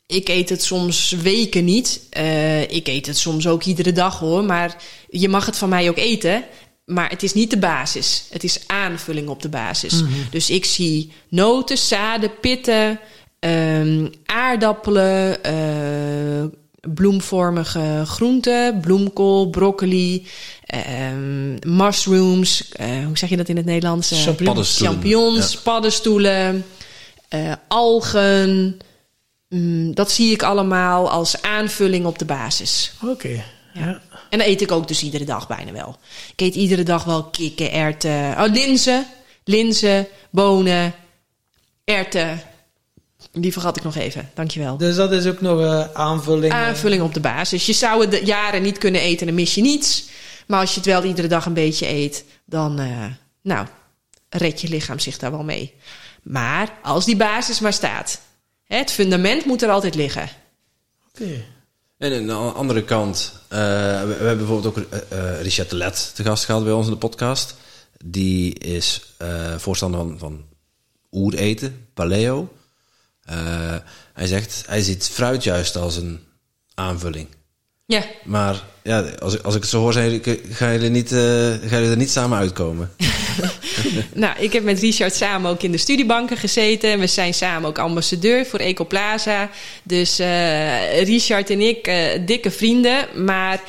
[SPEAKER 1] Ik eet het soms weken niet. Uh, ik eet het soms ook iedere dag hoor. Maar je mag het van mij ook eten. Maar het is niet de basis. Het is aanvulling op de basis. Mm -hmm. Dus ik zie noten, zaden, pitten, um, aardappelen. Uh, bloemvormige groenten, bloemkool, broccoli, um, mushrooms, uh, hoe zeg je dat in het Nederlands?
[SPEAKER 2] Paddenstoelen.
[SPEAKER 1] Champignons, ja. paddenstoelen, uh, algen. Um, dat zie ik allemaal als aanvulling op de basis.
[SPEAKER 3] Oké. Okay. Ja.
[SPEAKER 1] En dat eet ik ook dus iedere dag bijna wel. Ik eet iedere dag wel kikken, erwten, oh, linzen, linzen, bonen, erwten, die vergat ik nog even, dankjewel.
[SPEAKER 3] Dus dat is ook nog uh, aanvulling?
[SPEAKER 1] Aanvulling op de basis. Je zou het de jaren niet kunnen eten, dan mis je niets. Maar als je het wel iedere dag een beetje eet, dan uh, nou, red je lichaam zich daar wel mee. Maar als die basis maar staat. Het fundament moet er altijd liggen.
[SPEAKER 3] Oké. Okay.
[SPEAKER 2] En aan de andere kant, uh, we, we, hebben bijvoorbeeld ook uh, Richard de Let te gast gehad bij ons in de podcast. Die is voorstander van, van oereten, paleo. Uh, hij zegt, hij ziet fruit juist als een aanvulling.
[SPEAKER 1] Ja.
[SPEAKER 2] Maar ja, als, als ik het zo hoor, zijn, ga je er niet, uh, ga je er niet samen uitkomen.
[SPEAKER 1] nou, ik heb met Richard samen ook in de studiebanken gezeten. En we zijn samen ook ambassadeur voor Ecoplaza. Dus uh, Richard en ik, dikke vrienden. Maar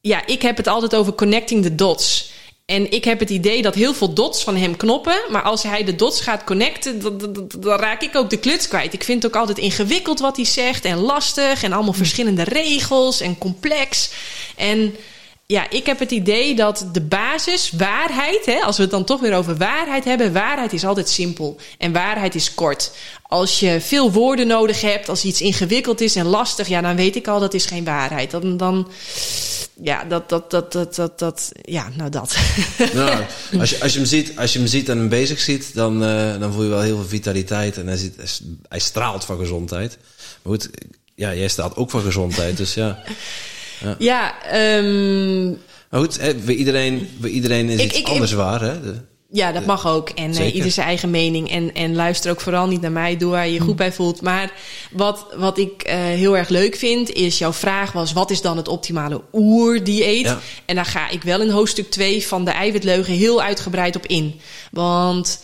[SPEAKER 1] ja, ik heb het altijd over connecting the dots. En ik heb het idee dat heel veel dots van hem knoppen. Maar als hij de dots gaat connecten, dan, dan, dan, raak ik ook de kluts kwijt. Ik vind het ook altijd ingewikkeld wat hij zegt. En lastig. En allemaal verschillende regels. En complex. En ja, ik heb het idee dat de basis, waarheid, hè, als we het dan toch weer over waarheid hebben, waarheid is altijd simpel en waarheid is kort. Als je veel woorden nodig hebt, als iets ingewikkeld is en lastig, ja, dan weet ik al dat is geen waarheid. Dan, dan ja, dat, dat, dat, dat, dat, dat, ja, nou dat.
[SPEAKER 2] Nou, als, je, als, je hem ziet, als je hem ziet en hem bezig ziet, dan, uh, dan voel je wel heel veel vitaliteit en hij, ziet, hij straalt van gezondheid. Maar goed, ja, jij staat ook voor gezondheid, dus ja.
[SPEAKER 1] Ja, ja um,
[SPEAKER 2] maar goed, bij, iedereen, bij iedereen is ik, iets anders waar. Hè? De,
[SPEAKER 1] ja, dat mag ook. En uh, ieder zijn eigen mening. En, en luister ook vooral niet naar mij. Doe waar je je goed hm. bij voelt. Maar wat, wat ik uh, heel erg leuk vind, is jouw vraag was: wat is dan het optimale oerdieet? Ja. En daar ga ik wel in hoofdstuk 2 van de eiwitleugen heel uitgebreid op in. Want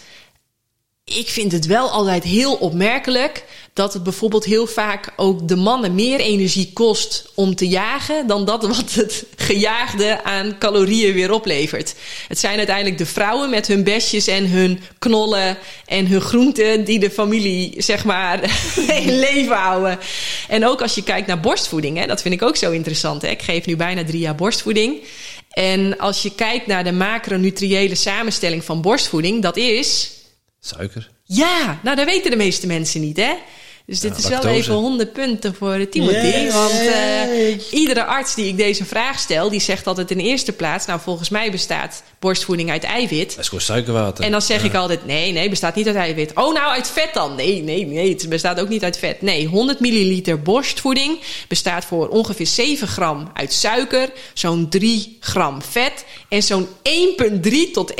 [SPEAKER 1] ik vind het wel altijd heel opmerkelijk dat het bijvoorbeeld heel vaak ook de mannen meer energie kost om te jagen dan dat wat het gejaagde aan calorieën weer oplevert. Het zijn uiteindelijk de vrouwen met hun besjes en hun knollen en hun groenten die de familie zeg maar in leven houden. En ook als je kijkt naar borstvoeding, hè, dat vind ik ook zo interessant. Hè. Ik geef nu bijna drie jaar borstvoeding. En als je kijkt naar de macronutriële samenstelling van borstvoeding, dat is
[SPEAKER 2] Suiker.
[SPEAKER 1] Ja, nou dat weten de meeste mensen niet, hè? Dus dit is wel even 100 punten voor Timothy. Want uh, iedere arts die ik deze vraag stel, die zegt altijd in eerste plaats: Nou, volgens mij bestaat borstvoeding uit eiwit.
[SPEAKER 2] Dat is gewoon suikerwater.
[SPEAKER 1] En dan zeg ik altijd: Nee, nee, bestaat niet uit eiwit. Oh, nou uit vet dan? Nee, nee, nee, het bestaat ook niet uit vet. Nee, 100 milliliter borstvoeding bestaat voor ongeveer 7 gram uit suiker, zo'n 3 gram vet en zo'n 1,3 tot 1,7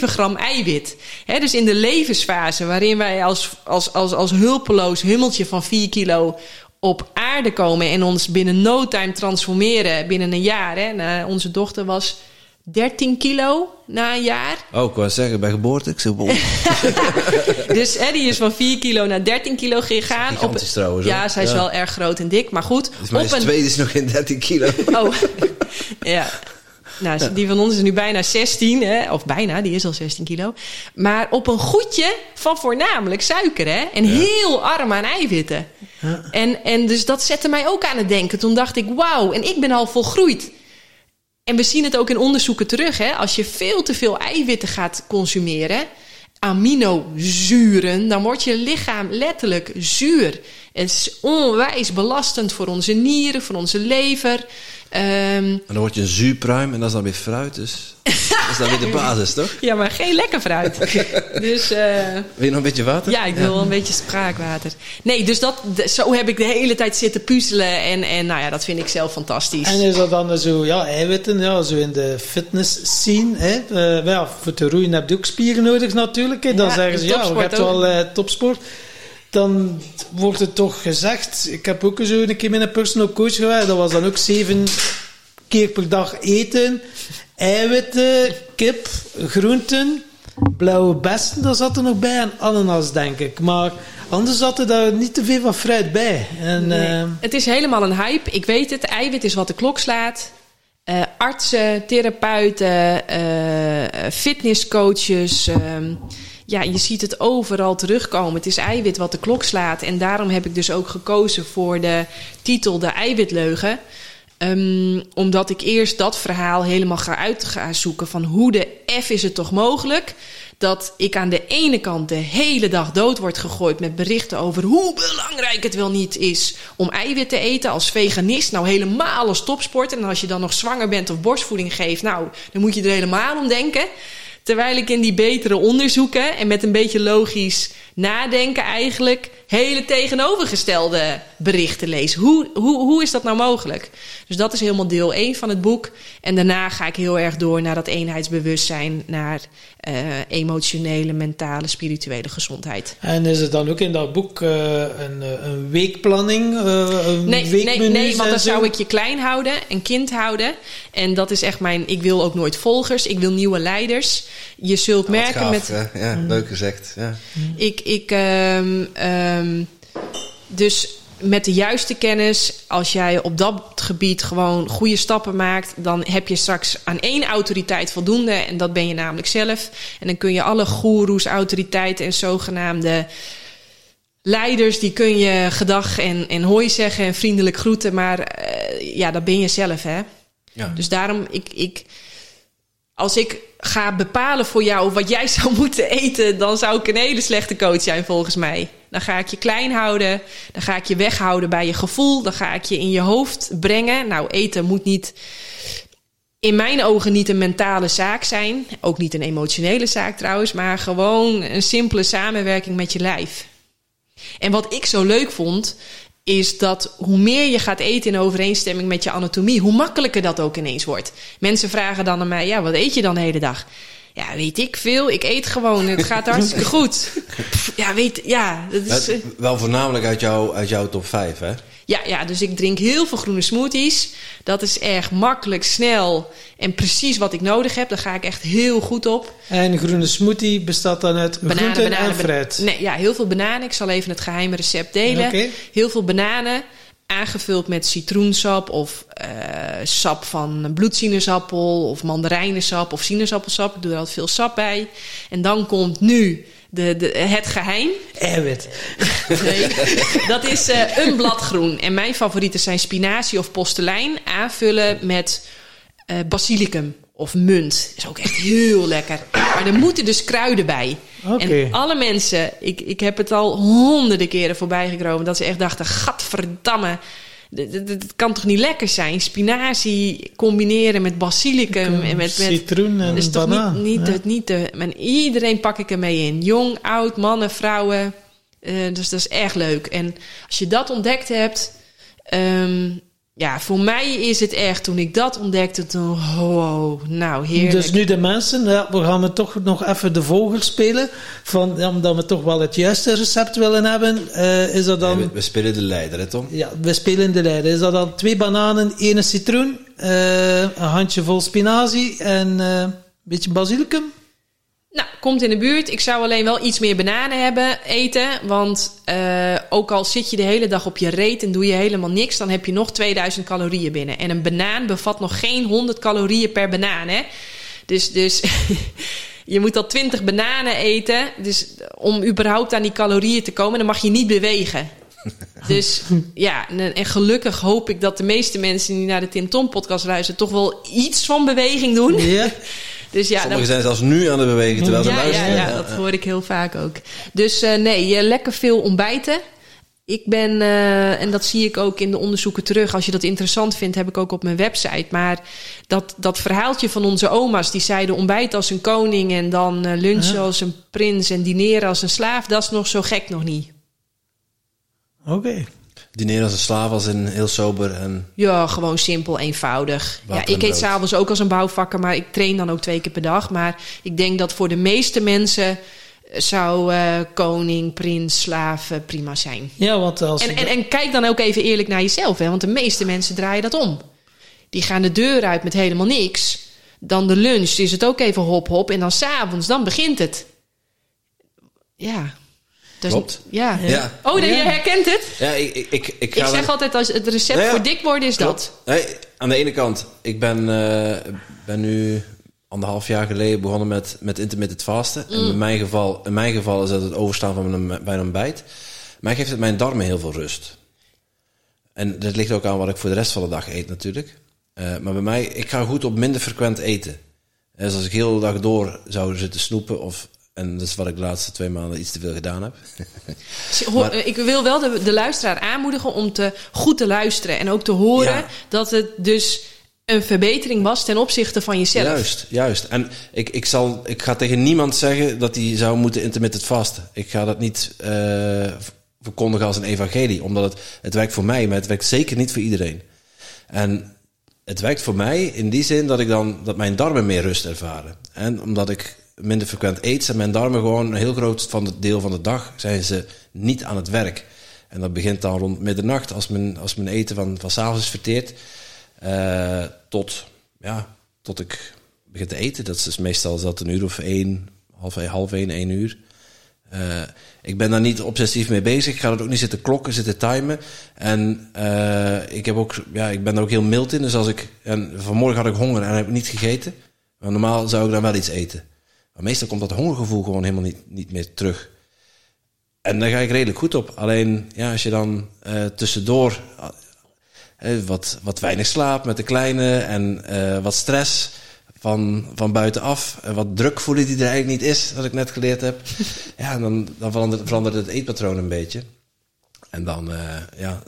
[SPEAKER 1] gram eiwit. He, dus in de levensfase waarin wij als, als, als, als hulpeloos hummeltje van 4 kilo op aarde komen en ons binnen no time transformeren binnen een jaar. Hè. Nou, onze dochter was 13 kilo na een jaar.
[SPEAKER 2] Oh, ik wou zeggen, bij geboorte. Ik zeg,
[SPEAKER 1] dus hè, die is van 4 kilo naar 13 kilo gegaan.
[SPEAKER 2] Op, trouwens.
[SPEAKER 1] Ja, zij is wel erg groot en dik, maar goed.
[SPEAKER 2] Dus mijn een... tweede is nog geen 13 kilo.
[SPEAKER 1] Oh, ja. Nou, die van ons is nu bijna 16, hè? of bijna, die is al 16 kilo. Maar op een goedje van voornamelijk suiker, hè? En heel arm aan eiwitten. Ja. En, en dus dat zette mij ook aan het denken. Toen dacht ik, wauw, en ik ben al volgroeid. En we zien het ook in onderzoeken terug, hè? Als je veel te veel eiwitten gaat consumeren, aminozuren, dan wordt je lichaam letterlijk zuur. Het is onwijs belastend voor onze nieren, voor onze lever. Um,
[SPEAKER 2] en dan word je een zuurpruim en dat is dan weer fruit. Dus dat is dan weer de basis, toch?
[SPEAKER 1] Ja, maar geen lekker fruit. dus, uh,
[SPEAKER 2] wil je nog een beetje water?
[SPEAKER 1] Ja, ik wil wel een beetje spraakwater. Nee, dus dat, zo heb ik de hele tijd zitten puzzelen. En, en nou ja, dat vind ik zelf fantastisch.
[SPEAKER 3] En is dat dan zo, ja, eiwitten, ja, zo in de fitness scene. Hè? Uh, ja, voor te roeien heb je ook spieren nodig natuurlijk. Hè? Dan ja, zeggen ze, ja, je hebt wel uh, topsport dan wordt het toch gezegd. Ik heb ook zo een keer met een personal coach gewerkt. Dat was dan ook zeven keer per dag eten. Eiwitten, kip, groenten, blauwe bessen, dat zat er nog bij. En ananas, denk ik. Maar anders zat er daar niet te veel van fruit bij. En,
[SPEAKER 1] nee. uh, het is helemaal een hype. Ik weet het. Eiwit is wat de klok slaat. Uh, artsen, therapeuten, uh, fitnesscoaches... Ehm, ja, je ziet het overal terugkomen. Het is eiwit wat de klok slaat. En daarom heb ik dus ook gekozen voor de titel De Eiwitleugen. Um, omdat ik eerst dat verhaal helemaal ga uitzoeken van hoe de F is het toch mogelijk dat ik aan de ene kant de hele dag dood word gegooid met berichten over hoe belangrijk het wel niet is om eiwit te eten als veganist. Nou, helemaal als topsport. En als je dan nog zwanger bent of borstvoeding geeft, nou, dan moet je er helemaal om denken. Terwijl ik in die betere onderzoeken en met een beetje logisch nadenken eigenlijk hele tegenovergestelde berichten lees. Hoe, hoe, hoe is dat nou mogelijk? Dus dat is helemaal deel 1 van het boek. En daarna ga ik heel erg door naar dat eenheidsbewustzijn, naar uh, emotionele, mentale, spirituele gezondheid.
[SPEAKER 3] En is het dan ook in dat boek uh, een, een, weekplanning? Uh, een
[SPEAKER 1] nee, nee, nee, want dan zou ik je klein houden, een kind houden. En dat is echt mijn. Ik wil ook nooit volgers, ik wil nieuwe leiders. Je zult merken gaaf, met.
[SPEAKER 2] Ja, leuk gezegd. Ja.
[SPEAKER 1] Ik, ik, um, um, dus met de juiste kennis, als jij op dat gebied gewoon goede stappen maakt, dan heb je straks aan één autoriteit voldoende. En dat ben je namelijk zelf. En dan kun je alle goeroes, autoriteiten en zogenaamde leiders, die kun je gedag en, en hooi zeggen en vriendelijk groeten. Maar uh, ja, dat ben je zelf, hè.
[SPEAKER 2] Ja.
[SPEAKER 1] Dus daarom, ik, ik, als ik ga bepalen voor jou wat jij zou moeten eten, dan zou ik een hele slechte coach zijn volgens mij. Dan ga ik je klein houden, dan ga ik je weghouden bij je gevoel, dan ga ik je in je hoofd brengen. Nou, eten moet niet in mijn ogen niet een mentale zaak zijn. Ook niet een emotionele zaak trouwens, maar gewoon een simpele samenwerking met je lijf. En wat ik zo leuk vond, is dat hoe meer je gaat eten in overeenstemming met je anatomie, hoe makkelijker dat ook ineens wordt. Mensen vragen dan aan mij: ja, wat eet je dan de hele dag? Ja, weet ik veel. Ik eet gewoon. Het gaat hartstikke goed. Pff, Ja, weet, ja, dat is, eh,
[SPEAKER 2] Maar Wel voornamelijk uit, jou, uit jouw top 5, hè?
[SPEAKER 1] Ja, ja, dus ik drink heel veel groene smoothies. Dat is erg makkelijk, snel en precies wat ik nodig heb. Daar ga ik echt heel goed op.
[SPEAKER 3] En groene smoothie bestaat dan uit groenten en fruit.
[SPEAKER 1] Nee, ja, heel veel bananen. Ik zal even het geheime recept delen. Heel veel bananen, aangevuld met citroensap of eh, sap van bloedsinaasappel of mandarijnensap of sinaasappelsap. Ik doe er altijd veel sap bij. En dan komt nu de, de, het geheim.
[SPEAKER 3] Eiwit.
[SPEAKER 1] Nee, dat is eh, een bladgroen. En mijn favorieten zijn spinazie of postelijn. Aanvullen met eh, basilicum of munt. Is ook echt heel lekker. Maar er moeten dus kruiden bij.
[SPEAKER 3] Oké.
[SPEAKER 1] En alle mensen, ik, ik heb het al honderden keren voorbij gekomen... dat ze echt dachten, gadverdamme... dit kan toch niet lekker zijn? Spinazie combineren met basilicum en met, met
[SPEAKER 3] Citroen en
[SPEAKER 1] is toch
[SPEAKER 3] banaan.
[SPEAKER 1] niet, niet,
[SPEAKER 3] Ja.
[SPEAKER 1] de, niet de... Maar iedereen pak ik ermee in. Jong, oud, mannen, vrouwen. Eh, dus dat is erg leuk. En als je dat ontdekt hebt... ehm, ja, voor mij is het echt... Toen ik dat ontdekte, toen... Wow, nou, heerlijk.
[SPEAKER 3] Dus nu de mensen, ja, we gaan het toch nog even de vogel spelen. Van, ja, omdat we toch wel het juiste recept willen hebben. eh, is dat dan...
[SPEAKER 2] we, we spelen de leider, hè, Tom?
[SPEAKER 3] Ja, we spelen de leider. Is dat dan twee bananen, één citroen, eh, een handje vol spinazie en eh, een beetje basilicum?
[SPEAKER 1] Nou, komt in de buurt. Ik zou alleen wel iets meer bananen hebben eten. Want eh, ook al zit je de hele dag op je reet en doe je helemaal niks, dan heb je nog 2000 calorieën binnen. En een banaan bevat nog geen 100 calorieën per banaan. Hè? Dus, dus je moet al 20 bananen eten. Dus om überhaupt aan die calorieën te komen, dan mag je niet bewegen. Dus ja, en, en gelukkig hoop ik dat de meeste mensen die naar de Tim Tom podcast luisteren, toch wel iets van beweging doen.
[SPEAKER 3] Ja.
[SPEAKER 1] Dus ja, dan-
[SPEAKER 2] Sommigen zijn zelfs nu aan het bewegen terwijl ze
[SPEAKER 1] ja, ja,
[SPEAKER 2] luisteren.
[SPEAKER 1] ja, dat hoor ik heel vaak ook. Dus eh, nee, eh, lekker veel ontbijten. Ik ben, eh, en dat zie ik ook in de onderzoeken terug. Als je dat interessant vindt, heb ik ook op mijn website. Maar dat, dat verhaaltje van onze oma's, die zeiden ontbijt als een koning en dan eh, lunchen als een prins en dineren als een slaaf, dat is nog zo gek nog niet.
[SPEAKER 3] Oké.
[SPEAKER 2] Dineren als een slaaf, als een heel sober en...
[SPEAKER 1] Ja, gewoon simpel, eenvoudig. Ja, ik eet s'avonds ook als een bouwvakker, maar ik train dan ook twee keer per dag. Maar ik denk dat voor de meeste mensen zou eh, koning, prins, slaaf eh, prima zijn.
[SPEAKER 3] Ja, want als
[SPEAKER 1] En, en, en kijk dan ook even eerlijk naar jezelf, hè, want de meeste mensen draaien dat om. Die gaan de deur uit met helemaal niks. Dan de lunch is het ook even hop hop. En dan s'avonds, dan begint het. Ja. Dus,
[SPEAKER 2] Klopt.
[SPEAKER 1] Ja.
[SPEAKER 2] Ja.
[SPEAKER 1] Oh, je
[SPEAKER 3] Ja.
[SPEAKER 1] herkent het?
[SPEAKER 2] Ja, ik, ik, ik, ik
[SPEAKER 1] zeg altijd, als het recept
[SPEAKER 2] ja.
[SPEAKER 1] voor dik worden is dat.
[SPEAKER 2] Nee, aan de ene kant, ik ben, eh, ben nu anderhalf jaar geleden begonnen met, met intermittent fasten. En
[SPEAKER 1] Mm.
[SPEAKER 2] in mijn, geval, in mijn geval is dat het overstaan van mijn, bij een ontbijt. Maar geeft het mijn darmen heel veel rust. En dat ligt ook aan wat ik voor de rest van de dag eet natuurlijk. Eh, maar bij mij, ik ga goed op minder frequent eten. Dus als ik heel de dag door zou zitten snoepen of... En dat is wat ik de laatste twee maanden iets te veel gedaan heb. Maar-
[SPEAKER 1] eh, ik wil wel de, de luisteraar aanmoedigen om te, goed te luisteren. En ook te horen
[SPEAKER 2] Ja.
[SPEAKER 1] dat het dus een verbetering was ten opzichte van jezelf.
[SPEAKER 2] Juist, juist. En ik, ik, zal, ik ga tegen niemand zeggen dat hij zou moeten intermittent vasten. Ik ga dat niet eh, verkondigen als een evangelie, omdat het, het werkt voor mij, maar het werkt zeker niet voor iedereen. En het werkt voor mij in die zin dat ik dan dat mijn darmen meer rust ervaren. En omdat ik minder frequent eet, zijn mijn darmen gewoon een heel groot van het deel van de dag zijn ze niet aan het werk. En dat begint dan rond middernacht als mijn, als mijn eten van, van s'avonds is verteerd. eh, tot, ja, tot ik begin te eten. Dat is dus meestal dat een uur of één, half, half één, één uur. Eh, ik ben daar niet obsessief mee bezig. Ik ga er ook niet zitten klokken, zitten timen. En eh, ik, heb ook, ja, ik ben er ook heel mild in. Dus als ik, en vanmorgen had ik honger en heb ik niet gegeten. Maar normaal zou ik dan wel iets eten. Maar meestal komt dat hongergevoel gewoon helemaal niet, niet meer terug. En daar ga ik redelijk goed op. Alleen ja, als je dan eh, tussendoor. eh, wat, wat weinig slaap met de kleine en eh, wat stress van, van buitenaf. En wat druk voelen die er eigenlijk niet is, wat ik net geleerd heb. ja, en dan, dan verandert, verandert het eetpatroon een beetje. En dan, eh, ja,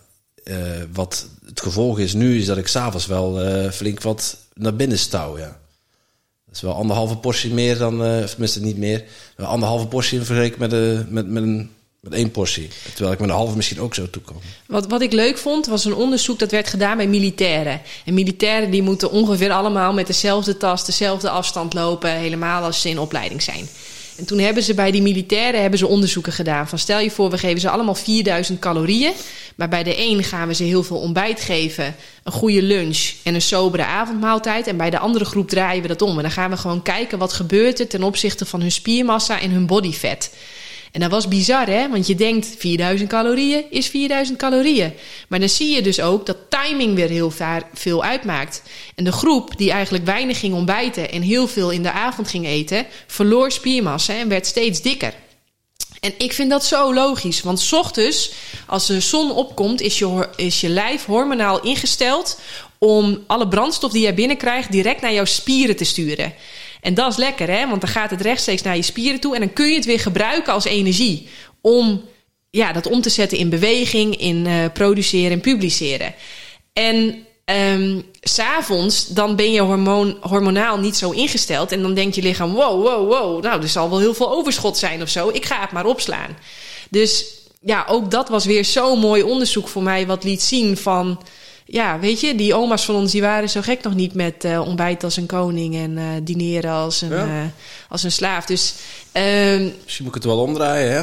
[SPEAKER 2] eh, wat het gevolg is nu, is dat ik s'avonds wel eh, flink wat naar binnen stouw, ja. Is wel anderhalve portie meer dan, eh of tenminste niet meer, anderhalve portie vergeleken met, de, met, met, een, met één portie. Terwijl ik met een halve misschien ook zou toekomen.
[SPEAKER 1] Wat, wat ik leuk vond, was een onderzoek dat werd gedaan bij militairen. En militairen die moeten ongeveer allemaal met dezelfde tas, dezelfde afstand lopen, helemaal als ze in opleiding zijn. En toen hebben ze bij die militairen hebben ze onderzoeken gedaan. Van stel je voor, we geven ze allemaal 4000 calorieën. Maar bij de een gaan we ze heel veel ontbijt geven, een goede lunch en een sobere avondmaaltijd. En bij de andere groep draaien we dat om. En dan gaan we gewoon kijken wat gebeurt er ten opzichte van hun spiermassa en hun bodyfat. En dat was bizar, hè? Want je denkt 4000 calorieën is 4000 calorieën. Maar dan zie je dus ook dat timing weer heel veel uitmaakt. En de groep die eigenlijk weinig ging ontbijten en heel veel in de avond ging eten, verloor spiermassa en werd steeds dikker. En ik vind dat zo logisch. Want 's ochtends, als de zon opkomt, is je, is je lijf hormonaal ingesteld om alle brandstof die jij binnenkrijgt direct naar jouw spieren te sturen. En dat is lekker, hè? Want dan gaat het rechtstreeks naar je spieren toe en dan kun je het weer gebruiken als energie om ja, dat om te zetten in beweging, in eh, produceren en publiceren. En ehm, s'avonds, dan ben je hormoon, hormonaal niet zo ingesteld. En dan denkt je lichaam, wow, wow, wow. Nou, er zal wel heel veel overschot zijn of zo. Ik ga het maar opslaan. Dus ja, ook dat was weer zo'n mooi onderzoek voor mij. Wat liet zien van... Ja, weet je, die oma's van ons die waren zo gek nog niet met eh ontbijt als een koning en eh, dineren als een,
[SPEAKER 2] Ja.
[SPEAKER 1] eh, als een slaaf. Dus ehm,
[SPEAKER 2] Misschien moet ik het wel omdraaien, hè?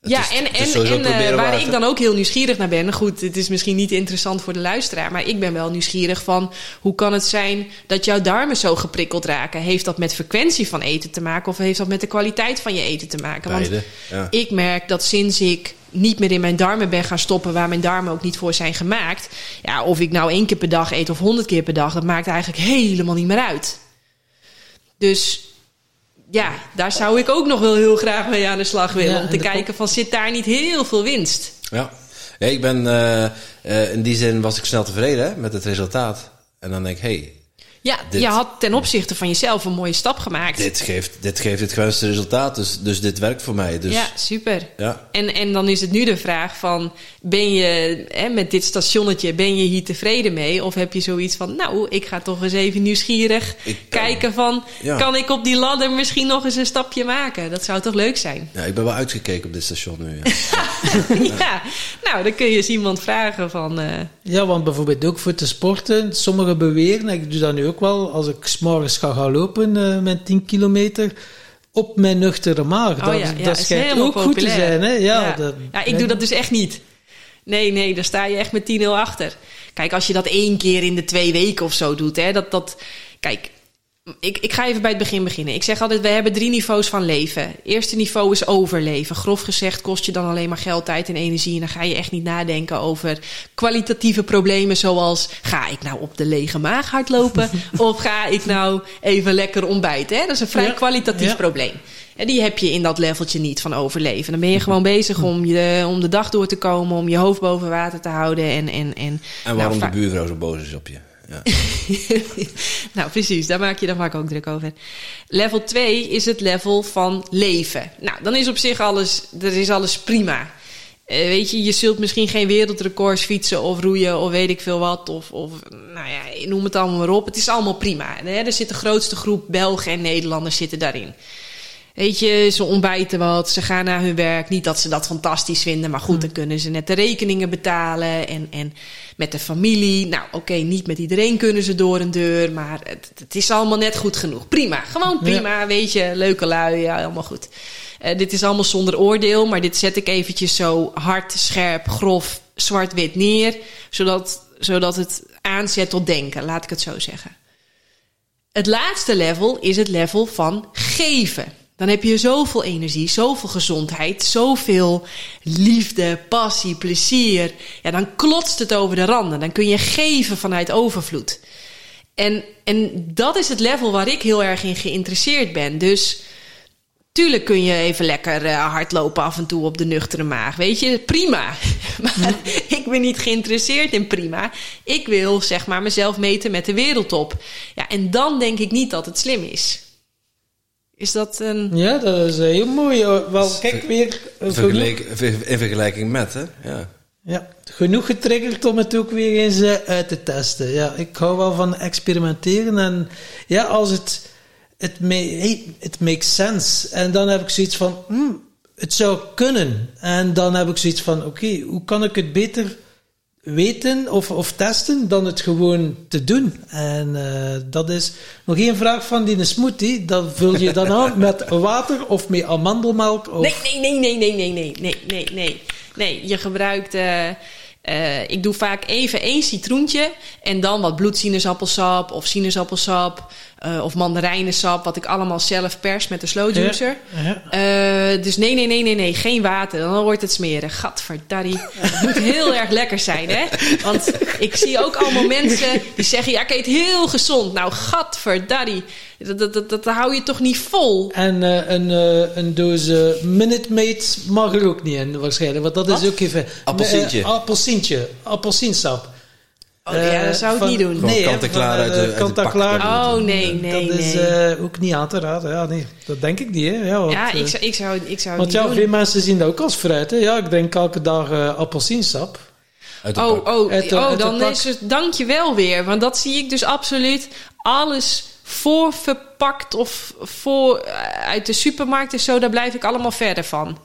[SPEAKER 2] Het
[SPEAKER 1] ja,
[SPEAKER 2] is-
[SPEAKER 1] en, en, eh, waar
[SPEAKER 2] waard,
[SPEAKER 1] ik dan ook heel nieuwsgierig naar ben. Goed, het is misschien niet interessant voor de luisteraar, maar ik ben wel nieuwsgierig van hoe kan het zijn dat jouw darmen zo geprikkeld raken? Heeft dat met frequentie van eten te maken of heeft dat met de kwaliteit van je eten te maken? Want
[SPEAKER 2] ja.
[SPEAKER 1] ik merk dat sinds ik niet meer in mijn darmen ben gaan stoppen, waar mijn darmen ook niet voor zijn gemaakt, ja, of ik nou één keer per dag eet of honderd keer per dag, dat maakt eigenlijk helemaal niet meer uit. Dus ja, daar zou ik ook nog wel heel graag mee aan de slag willen.
[SPEAKER 3] Ja,
[SPEAKER 1] om te kijken van zit daar niet heel veel winst?
[SPEAKER 2] Ja, ja ik ben eh, eh, in die zin was ik snel tevreden hè, met het resultaat. En dan denk ik, hey,
[SPEAKER 1] Ja,
[SPEAKER 2] Dit-
[SPEAKER 1] je had ten opzichte van jezelf een mooie stap gemaakt.
[SPEAKER 2] dit geeft, dit geeft het gewenste resultaat, dus, dus dit werkt voor mij. Dus,
[SPEAKER 1] Ja, super.
[SPEAKER 2] ja.
[SPEAKER 1] En, en dan is het nu de vraag van, ben je hè, met dit stationnetje, ben je hier tevreden mee? Of heb je zoiets van, nou, ik ga toch eens even nieuwsgierig
[SPEAKER 2] Ik
[SPEAKER 1] kijken van,
[SPEAKER 2] Ja.
[SPEAKER 1] kan ik op die ladder misschien nog eens een stapje maken? Dat zou toch leuk zijn?
[SPEAKER 2] ja, ik ben wel uitgekeken op dit station nu. Ja.
[SPEAKER 1] ja, nou, dan kun je eens iemand vragen van, eh,
[SPEAKER 3] Ja, want bijvoorbeeld ook voor te sporten. Sommigen beweren, en ik doe dat nu ook wel, als ik s'morgens ga gaan lopen eh, met 10 kilometer, op mijn nuchtere maag.
[SPEAKER 1] Oh
[SPEAKER 3] dat
[SPEAKER 1] ja, ja,
[SPEAKER 3] dat schijnt ook goed te zijn. Hè? Ja,
[SPEAKER 1] ja.
[SPEAKER 3] dat-
[SPEAKER 1] ja, ik doe dat dus echt niet. Nee, nee, daar sta je echt met 10-0 achter. Kijk, als je dat één keer in de twee weken of zo doet, hè, dat, dat, kijk, ik, ik ga even bij het begin beginnen. Ik zeg altijd, we hebben drie niveaus van leven. Eerste niveau is overleven. Grof gezegd kost je dan alleen maar geld, tijd en energie. En dan ga je echt niet nadenken over kwalitatieve problemen zoals... ga ik nou op de lege maag hardlopen? of ga ik nou even lekker ontbijten? Hè? Dat is een vrij
[SPEAKER 3] Ja.
[SPEAKER 1] kwalitatief
[SPEAKER 3] Ja.
[SPEAKER 1] probleem. En die heb je in dat leveltje niet van overleven. Dan ben je gewoon bezig om, je, om de dag door te komen... om je hoofd boven water te houden en... en, en
[SPEAKER 2] En waarom
[SPEAKER 1] nou,
[SPEAKER 2] de buurvrouw zo boos is op je. Ja.
[SPEAKER 1] nou, precies, daar maak je dan vaak ook druk over. Level 2 is het level van leven. Nou, dan is op zich alles, er is alles prima. Eh, weet je, je zult misschien geen wereldrecords fietsen of roeien of weet ik veel wat. Of, of nou ja, noem het allemaal maar op. Het is allemaal prima. Hè? Er zit de grootste groep Belgen en Nederlanders zitten daarin. Weet je, ze ontbijten wat, ze gaan naar hun werk. Niet dat ze dat fantastisch vinden, maar goed, dan kunnen ze net de rekeningen betalen. En, en met de familie. Nou, oké, niet met iedereen kunnen ze door een deur, maar het, het is allemaal net goed genoeg. Prima, gewoon prima, weet je, leuke lui, ja, allemaal goed. Eh, dit is allemaal zonder oordeel, maar dit zet ik eventjes zo hard, scherp, grof, zwart-wit neer. Zodat, zodat het aanzet tot denken, laat ik het zo zeggen. Het laatste level is het level van geven. Dan heb je zoveel energie, zoveel gezondheid, zoveel liefde, passie, plezier. Ja, dan klotst het over de randen. Dan kun je geven vanuit overvloed. En, en dat is het level waar ik heel erg in geïnteresseerd ben. Dus Tuurlijk kun je even lekker eh, hardlopen af en toe op de nuchtere maag. Weet je, prima. Maar ik ben niet geïnteresseerd in prima. Ik wil zeg maar mezelf meten met de wereldtop. Ja, en dan denk ik niet dat het slim is. Is dat een.
[SPEAKER 3] Ja, dat is heel mooi. eh, Wel, kijk weer. eh,
[SPEAKER 2] Vergelijk, in vergelijking met, hè? Ja.
[SPEAKER 3] ja, genoeg getriggerd om het ook weer eens eh, uit te testen. Ja, ik hou wel van experimenteren. En ja, als het. Het ma- hey, it makes sense. En dan heb ik zoiets van. hmm, het zou kunnen. En dan heb ik zoiets van: oké, hoe kan ik het beter weten of, of testen dan het gewoon te doen. En eh, dat is nog één vraag van die smoothie. Dat vul je dan aan met water of met amandelmelk. Of...
[SPEAKER 1] Nee, nee, nee, nee, nee, nee, nee, nee, nee, nee. Je gebruikt. eh, eh, ik doe vaak even één citroentje en dan wat bloedsinaasappelsap of sinaasappelsap eh, of mandarijnensap, wat ik allemaal zelf pers met de slow juicer.
[SPEAKER 3] Ja.
[SPEAKER 1] Eh, dus nee, nee, nee, nee, nee, geen water. Dan wordt het smerig. Gadverdarrie. Het moet heel erg lekker zijn, hè? Want ik zie ook allemaal mensen die zeggen... ja, ik eet heel gezond. Nou, gadverdarrie. Dat, dat, dat, dat hou je toch niet vol?
[SPEAKER 3] En eh, een, eh, een doos Minute Maid mag er ook niet in, waarschijnlijk. Want dat is
[SPEAKER 1] Wat?
[SPEAKER 3] ook even...
[SPEAKER 2] Appelsientje.
[SPEAKER 3] Appelsientje. Appelsiensap.
[SPEAKER 1] Oh, ja, dat zou ik
[SPEAKER 3] van-
[SPEAKER 1] niet doen.
[SPEAKER 3] Nee,
[SPEAKER 2] kant-en-klaar
[SPEAKER 3] van,
[SPEAKER 2] uit de-
[SPEAKER 3] eh,
[SPEAKER 2] uit de
[SPEAKER 3] kant-en-klaar.
[SPEAKER 2] pak.
[SPEAKER 1] Oh, nee, nee,
[SPEAKER 3] dat is
[SPEAKER 1] nee.
[SPEAKER 3] eh, ook niet aan te raden. Ja, nee, dat denk ik niet. Hè. Ja, want,
[SPEAKER 1] Ja,
[SPEAKER 3] eh,
[SPEAKER 1] ik zou, ik zou, ik zou
[SPEAKER 3] Want
[SPEAKER 1] niet
[SPEAKER 3] ja,
[SPEAKER 1] doen.
[SPEAKER 3] veel mensen zien dat ook als fruit. Hè. Ja, ik drink elke dag eh appelsiensap.
[SPEAKER 2] Uit de
[SPEAKER 1] Oh,
[SPEAKER 2] pak.
[SPEAKER 1] oh,
[SPEAKER 3] Uit de-
[SPEAKER 1] oh dan is het dank je wel weer. Want dat zie ik dus absoluut alles voorverpakt of voor, eh, uit de supermarkt en zo. Daar blijf ik allemaal verder van.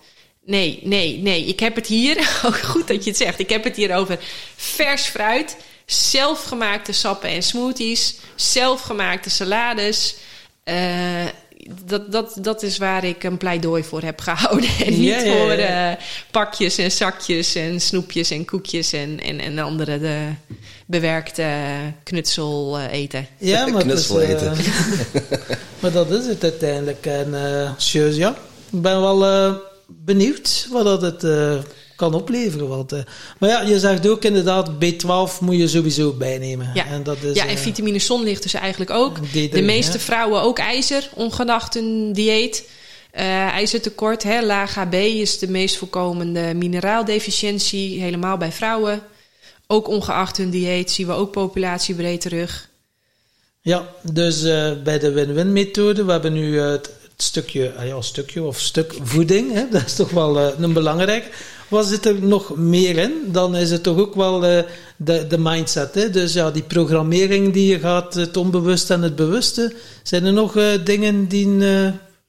[SPEAKER 1] Nee, nee, nee. Ik heb het hier, ook goed dat je het zegt. Ik heb het hier over vers fruit, zelfgemaakte sappen en smoothies, zelfgemaakte salades. Eh, dat, dat, dat is waar ik een pleidooi voor heb gehouden. En niet voor eh, pakjes en zakjes en snoepjes en koekjes en, en, en andere de bewerkte knutsel eh, eten.
[SPEAKER 3] Ja, maar, dat is,
[SPEAKER 2] Knutsel
[SPEAKER 3] eh,
[SPEAKER 2] eten.
[SPEAKER 3] maar dat is het uiteindelijk. En eh serieus, ja. Ik ben wel eh, benieuwd wat dat het eh, kan opleveren. Want, maar ja, je zegt ook inderdaad, B12 moet je sowieso bijnemen.
[SPEAKER 1] Ja,
[SPEAKER 3] en, dat is,
[SPEAKER 1] ja, en
[SPEAKER 3] eh,
[SPEAKER 1] vitamine zonlicht dus eigenlijk ook.
[SPEAKER 3] D3,
[SPEAKER 1] De meeste vrouwen ook ijzer, ongeacht hun dieet. Eh, ijzertekort, hè, laag HB is de meest voorkomende mineraaldeficiëntie, helemaal bij vrouwen. Ook ongeacht hun dieet zien we ook populatiebreed terug.
[SPEAKER 3] Ja, dus eh, bij de win-win methode, we hebben nu het, stukje, ah ja, stukje of stuk voeding, hè, dat is toch wel eh, een belangrijk. Wat zit er nog meer in? Dan is het toch ook wel eh, de, de mindset. Hè? Dus ja, die programmering die je gaat, het onbewuste en het bewuste. Zijn er nog eh, dingen die,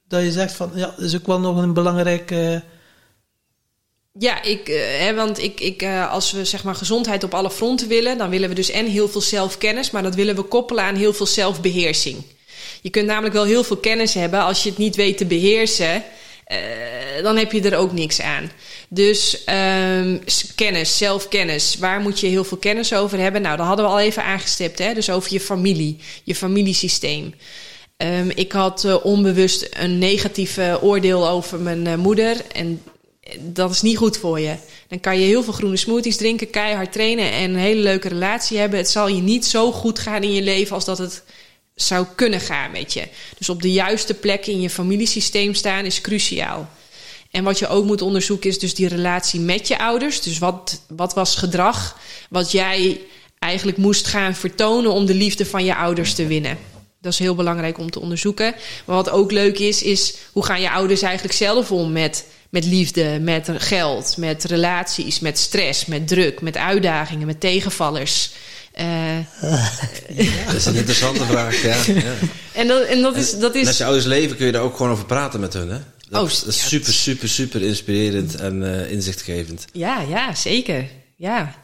[SPEAKER 3] dat je zegt van, ja, dat is ook wel nog een belangrijk...
[SPEAKER 1] Ja, ik, hè, want ik, ik, als we zeg maar gezondheid op alle fronten willen, dan willen we dus en heel veel zelfkennis, maar dat willen we koppelen aan heel veel zelfbeheersing. Je kunt namelijk wel heel veel kennis hebben, als je het niet weet te beheersen, eh, dan heb je er ook niks aan. Dus ehm, kennis, zelfkennis, waar moet je heel veel kennis over hebben? Nou, dat hadden we al even aangestipt, hè? dus over je familie, je familiesysteem. Ehm, ik had eh, onbewust een negatief oordeel over mijn eh, moeder. En dat is niet goed voor je. Dan kan je heel veel groene smoothies drinken, keihard trainen en een hele leuke relatie hebben. Het zal je niet zo goed gaan in je leven als dat het zou kunnen gaan met je. Dus op de juiste plek in je familiesysteem staan is cruciaal. En wat je ook moet onderzoeken is dus die relatie met je ouders. Dus wat, wat was gedrag wat jij eigenlijk moest gaan vertonen om de liefde van je ouders te winnen. Dat is heel belangrijk om te onderzoeken. Maar wat ook leuk is, is hoe gaan je ouders eigenlijk zelf om met, met liefde, met geld, met relaties, met stress, met druk, met uitdagingen, met tegenvallers. Eh,
[SPEAKER 2] Dat is een interessante vraag, ja. ja.
[SPEAKER 1] en dat, en dat is. Dat
[SPEAKER 2] En als
[SPEAKER 1] is
[SPEAKER 2] je ouders leven, kun je daar ook gewoon over praten met hun, hè? Dat,
[SPEAKER 1] Oh,
[SPEAKER 2] dat is super, super, super inspirerend en eh, inzichtgevend.
[SPEAKER 1] Ja, ja, zeker. Ja.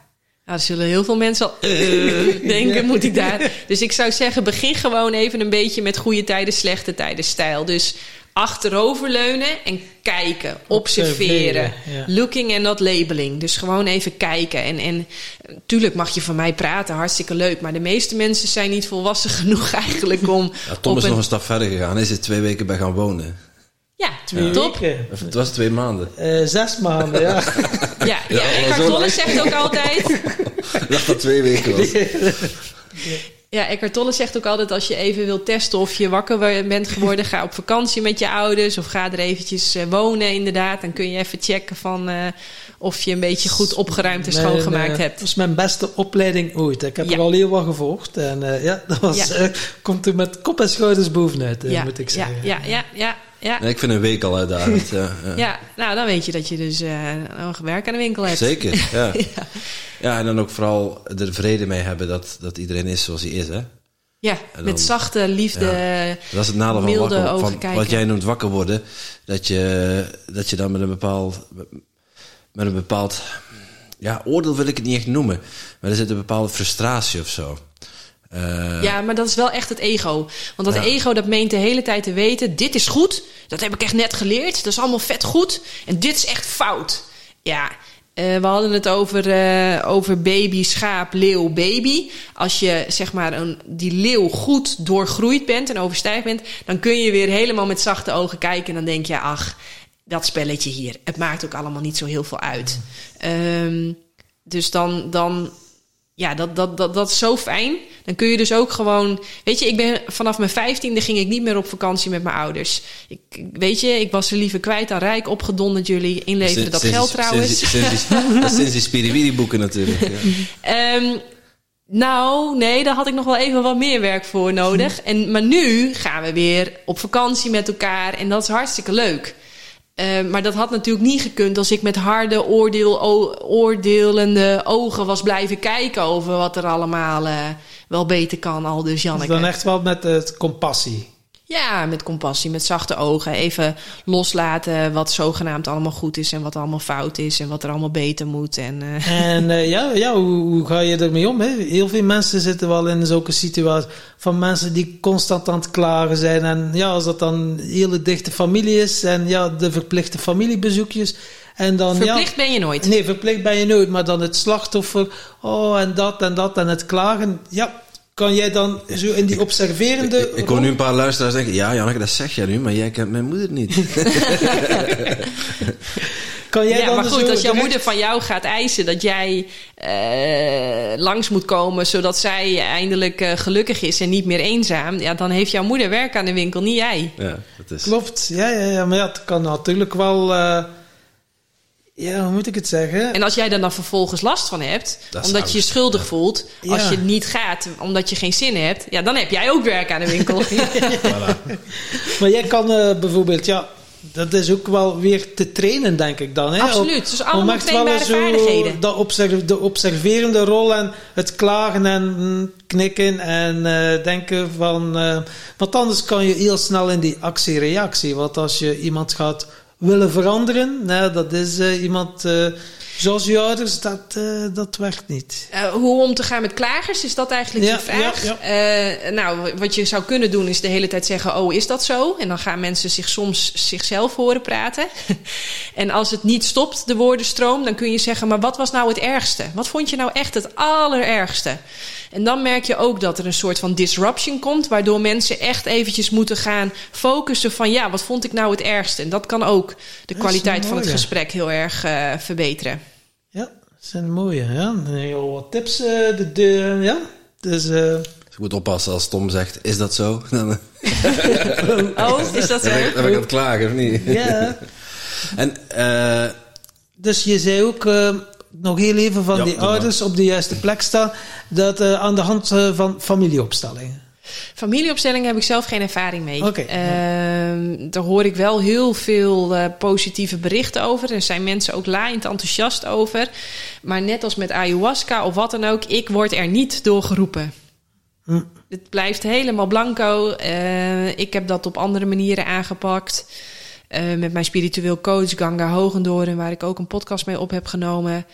[SPEAKER 1] Nou, er zullen heel veel mensen al eh, denken, moet ik daar. Dus ik zou zeggen, begin gewoon even een beetje met goede tijden, slechte tijden stijl. Dus achteroverleunen en kijken, observeren.
[SPEAKER 3] Observeren, ja.
[SPEAKER 1] Looking and not labeling. Dus gewoon even kijken. En, en tuurlijk mag je van mij praten, hartstikke leuk. Maar de meeste mensen zijn niet volwassen genoeg eigenlijk om...
[SPEAKER 2] Ja, Tom
[SPEAKER 1] op
[SPEAKER 2] is
[SPEAKER 1] een-
[SPEAKER 2] nog een stap verder gegaan. Hij is er twee weken bij gaan wonen.
[SPEAKER 1] Ja,
[SPEAKER 3] twee
[SPEAKER 1] top.
[SPEAKER 3] weken.
[SPEAKER 2] Of Het was twee maanden.
[SPEAKER 3] Eh, zes maanden, ja.
[SPEAKER 1] Ja, ja,
[SPEAKER 2] Ja,
[SPEAKER 1] Eckhart Tolle zegt ook altijd...
[SPEAKER 2] Dacht dat twee weken was.
[SPEAKER 1] Ja, Eckhart Tolle zegt ook altijd... als je even wilt testen of je wakker bent geworden... ga op vakantie met je ouders... of ga er eventjes eh, wonen inderdaad. Dan kun je even checken van... eh, of je een beetje goed opgeruimd en schoongemaakt
[SPEAKER 3] eh,
[SPEAKER 1] hebt.
[SPEAKER 3] Dat was mijn beste opleiding ooit. Ik heb
[SPEAKER 1] Ja.
[SPEAKER 3] er al heel wat gevolgd. En ja, dat was,
[SPEAKER 1] Ja.
[SPEAKER 3] komt er met kop en schouders bovenuit,
[SPEAKER 1] ja,
[SPEAKER 3] moet ik zeggen.
[SPEAKER 1] ja, ja, ja, ja.
[SPEAKER 2] Nee, ik vind een week al uitdagend. ja, ja.
[SPEAKER 1] Ja, nou dan weet je dat je dus eh nog werk aan de winkel hebt.
[SPEAKER 2] Zeker, ja. ja. en dan ook vooral er vrede mee hebben dat, dat iedereen is zoals hij is. Hè?
[SPEAKER 1] Ja,
[SPEAKER 2] dan-
[SPEAKER 1] met zachte liefde.
[SPEAKER 2] Dat is het nadeel van, wakker, van wat jij noemt wakker worden. Dat je, dat je dan met een bepaald, met een bepaald, ja, oordeel wil ik het niet echt noemen. Maar er zit een bepaalde frustratie of zo. Eh,
[SPEAKER 1] Ja, maar dat is wel echt het ego. Want dat
[SPEAKER 2] Ja.
[SPEAKER 1] ego dat meent de hele tijd te weten... dit is goed, dat heb ik echt net geleerd. Dat is allemaal vet goed. En dit is echt fout. Ja, eh, we hadden het over, eh, over baby, schaap, leeuw, baby. Als je zeg maar een, die leeuw goed doorgroeid bent en overstijgd bent... dan kun je weer helemaal met zachte ogen kijken... en dan denk je, ach, dat spelletje hier. Het maakt ook allemaal niet zo heel veel uit. Ehm, dus dan... dan ja, dat, dat, dat, dat is zo fijn. Dan kun je dus ook gewoon. Weet je, ik ben vanaf mijn vijftiende ging ik niet meer op vakantie met mijn ouders. Ik, weet je, ik was ze liever kwijt dan rijk, opgedonderd jullie inleveren dat
[SPEAKER 2] sinds-
[SPEAKER 1] geld trouwens.
[SPEAKER 2] Die- sinds die Spiriwiri boeken natuurlijk. Ja.
[SPEAKER 1] Ehm, nou, nee, daar had ik nog wel even wat meer werk voor nodig. En, maar nu gaan we weer op vakantie met elkaar en dat is hartstikke leuk. Ehm, maar dat had natuurlijk niet gekund als ik met harde oordeel, oordelende ogen was blijven kijken over wat er allemaal eh, wel beter kan, al dus
[SPEAKER 3] Dus
[SPEAKER 1] Janneke.
[SPEAKER 3] dan echt wel met eh, compassie.
[SPEAKER 1] Ja, met compassie, met zachte ogen. Even loslaten wat zogenaamd allemaal goed is en wat allemaal fout is en wat er allemaal beter moet. En, eh,
[SPEAKER 3] En eh, ja, ja hoe, hoe ga je ermee om? Hè? Heel veel mensen zitten wel in zulke situaties van mensen die constant aan het klagen zijn. En ja, als dat dan een hele dichte familie is en ja, de verplichte familiebezoekjes. En dan,
[SPEAKER 1] verplicht
[SPEAKER 3] ja,
[SPEAKER 1] ben je nooit.
[SPEAKER 3] Nee, verplicht ben je nooit, maar dan het slachtoffer, oh en dat en dat en het klagen. Ja, kan jij dan zo in die observerende.
[SPEAKER 2] Ik hoor nu een paar luisteraars denken, ja Janneke, dat zeg jij nu, maar jij kent mijn moeder niet.
[SPEAKER 3] kan jij
[SPEAKER 1] ja,
[SPEAKER 3] dan
[SPEAKER 1] maar
[SPEAKER 3] zo
[SPEAKER 1] goed, als jouw
[SPEAKER 3] direct-
[SPEAKER 1] moeder van jou gaat eisen dat jij eh, langs moet komen zodat zij eindelijk eh, gelukkig is en niet meer eenzaam, ja, dan heeft jouw moeder werk aan de winkel, niet jij.
[SPEAKER 2] Ja, dat is...
[SPEAKER 3] Klopt, ja, ja, ja, maar ja, het kan natuurlijk wel. eh, ja, hoe moet ik het zeggen?
[SPEAKER 1] En als jij er dan vervolgens last van hebt, omdat je je schuldig
[SPEAKER 2] ja.
[SPEAKER 1] voelt, als
[SPEAKER 3] Ja.
[SPEAKER 1] je niet gaat omdat je geen zin hebt, ja, dan heb jij ook werk aan de winkel.
[SPEAKER 3] Maar jij kan eh, bijvoorbeeld, ja, dat is ook wel weer te trainen, denk ik dan. Hè?
[SPEAKER 1] Absoluut,
[SPEAKER 3] Op-
[SPEAKER 1] is allemaal trainbare
[SPEAKER 3] zo
[SPEAKER 1] vaardigheden.
[SPEAKER 3] Dat de observerende rol en het klagen en knikken en eh, denken van... eh, want anders kan je heel snel in die actie-reactie. Want als je iemand gaat willen veranderen, nou, dat is eh, iemand eh, zoals je ouders, dat, eh, dat werkt niet.
[SPEAKER 1] Eh, hoe om te gaan met klagers, is dat eigenlijk
[SPEAKER 3] Ja,
[SPEAKER 1] je vraag?
[SPEAKER 3] ja,
[SPEAKER 1] Eh, nou, wat je zou kunnen doen is de hele tijd zeggen: Oh, is dat zo? En dan gaan mensen zich soms zichzelf horen praten. en als het niet stopt, de woordenstroom, dan kun je zeggen: Maar wat was nou het ergste? Wat vond je nou echt het allerergste? En dan merk je ook dat er een soort van disruption komt, waardoor mensen echt eventjes moeten gaan focussen van ja, wat vond ik nou het ergste? En dat kan ook de kwaliteit van het gesprek heel erg verbeteren.
[SPEAKER 3] Zijn mooie. Ja. Al wat tips. eh, de, de, ja. Dus, eh,
[SPEAKER 2] Ik moet oppassen als Tom zegt, is dat zo?
[SPEAKER 1] Oh, is dat zo?
[SPEAKER 2] dan ben ik, dan ben ik aan het klagen, of niet?
[SPEAKER 3] ja.
[SPEAKER 2] En eh,
[SPEAKER 3] Dus je zei ook nog heel even van
[SPEAKER 2] Ja,
[SPEAKER 3] die ouders op de juiste plek staan. Dat eh, aan de hand van familieopstellingen.
[SPEAKER 1] Familieopstelling heb ik zelf geen ervaring mee. Ehm, daar hoor ik wel heel veel eh, positieve berichten over. Er zijn mensen ook laaiend enthousiast over. Maar net als met ayahuasca of wat dan ook, ik word er niet door geroepen.
[SPEAKER 3] Hm.
[SPEAKER 1] Het blijft helemaal blanco. Eh, ik heb dat op andere manieren aangepakt. Eh, met mijn spiritueel coach Ganga Hogendoren, waar ik ook een podcast mee op heb genomen.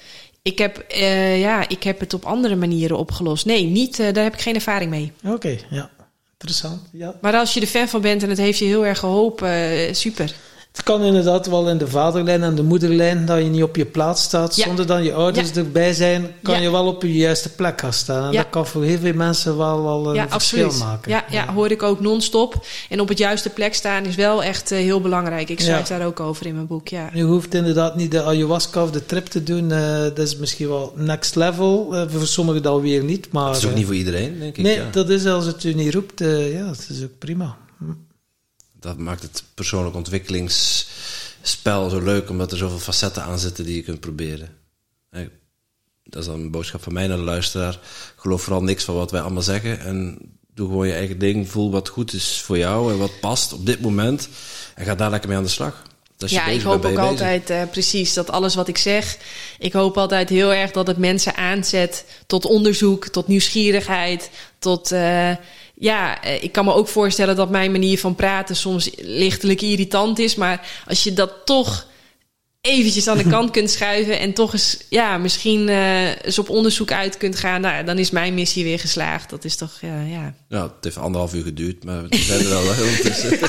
[SPEAKER 1] Ik heb, eh, ja, ik heb het op andere manieren opgelost. Nee, niet, eh, daar heb ik geen ervaring mee.
[SPEAKER 3] Oké, ja. Interessant. Ja.
[SPEAKER 1] Maar als je er fan van bent en het heeft je heel erg geholpen, eh, super.
[SPEAKER 3] Het kan inderdaad wel in de vaderlijn en de moederlijn dat je niet op je plaats staat.
[SPEAKER 1] Ja.
[SPEAKER 3] Zonder dat je ouders
[SPEAKER 1] Ja.
[SPEAKER 3] erbij zijn, kan
[SPEAKER 1] Ja.
[SPEAKER 3] je wel op je juiste plek gaan staan. En
[SPEAKER 1] Ja.
[SPEAKER 3] dat kan voor heel veel mensen wel, wel een
[SPEAKER 1] ja,
[SPEAKER 3] verschil
[SPEAKER 1] absoluut.
[SPEAKER 3] maken.
[SPEAKER 1] Ja, ja, hoor ik ook non-stop. En op het juiste plek staan is wel echt eh, heel belangrijk. Ik schrijf
[SPEAKER 3] Ja.
[SPEAKER 1] daar ook over in mijn boek, ja.
[SPEAKER 3] Je hoeft inderdaad niet de ayahuasca of de trip te doen. eh, dat is misschien wel next level. eh, voor sommigen dan weer niet. Maar,
[SPEAKER 2] Dat is ook niet voor iedereen, denk ik.
[SPEAKER 3] Nee,
[SPEAKER 2] ja.
[SPEAKER 3] dat is als het u niet roept. ja, dat is ook prima. Hm.
[SPEAKER 2] Dat maakt het persoonlijk ontwikkelingsspel zo leuk, omdat er zoveel facetten aan zitten die je kunt proberen. Eh, Dat is dan een boodschap van mij naar de luisteraar. Geloof vooral niks van wat wij allemaal zeggen. En doe gewoon je eigen ding. Voel wat goed is voor jou en wat past op dit moment. En ga daar lekker mee aan de slag.
[SPEAKER 1] Ja, ik hoop ook altijd eh, precies dat alles wat ik zeg. Ik hoop altijd heel erg dat het mensen aanzet tot onderzoek, tot nieuwsgierigheid, tot. eh, ja, eh, ik kan me ook voorstellen dat mijn manier van praten soms lichtelijk irritant is. Maar als je dat toch eventjes aan de kant kunt schuiven en toch eens, ja, misschien eh, eens op onderzoek uit kunt gaan, nou, dan is mijn missie weer geslaagd. Dat is toch, ja, ja.
[SPEAKER 2] Ja, het heeft anderhalf uur geduurd, maar we zijn er al heel ondertussen.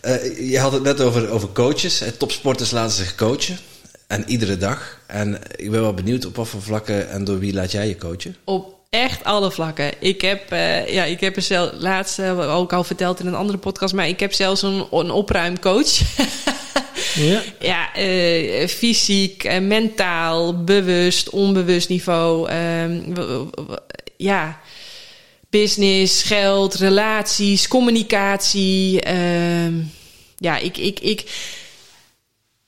[SPEAKER 2] Eh, je had het net over, over coaches. Eh, Topsporters laten zich coachen. En iedere dag. En ik ben wel benieuwd op wat voor vlakken en door wie laat jij je coachen?
[SPEAKER 1] Op echt alle vlakken. Ik heb, eh, ja, ik heb er zelf laatst eh, ook al verteld in een andere podcast, maar ik heb zelfs een, een opruimcoach.
[SPEAKER 3] Ja.
[SPEAKER 1] ja, eh, fysiek, mentaal, bewust, onbewust niveau. ehm, ja, business, geld, relaties, communicatie. ehm, ja, ik, ik, ik,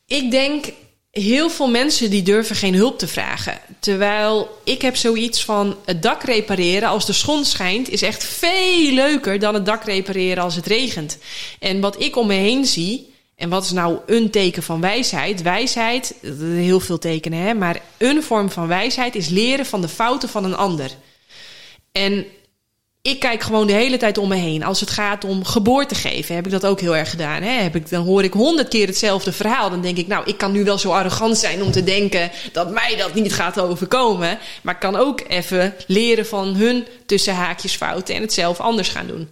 [SPEAKER 1] ik denk heel veel mensen die durven geen hulp te vragen. Terwijl ik heb zoiets van het dak repareren als de zon schijnt is echt veel leuker dan het dak repareren als het regent. En wat ik om me heen zie en wat is nou een teken van wijsheid? Wijsheid, heel veel tekenen hè, maar een vorm van wijsheid is leren van de fouten van een ander. En ik kijk gewoon de hele tijd om me heen. Als het gaat om geboorte geven, heb ik dat ook heel erg gedaan. Hè? Heb ik, dan hoor ik honderd keer hetzelfde verhaal. Dan denk ik, nou, ik kan nu wel zo arrogant zijn om te denken dat mij dat niet gaat overkomen. Maar ik kan ook even leren van hun tussen haakjes fouten en het zelf anders gaan doen.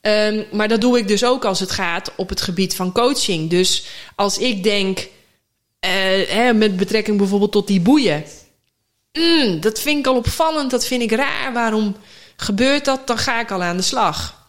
[SPEAKER 1] Ehm, maar dat doe ik dus ook als het gaat op het gebied van coaching. Dus als ik denk, eh, hè, met betrekking bijvoorbeeld tot die boeien. Mm, dat vind ik al opvallend, dat vind ik raar. Waarom gebeurt dat? Dan ga ik al aan de slag.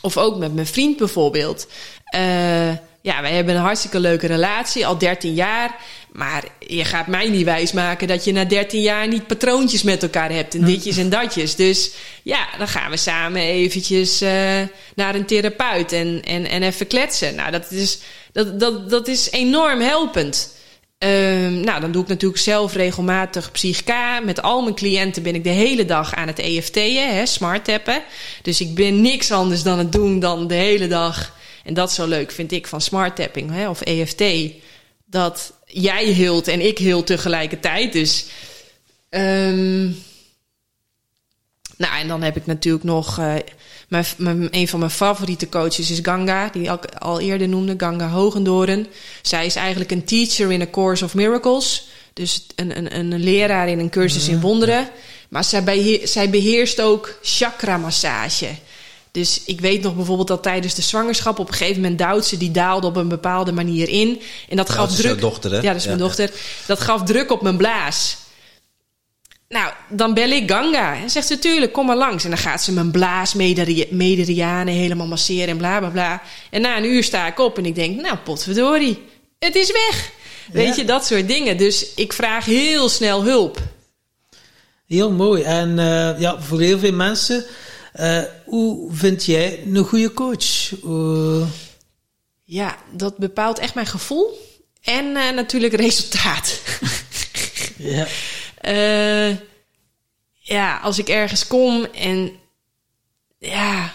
[SPEAKER 1] Of ook met mijn vriend bijvoorbeeld. Eh, ja, wij hebben een hartstikke leuke relatie, al 13 jaar. Maar je gaat mij niet wijsmaken dat je na 13 jaar niet patroontjes met elkaar hebt. En ditjes en datjes. Dus ja, dan gaan we samen eventjes eh, naar een therapeut en, en, en even kletsen. Nou, dat is, dat, dat, dat is enorm helpend. Ehm, nou, dan doe ik natuurlijk zelf regelmatig psychica. Met al mijn cliënten ben ik de hele dag aan het EFT'en, hè, smart tappen. Dus ik ben niks anders dan het doen dan de hele dag. En dat zo leuk, vind ik, van smart tapping of EFT. Dat jij hield en ik hield tegelijkertijd. Dus. ehm, nou, en dan heb ik natuurlijk nog. eh, mijn, mijn, een van mijn favoriete coaches is Ganga, die ik al eerder noemde, Ganga Hogendoren. Zij is eigenlijk een teacher in a Course of Miracles. Dus een, een, een leraar in een cursus in wonderen. Maar zij, beheer, zij beheerst ook chakra-massage. Dus ik weet nog bijvoorbeeld dat tijdens de zwangerschap op een gegeven moment duwt ze die daalde op een bepaalde manier in. En dat gaf
[SPEAKER 2] dat is
[SPEAKER 1] druk.
[SPEAKER 2] dochter, hè?
[SPEAKER 1] Ja, dat is
[SPEAKER 2] Ja,
[SPEAKER 1] mijn
[SPEAKER 2] ja.
[SPEAKER 1] dochter. Dat gaf druk op mijn blaas. Nou, dan bel ik Ganga. En zegt ze, tuurlijk, kom maar langs. En dan gaat ze mijn blaasmeridianen helemaal masseren en bla, bla, bla. En na een uur sta ik op en ik denk, nou, potverdorie, het is weg. Weet je, dat soort dingen. Dus ik vraag heel snel hulp.
[SPEAKER 3] Heel mooi. En eh, ja, voor heel veel mensen, eh, hoe vind jij een goede coach? Eh,
[SPEAKER 1] Ja, dat bepaalt echt mijn gevoel. En natuurlijk resultaat.
[SPEAKER 3] ja.
[SPEAKER 1] Eh, ja, als ik ergens kom en ja,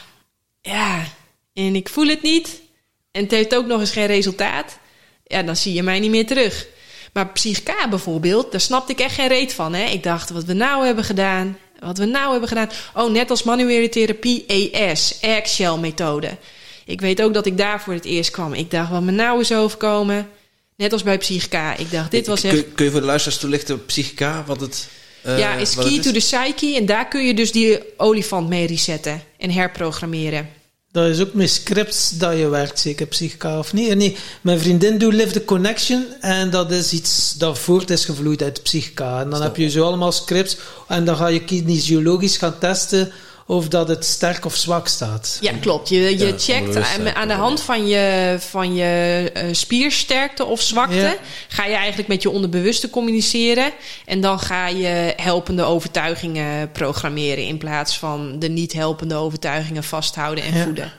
[SPEAKER 1] ja, en ik voel het niet en het heeft ook nog eens geen resultaat, ja, dan zie je mij niet meer terug. Maar psychica bijvoorbeeld, daar snapte ik echt geen reet van. Hè? Ik dacht, wat we nou hebben gedaan, wat we nou hebben gedaan. Oh, net als manuele therapie, ES, Eggshell methode. Ik weet ook dat ik daar voor het eerst kwam. Ik dacht, wat me nou is overkomen. Net als bij psychica. Ik dacht, dit was echt...
[SPEAKER 2] Kun, kun je voor de luisteraars toelichten, psychica, wat het eh,
[SPEAKER 1] ja, is key to the psyche. En daar kun je dus die olifant mee resetten en herprogrammeren.
[SPEAKER 3] Dat is ook met scripts dat je werkt, zeker psychica of niet? Nee, mijn vriendin doet Live the Connection en dat is iets dat voort is gevloeid uit psychica. En dan heb je zo allemaal scripts en dan ga je kinesiologisch gaan testen of dat het sterk of zwak staat.
[SPEAKER 1] Ja, klopt. Je, je
[SPEAKER 2] Ja,
[SPEAKER 1] checkt aan, de hand van je, van je eh, spiersterkte of zwakte...
[SPEAKER 3] Ja.
[SPEAKER 1] ga je eigenlijk met je onderbewuste communiceren. En dan ga je helpende overtuigingen programmeren... in plaats van de niet helpende overtuigingen vasthouden en
[SPEAKER 3] Ja.
[SPEAKER 1] voeden.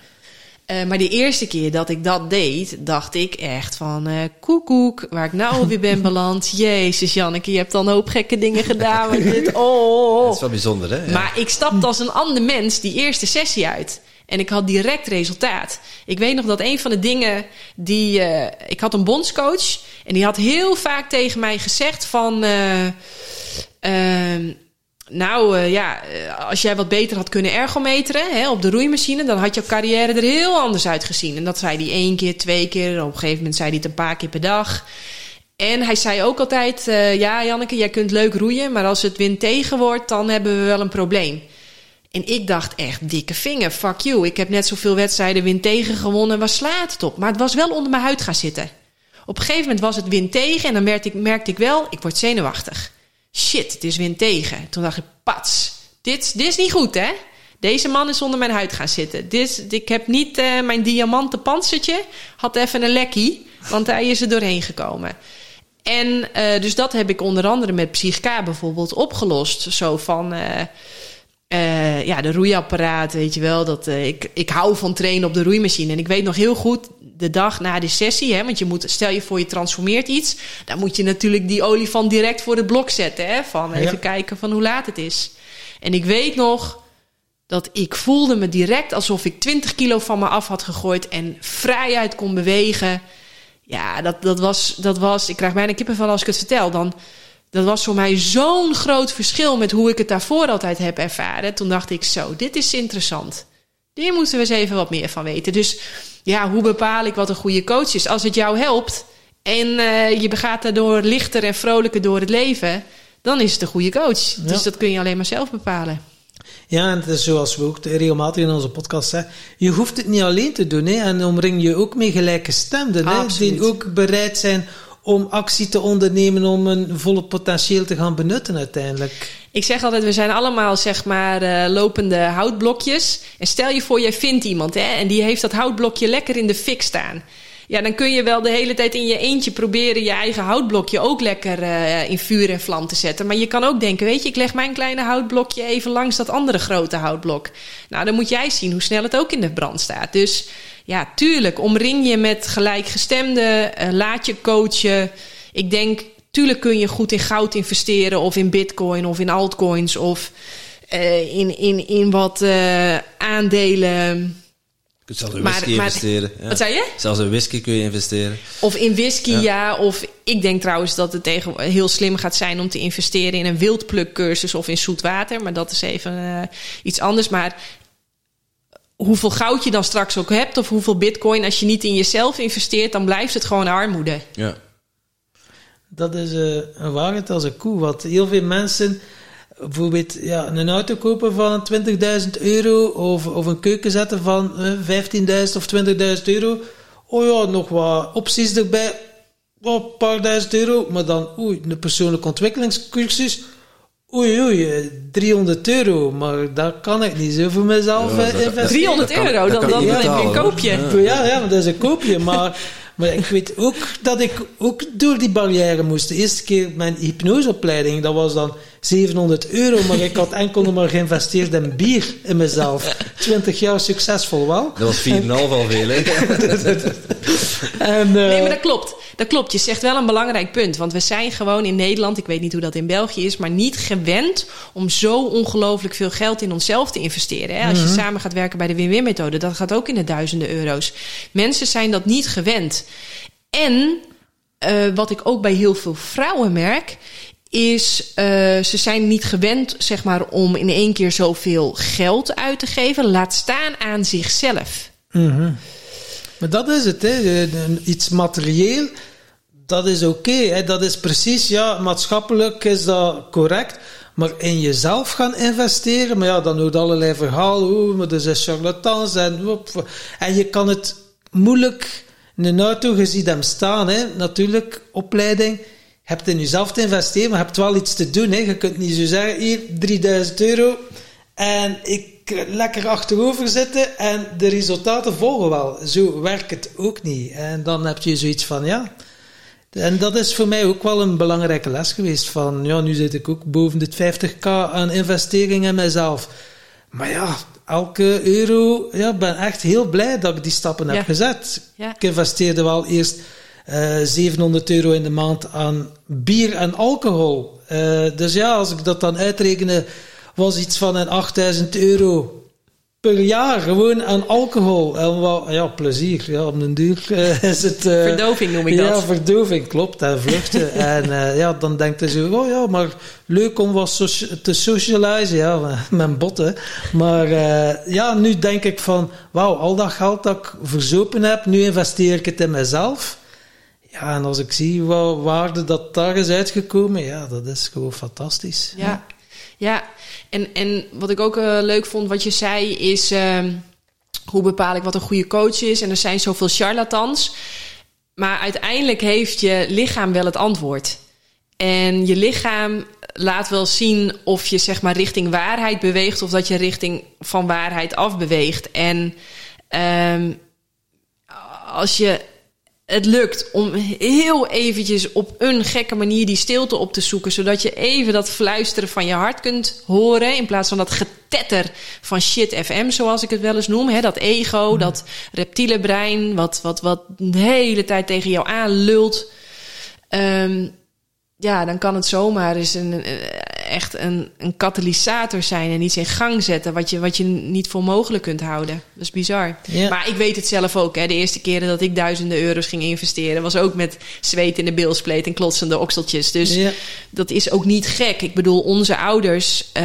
[SPEAKER 1] Eh, maar de eerste keer dat ik dat deed, dacht ik echt van... eh koekoek, waar ik nou alweer ben beland. Jezus, Janneke, je hebt dan een hoop gekke dingen gedaan. met dit, oh.
[SPEAKER 2] Dat is wel bijzonder, hè? Ja.
[SPEAKER 1] Maar ik stapte als een ander mens die eerste sessie uit. En ik had direct resultaat. Ik weet nog dat een van de dingen die... eh, ik had een bondscoach en die had heel vaak tegen mij gezegd van... eh, ehm, nou eh, ja, eh, als jij wat beter had kunnen ergometeren hè, op de roeimachine... dan had jouw carrière er heel anders uitgezien. En dat zei hij één keer, twee keer. Op een gegeven moment zei hij het een paar keer per dag... En hij zei ook altijd: eh, Ja, Janneke, jij kunt leuk roeien, maar als het wind tegen wordt, dan hebben we wel een probleem. En ik dacht echt: dikke vinger, fuck you. Ik heb net zoveel wedstrijden wind tegen gewonnen, waar slaat het op? Maar het was wel onder mijn huid gaan zitten. Op een gegeven moment was het wind tegen en dan merkte ik, merkte ik wel: ik word zenuwachtig. Shit, het is wind tegen. Toen dacht ik: Pats, dit, dit is niet goed, hè? Deze man is onder mijn huid gaan zitten. Dit, ik heb niet eh, mijn diamanten panzertje, had even een lekkie, want hij is er doorheen gekomen. En eh, dus dat heb ik onder andere met Psychica bijvoorbeeld opgelost. Zo van, eh, eh, ja, de roeiapparaat, weet je wel. Dat, eh, ik, ik hou van trainen op de roeimachine. En ik weet nog heel goed, de dag na de sessie... Hè, want je moet, stel je voor je transformeert iets... dan moet je natuurlijk die olifant direct voor het blok zetten. Hè, van even
[SPEAKER 3] Ja.
[SPEAKER 1] kijken van hoe laat het is. En ik weet nog dat ik voelde me direct alsof ik 20 kilo van me af had gegooid... en vrijuit kon bewegen... Ja, dat, dat, was, dat was... Ik krijg bijna kippenvel als ik het vertel. Dan, dat was voor mij zo'n groot verschil met hoe ik het daarvoor altijd heb ervaren. Toen dacht ik zo, dit is interessant. Hier moeten we eens even wat meer van weten. Dus ja, hoe bepaal ik wat een goede coach is? Als het jou helpt en eh, je gaat daardoor lichter en vrolijker door het leven... dan is het een goede coach. Dus dat kun je alleen maar zelf bepalen.
[SPEAKER 3] Ja, en het is zoals we ook regelmatig in onze podcast zeggen, je hoeft het niet alleen te doen. Hè, en omring je ook met gelijke stemden, hè, die ook bereid zijn om actie te ondernemen om een volle potentieel te gaan benutten uiteindelijk.
[SPEAKER 1] Ik zeg altijd, we zijn allemaal zeg maar eh, lopende houtblokjes. En stel je voor, jij vindt iemand hè, en die heeft dat houtblokje lekker in de fik staan. Ja, dan kun je wel de hele tijd in je eentje proberen je eigen houtblokje ook lekker eh, in vuur en vlam te zetten. Maar je kan ook denken, weet je, ik leg mijn kleine houtblokje even langs dat andere grote houtblok. Nou, dan moet jij zien hoe snel het ook in de brand staat. Dus ja, tuurlijk, omring je met gelijkgestemden, eh, laat je coachen. Ik denk, tuurlijk kun je goed in goud investeren of in bitcoin of in altcoins of eh, in, in, in wat eh, aandelen.
[SPEAKER 2] Je kunt zelfs in
[SPEAKER 1] Maar-
[SPEAKER 2] whisky
[SPEAKER 1] maar-
[SPEAKER 2] investeren. Ja.
[SPEAKER 1] Wat zei je?
[SPEAKER 2] Zelfs in whisky kun je investeren.
[SPEAKER 1] Of in whisky, ja.
[SPEAKER 2] Ja.
[SPEAKER 1] Of ik denk trouwens dat het tegen, heel slim gaat zijn om te investeren in een wildplukcursus of in zoet water. Maar dat is even iets anders. Maar hoeveel goud je dan straks ook hebt of hoeveel bitcoin, als je niet in jezelf investeert, dan blijft het gewoon armoede.
[SPEAKER 2] Ja.
[SPEAKER 3] Dat is eh, een waarheid als een koe. Want heel veel mensen bijvoorbeeld ja, een auto kopen van 20.000 euro of, of een keuken zetten van eh, 15.000 of 20.000 euro. Oh ja, nog wat opties erbij. Oh, een paar duizend euro. Maar dan, oei, een persoonlijke ontwikkelingscursus. Oei, oei, eh, 300 euro. Maar dat kan ik niet zo voor mezelf
[SPEAKER 2] Ja,
[SPEAKER 3] eh,
[SPEAKER 2] dat-
[SPEAKER 3] investeren.
[SPEAKER 1] 300
[SPEAKER 2] dat kan-
[SPEAKER 1] euro,
[SPEAKER 2] dat
[SPEAKER 1] dan, dan
[SPEAKER 2] je
[SPEAKER 1] een koopje.
[SPEAKER 2] Ja.
[SPEAKER 3] Ja, dat is een koopje. Maar, maar ik weet ook dat ik ook door die barrière moest. De eerste keer mijn hypnoseopleiding, dat was dan 700 euro. Maar ik had enkel nog maar geïnvesteerd in bier in mezelf. 20 jaar succesvol wel.
[SPEAKER 2] Dat was 4,5 al veel, hè?
[SPEAKER 3] En, eh,
[SPEAKER 1] Nee, maar dat klopt. Dat klopt. Je zegt wel een belangrijk punt. Want we zijn gewoon in Nederland, ik weet niet hoe dat in België is, maar niet gewend om zo ongelooflijk veel geld in onszelf te investeren. Hè? Als je samen gaat werken bij de win-win-methode, dat gaat ook in de duizenden euro's. Mensen zijn dat niet gewend. En eh, wat ik ook bij heel veel vrouwen merk, is eh, ze zijn niet gewend, zeg maar, om in één keer zoveel geld uit te geven. Laat staan aan zichzelf.
[SPEAKER 3] Mhm. Maar dat is het, hè. Iets materieel, dat is oké. dat is precies, ja, maatschappelijk is dat correct. Maar in jezelf gaan investeren, maar ja, dan hoort allerlei verhalen, oh, maar er zijn charlatans en wop. En je kan het moeilijk, een auto, je ziet hem staan, hè, natuurlijk, opleiding. Je hebt in jezelf te investeren, maar je hebt wel iets te doen. Hè. Je kunt niet zo zeggen, hier, 3000 euro en ik lekker achterover zitten en de resultaten volgen wel. Zo werkt het ook niet. En dan heb je zoiets van, ja... En dat is voor mij ook wel een belangrijke les geweest. Van, ja, nu zit ik ook boven de 50k aan investeringen in mezelf. Maar ja, elke euro, ja, ben echt heel blij dat ik die stappen heb gezet.
[SPEAKER 1] Ja.
[SPEAKER 3] Ik investeerde wel eerst eh 700 euro in de maand aan bier en alcohol. Eh, dus ja, als ik dat dan uitrekende, was iets van een 8000 euro per jaar gewoon aan alcohol. En wel, ja, plezier. Ja, op den duur eh, is het... eh,
[SPEAKER 1] Verdoving noem ik
[SPEAKER 3] ja,
[SPEAKER 1] dat.
[SPEAKER 3] verdoving, klopt. En vluchten. en eh, ja, dan denkt hij zo, oh ja, maar leuk om wat soci- te socializen. Ja, met botten. Maar eh, ja, nu denk ik van, wauw, al dat geld dat ik verzopen heb, nu investeer ik het in mezelf. Ja, en als ik zie wat waarde dat daar is uitgekomen, ja, dat is gewoon fantastisch.
[SPEAKER 1] Ja, ja. En, en wat ik ook eh, leuk vond, wat je zei, is ehm, hoe bepaal ik wat een goede coach is? En er zijn zoveel charlatans. Maar uiteindelijk heeft je lichaam wel het antwoord. En je lichaam laat wel zien of je zeg maar richting waarheid beweegt of dat je richting van waarheid af beweegt. En ehm, als je het lukt om heel eventjes op een gekke manier die stilte op te zoeken, zodat je even dat fluisteren van je hart kunt horen, in plaats van dat getetter van shit FM, zoals ik het wel eens noem. Hè? Dat ego, dat reptiele brein, wat, wat, wat de hele tijd tegen jou aanlult. Ehm, ja, dan kan het zomaar eens een, een- echt een, een katalysator zijn en iets in gang zetten wat je, wat je niet voor mogelijk kunt houden. Dat is bizar.
[SPEAKER 3] Ja.
[SPEAKER 1] Maar ik weet het zelf ook. Hè. De eerste keren dat ik duizenden euro's ging investeren, was ook met zweet in de bilspleet en klotsende okseltjes. Dus
[SPEAKER 3] Ja.
[SPEAKER 1] dat is ook niet gek. Ik bedoel, onze ouders eh,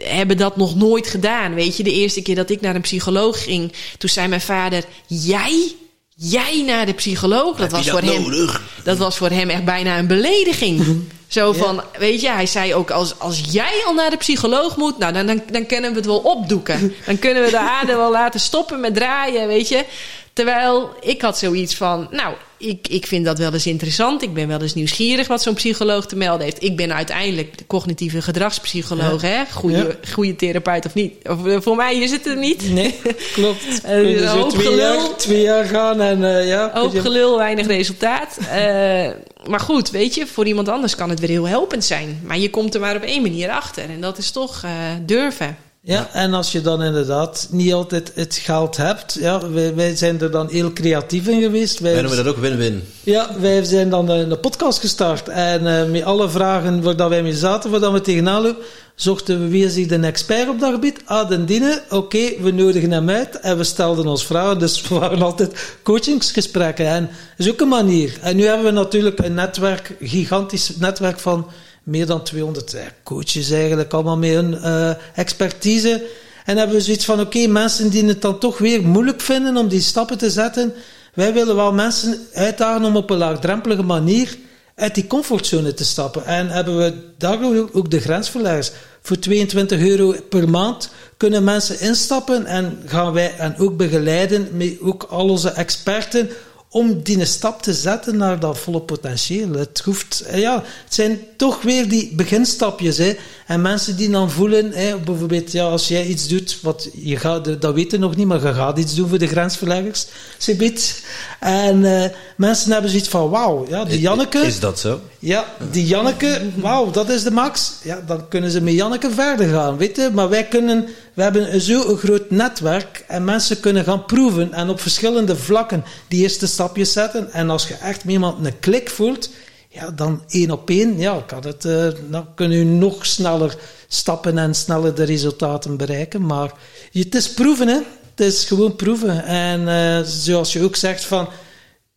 [SPEAKER 1] hebben dat nog nooit gedaan. Weet je, de eerste keer dat ik naar een psycholoog ging, toen zei mijn vader: Jij? Jij naar de psycholoog? Dat was, voor hem, dat was voor hem echt bijna een belediging. Zo van, weet je, hij zei ook: als, als jij al naar de psycholoog moet, nou, dan, dan, dan kunnen we het wel opdoeken. Dan kunnen we de aarde wel laten stoppen met draaien, weet je. Terwijl ik had zoiets van, nou, ik, ik vind dat wel eens interessant. Ik ben wel eens nieuwsgierig wat zo'n psycholoog te melden heeft. Ik ben uiteindelijk de cognitieve gedragspsycholoog, hè? Goede,
[SPEAKER 3] Ja.
[SPEAKER 1] goede therapeut of niet. Of, eh, voor mij is het er niet.
[SPEAKER 3] Nee, klopt.
[SPEAKER 1] Eh,
[SPEAKER 3] je
[SPEAKER 1] een
[SPEAKER 3] zo
[SPEAKER 1] hoop
[SPEAKER 3] twee
[SPEAKER 1] gelul.
[SPEAKER 3] jaar, twee jaar gaan en eh, ja... je-
[SPEAKER 1] gelul, weinig resultaat. Eh, maar goed, weet je, voor iemand anders kan het weer heel helpend zijn. Maar je komt er maar op één manier achter. En dat is toch eh, durven.
[SPEAKER 3] Ja, en als je dan inderdaad niet altijd het geld hebt, ja, wij, wij zijn er dan heel creatief in geweest. Wij,
[SPEAKER 2] Wij noemen dat ook win-win.
[SPEAKER 3] ja, wij zijn dan een, een podcast gestart en eh, met alle vragen waar dat wij mee zaten, waar dat we tegenaan lopen, zochten we wie is hier de expert op dat gebied? Ah, den oké, we nodigen hem uit en we stelden ons vragen, dus we waren altijd coachingsgesprekken en dat is ook een manier. En nu hebben we natuurlijk een netwerk, gigantisch netwerk van meer dan 200 eh, coaches eigenlijk, allemaal met hun eh, expertise. En hebben we zoiets van, oké, mensen die het dan toch weer moeilijk vinden om die stappen te zetten. Wij willen wel mensen uitdagen om op een laagdrempelige manier uit die comfortzone te stappen. En hebben we daar ook de grensverleggers. Voor 22 euro per maand kunnen mensen instappen en gaan wij hen ook begeleiden met ook al onze experten om die een stap te zetten naar dat volle potentieel. Het hoeft, eh, ja, het zijn toch weer die beginstapjes. Hè. En mensen die dan voelen, hè, bijvoorbeeld, ja, als jij iets doet, wat je gaat, dat weten nog niet, maar je gaat iets doen voor de grensverleggers, Sibit. En eh, mensen hebben zoiets van, wauw, ja, die Janneke,
[SPEAKER 2] Is dat zo?
[SPEAKER 3] Ja, die Janneke, wauw, dat is de max. Ja, dan kunnen ze met Janneke verder gaan, weet. Maar wij kunnen, we hebben zo'n groot netwerk en mensen kunnen gaan proeven en op verschillende vlakken die eerste stapjes zetten. En als je echt met iemand een klik voelt, ja, dan één op één, ja, kan het, eh, dan kunnen u nog sneller stappen en sneller de resultaten bereiken. Maar het is proeven, hè. Het is gewoon proeven. En eh, zoals je ook zegt van,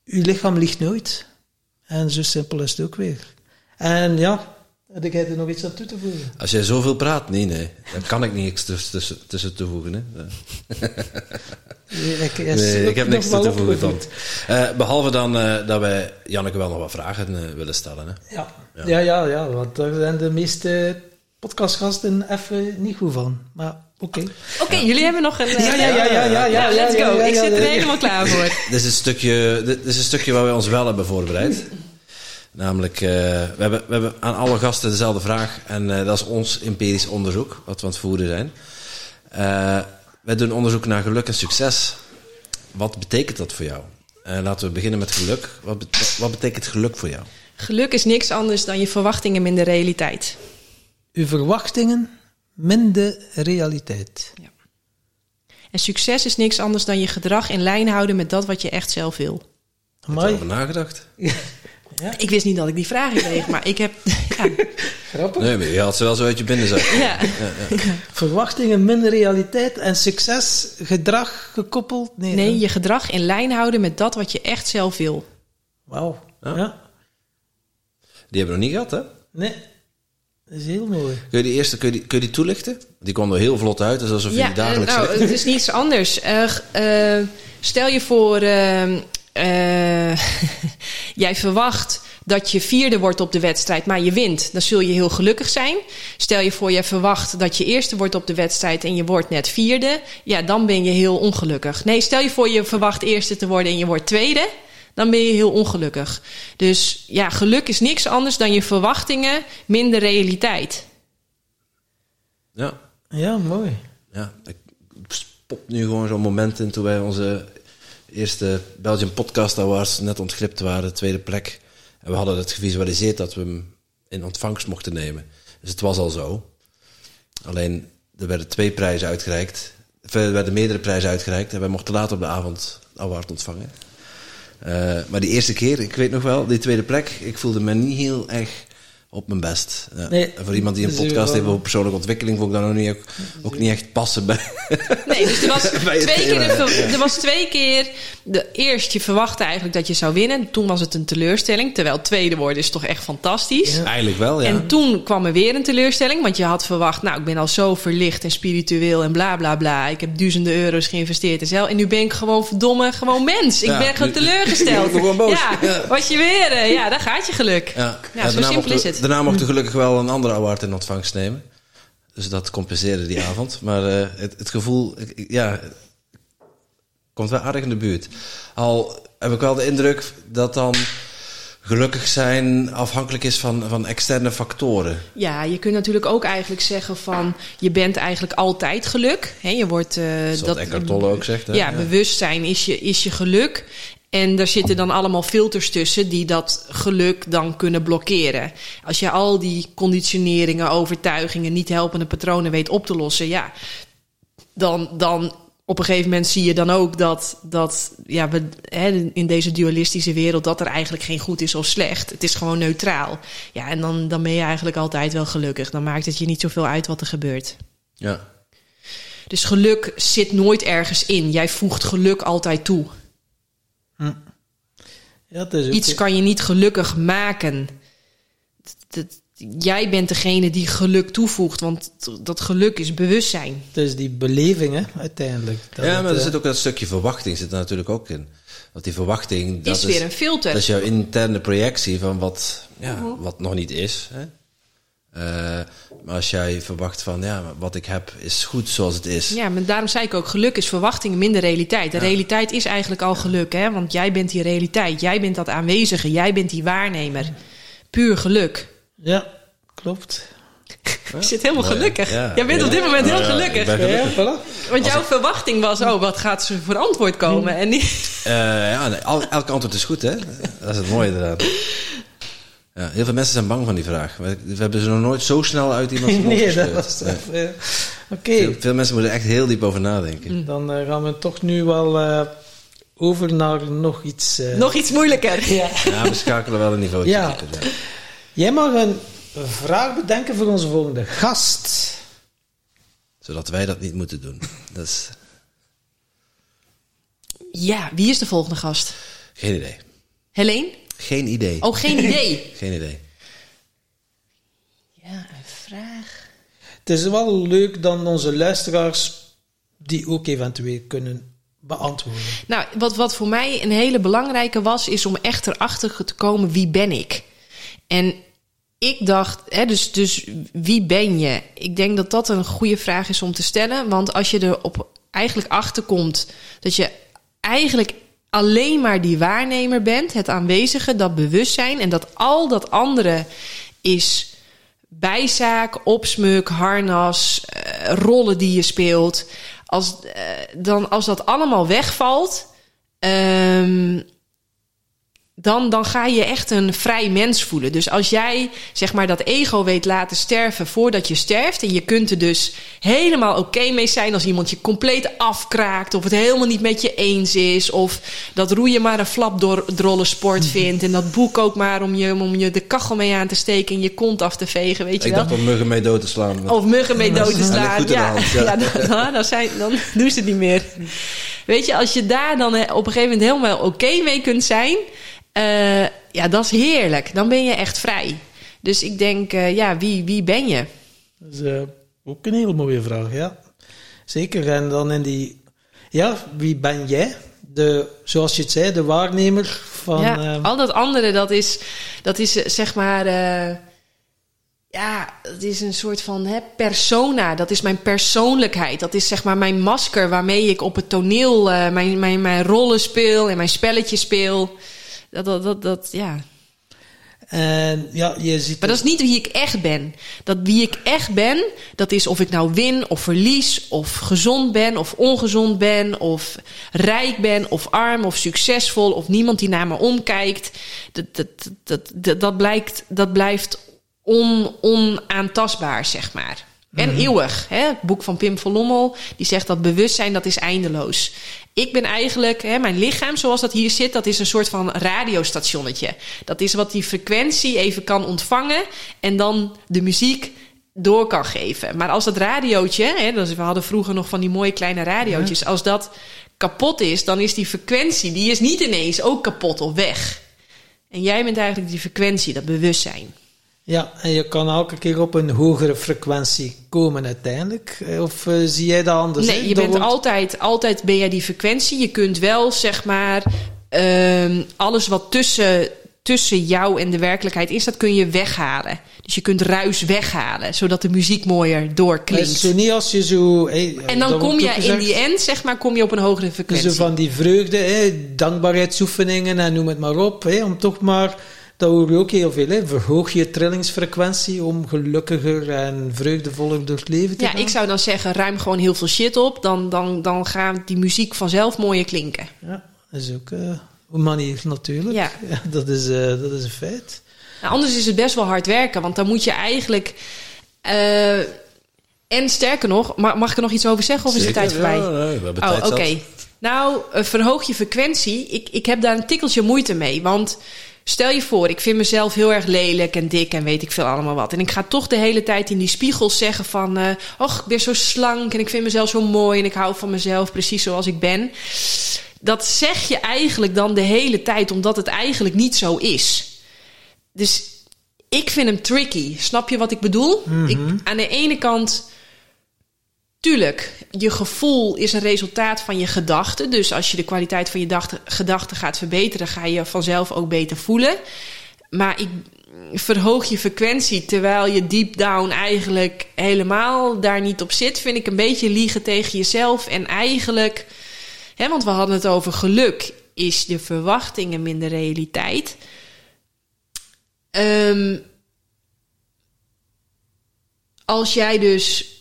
[SPEAKER 3] uw lichaam ligt nooit. En zo simpel is het ook weer. En ja, heb jij er nog iets aan toe te voegen?
[SPEAKER 2] Als jij zoveel praat, nee, nee. Dan kan ik niks tussen, tussen, toevoegen. Hè.
[SPEAKER 3] Ik,
[SPEAKER 2] Nee,
[SPEAKER 3] ook
[SPEAKER 2] ik heb niks toe te voegen. Tom. Eh, behalve dan eh, dat wij Janneke wel nog wat vragen eh, willen stellen. Hè.
[SPEAKER 3] Ja. Ja. ja, ja, want daar zijn de meeste podcastgasten even niet goed van. Maar oké.
[SPEAKER 1] Oké, jullie hebben nog een... eh,
[SPEAKER 3] Ja, ja, ja, ja, ja, ja,
[SPEAKER 1] let's
[SPEAKER 3] ja,
[SPEAKER 1] go.
[SPEAKER 3] ja,
[SPEAKER 1] Ik
[SPEAKER 3] ja,
[SPEAKER 1] zit er helemaal klaar voor.
[SPEAKER 2] Dit is een stukje, dit is een stukje waar wij ons wel hebben voorbereid. Namelijk, eh, we, hebben, we hebben aan alle gasten dezelfde vraag. En eh, dat is ons empirisch onderzoek, wat we aan het voeren zijn. Eh, wij doen onderzoek naar geluk en succes. Wat betekent dat voor jou? Eh, laten we beginnen met geluk. Wat, bet- wat betekent geluk voor jou?
[SPEAKER 1] Geluk is niks anders dan je verwachtingen minder realiteit.
[SPEAKER 3] Uw verwachtingen minder realiteit.
[SPEAKER 1] En succes is niks anders dan je gedrag in lijn houden met dat wat je echt zelf wil.
[SPEAKER 2] Heb je nagedacht?
[SPEAKER 1] Ik wist niet dat ik die vraag kreeg, maar ik heb... Ja,
[SPEAKER 3] grappig.
[SPEAKER 2] Nee, maar je had ze wel zo uit je binnenzak.
[SPEAKER 1] ja.
[SPEAKER 3] Verwachtingen minder realiteit en succes, gedrag gekoppeld? Nee,
[SPEAKER 1] Nee, je gedrag in lijn houden met dat wat je echt zelf wil.
[SPEAKER 3] Wauw.
[SPEAKER 2] Ja.
[SPEAKER 3] Ja.
[SPEAKER 2] Die hebben we nog niet gehad, hè?
[SPEAKER 3] Nee, dat is heel mooi.
[SPEAKER 2] Kun je die eerste kun je die, kun je die toelichten? Die kwam er heel vlot uit, dus alsof je
[SPEAKER 1] Ja,
[SPEAKER 2] die dagelijks
[SPEAKER 1] eh, nou, het is niets anders. Eh, eh, stel je voor, ehm, eh, jij verwacht dat je vierde wordt op de wedstrijd, maar je wint. Dan zul je heel gelukkig zijn. Stel je voor, je verwacht dat je eerste wordt op de wedstrijd en je wordt net vierde. Ja, dan ben je heel ongelukkig. Nee, stel je voor, je verwacht eerste te worden en je wordt tweede. Dan ben je heel ongelukkig. Dus ja, geluk is niks anders dan je verwachtingen minder realiteit.
[SPEAKER 2] Ja.
[SPEAKER 3] Ja, mooi.
[SPEAKER 2] Ja, ik spot nu gewoon zo'n moment in toen wij onze eerste Belgian Podcast Awards net ontglipt waren, tweede plek. En we hadden het gevisualiseerd dat we hem in ontvangst mochten nemen. Dus het was al zo. Alleen, er werden twee prijzen uitgereikt. Er werden meerdere prijzen uitgereikt en wij mochten later op de avond de award ontvangen. Eh, maar die eerste keer, ik weet nog wel, die tweede plek, ik voelde me niet heel erg op mijn best. Ja.
[SPEAKER 3] Nee,
[SPEAKER 2] En voor iemand die een podcast heeft over persoonlijke ontwikkeling, vond ik dat nog niet, ook, ook niet echt passen bij.
[SPEAKER 1] Nee, dus er was twee keer, er was twee keer. De, eerst je verwachtte eigenlijk dat je zou winnen. Toen was het een teleurstelling. Terwijl tweede worden is toch echt fantastisch.
[SPEAKER 2] Eigenlijk wel, ja.
[SPEAKER 1] En toen kwam er weer een teleurstelling. Want je had verwacht, nou, ik ben al zo verlicht en spiritueel en bla bla bla. Ik heb duizenden euro's geïnvesteerd en zo. En nu ben ik gewoon verdomme, gewoon mens. Ik
[SPEAKER 2] Ja,
[SPEAKER 1] ben gewoon teleurgesteld.
[SPEAKER 2] nu ben ik gewoon boos.
[SPEAKER 1] Ja, was je weer. eh, Ja, daar gaat je geluk.
[SPEAKER 2] Ja,
[SPEAKER 1] zo simpel is het.
[SPEAKER 2] Daarna mochten we gelukkig wel een andere award in ontvangst nemen. Dus dat compenseerde die avond. Maar eh, het, het gevoel, ik- ik- ja, komt wel aardig in de buurt. Al heb ik wel de indruk dat dan gelukkig zijn afhankelijk is van, van externe factoren.
[SPEAKER 1] Ja, je kunt natuurlijk ook eigenlijk zeggen van... je bent eigenlijk altijd geluk. Hè, je wordt...
[SPEAKER 2] Eckhart Tolle ook zegt. Hè?
[SPEAKER 1] Ja, bewustzijn is je, is je geluk. En daar zitten dan allemaal filters tussen die dat geluk dan kunnen blokkeren. Als je al die conditioneringen, overtuigingen, niet helpende patronen weet op te lossen, ja, dan, dan op een gegeven moment zie je dan ook dat, dat ja, we, hè, in deze dualistische wereld dat er eigenlijk geen goed is of slecht. Het is gewoon neutraal. Ja, en dan, dan ben je eigenlijk altijd wel gelukkig. Dan maakt het je niet zoveel uit wat er gebeurt.
[SPEAKER 2] Ja.
[SPEAKER 1] Dus geluk zit nooit ergens in. Jij voegt geluk altijd toe.
[SPEAKER 3] Ja, het is ook-
[SPEAKER 1] Iets kan je niet gelukkig maken. Dat- dat- jij bent degene die geluk toevoegt, want dat geluk is bewustzijn.
[SPEAKER 3] Het is die beleving, hè, uiteindelijk. Dat
[SPEAKER 2] ja,
[SPEAKER 3] het,
[SPEAKER 2] maar er
[SPEAKER 3] eh,
[SPEAKER 2] zit ook dat stukje verwachting zit er natuurlijk ook in. Dat die verwachting, dat
[SPEAKER 1] is weer een filter.
[SPEAKER 2] Dat is jouw interne projectie van wat, ja,
[SPEAKER 1] Mhm.
[SPEAKER 2] wat nog niet is. Hè? Eh, maar als jij verwacht van, ja, wat ik heb is goed zoals het is.
[SPEAKER 1] Ja, maar daarom zei ik ook, geluk is verwachting minder realiteit. De realiteit is eigenlijk al geluk, hè? want jij bent die realiteit. Jij bent dat aanwezige, jij bent die waarnemer. Puur geluk.
[SPEAKER 3] Ja, klopt.
[SPEAKER 1] Je zit helemaal
[SPEAKER 2] Mooi,
[SPEAKER 1] gelukkig.
[SPEAKER 2] Ja.
[SPEAKER 1] Jij bent op dit moment heel
[SPEAKER 2] Ja,
[SPEAKER 1] gelukkig.
[SPEAKER 2] gelukkig.
[SPEAKER 3] Ja, voilà.
[SPEAKER 1] Want jouw verwachting was, oh, wat gaat ze voor antwoord komen? En niet...
[SPEAKER 2] Eh, ja, nee, al- elk antwoord is goed, hè? Dat is het mooie eraan. Ja, heel veel mensen zijn bang van die vraag. We, we hebben ze nog nooit zo snel uit iemands mond
[SPEAKER 3] Nee, dat was
[SPEAKER 2] Nee.
[SPEAKER 3] eh, Oké,
[SPEAKER 2] Veel, veel mensen moeten echt heel diep over nadenken.
[SPEAKER 3] dan eh, gaan we toch nu wel eh, over naar nog iets. eh.
[SPEAKER 1] Nog iets moeilijker.
[SPEAKER 3] Ja.
[SPEAKER 2] Ja, we schakelen wel een niveau.
[SPEAKER 3] Ja. Jij mag een vraag bedenken voor onze volgende gast.
[SPEAKER 2] Zodat wij dat niet moeten doen. Dat is
[SPEAKER 1] Ja, wie is de volgende gast?
[SPEAKER 2] geen idee.
[SPEAKER 1] Helene?
[SPEAKER 2] Geen idee.
[SPEAKER 1] Oh, geen idee.
[SPEAKER 2] Geen idee.
[SPEAKER 1] Ja, een vraag.
[SPEAKER 3] Het is wel leuk dan onze luisteraars die ook eventueel kunnen beantwoorden.
[SPEAKER 1] Nou, wat, wat voor mij een hele belangrijke was, is om echt erachter te komen wie ben ik. En ik dacht, hè, dus, dus wie ben je? Ik denk dat dat een goede vraag is om te stellen. Want als je er op eigenlijk achterkomt dat je eigenlijk alleen maar die waarnemer bent, het aanwezige, dat bewustzijn en dat al dat andere is bijzaak, opsmuk, harnas, uh, rollen die je speelt. Als, uh, dan, als dat allemaal wegvalt, um, dan, dan ga je echt een vrij mens voelen. Dus als jij zeg maar dat ego weet laten sterven voordat je sterft. En je kunt er dus helemaal oké mee zijn als iemand je compleet afkraakt. Of het helemaal niet met je eens is. Of dat roeien maar een flapdrolle sport mhm. vindt. En dat boek ook maar om je, om je de kachel mee aan te steken en je kont af te vegen. Weet je
[SPEAKER 2] Ik
[SPEAKER 1] wel?
[SPEAKER 2] dacht om muggen mee dood te slaan.
[SPEAKER 1] Of muggen mee dood te slaan. Ja, ja. ja dan, dan, zijn, dan doen ze het niet meer. Weet je, als je daar dan eh, op een gegeven moment helemaal oké mee kunt zijn. Uh, ja, dat is heerlijk. Dan ben je echt vrij. Dus ik denk, uh, ja, wie, wie ben je?
[SPEAKER 3] Dat is uh, ook een hele mooie vraag, ja. Zeker. En dan in die, ja, wie ben jij? De, zoals je het zei, de waarnemer van.
[SPEAKER 1] Ja, al dat andere, dat is, dat is zeg maar. ja, het is een soort van hè, persona. Dat is mijn persoonlijkheid. Dat is zeg maar mijn masker waarmee ik op het toneel mijn, mijn, mijn rollen speel en mijn spelletje speel. Dat, dat, dat, dat, ja.
[SPEAKER 3] En ja, je ziet.
[SPEAKER 1] Maar dat is niet wie ik echt ben. Dat wie ik echt ben, dat is of ik nou win of verlies, of gezond ben of ongezond ben, of rijk ben of arm of succesvol, of niemand die naar me omkijkt. Dat, dat, dat, dat, dat, blijkt, dat blijft on, onaantastbaar, zeg maar. En mhm. eeuwig. Hè? Het boek van Pim van Lommel, die zegt dat bewustzijn, dat is eindeloos. Ik ben eigenlijk, hè, mijn lichaam zoals dat hier zit, dat is een soort van radiostationnetje. Dat is wat die frequentie even kan ontvangen en dan de muziek door kan geven. Maar als dat radiootje, hè, dus we hadden vroeger nog van die mooie kleine radiootjes, als dat kapot is, dan is die frequentie, die is niet ineens ook kapot of weg. En jij bent eigenlijk die frequentie, dat bewustzijn.
[SPEAKER 3] Ja, en je kan elke keer op een hogere frequentie komen uiteindelijk. Eh, of uh, zie jij dat anders?
[SPEAKER 1] Nee, je bent altijd, altijd ben jij die frequentie. Je kunt wel, zeg maar, uh, alles wat tussen, tussen jou en de werkelijkheid is, dat kun je weghalen. Dus je kunt ruis weghalen, zodat de muziek mooier doorklinkt.
[SPEAKER 3] Zo niet als je zo... Hey,
[SPEAKER 1] en dan kom je in die end, zeg maar, kom je op een hogere frequentie.
[SPEAKER 3] Zo van die vreugde, hey, dankbaarheidsoefeningen en noem het maar op. Hey, om toch maar dat hoor je ook heel veel. Hè? Verhoog je trillingsfrequentie om gelukkiger en vreugdevoller door het leven te
[SPEAKER 1] ja,
[SPEAKER 3] gaan.
[SPEAKER 1] Ja, ik zou dan zeggen, ruim gewoon heel veel shit op. Dan, dan, dan gaat die muziek vanzelf mooier klinken.
[SPEAKER 3] Ja, dat is ook uh, een manier natuurlijk. Ja. dat, is, uh, dat is een feit.
[SPEAKER 1] Nou, anders is het best wel hard werken. Want dan moet je eigenlijk... Uh, en sterker nog, mag ik er nog iets over zeggen of is de tijd voorbij?
[SPEAKER 2] Ja, nee, we hebben
[SPEAKER 1] oh,
[SPEAKER 2] tijd
[SPEAKER 1] oké. Nou, verhoog je frequentie. Ik, ik heb daar een tikkeltje moeite mee. Want Stel je voor, ik vind mezelf heel erg lelijk en dik en weet ik veel allemaal wat. En ik ga toch de hele tijd in die spiegel zeggen van... Uh, och, ik ben zo slank en ik vind mezelf zo mooi... en ik hou van mezelf precies zoals ik ben. Dat zeg je eigenlijk dan de hele tijd... omdat het eigenlijk niet zo is. Dus ik vind hem tricky. Snap je wat ik bedoel? ik,
[SPEAKER 3] Mhm.
[SPEAKER 1] aan de ene kant... Tuurlijk, je gevoel is een resultaat van je gedachten. Dus als je de kwaliteit van je gedachten gaat verbeteren, ga je vanzelf ook beter voelen. Maar ik verhoog je frequentie terwijl je deep down eigenlijk helemaal daar niet op zit, vind ik een beetje liegen tegen jezelf. En eigenlijk, hè, want we hadden het over geluk, is de verwachtingen minder realiteit. Um, als jij dus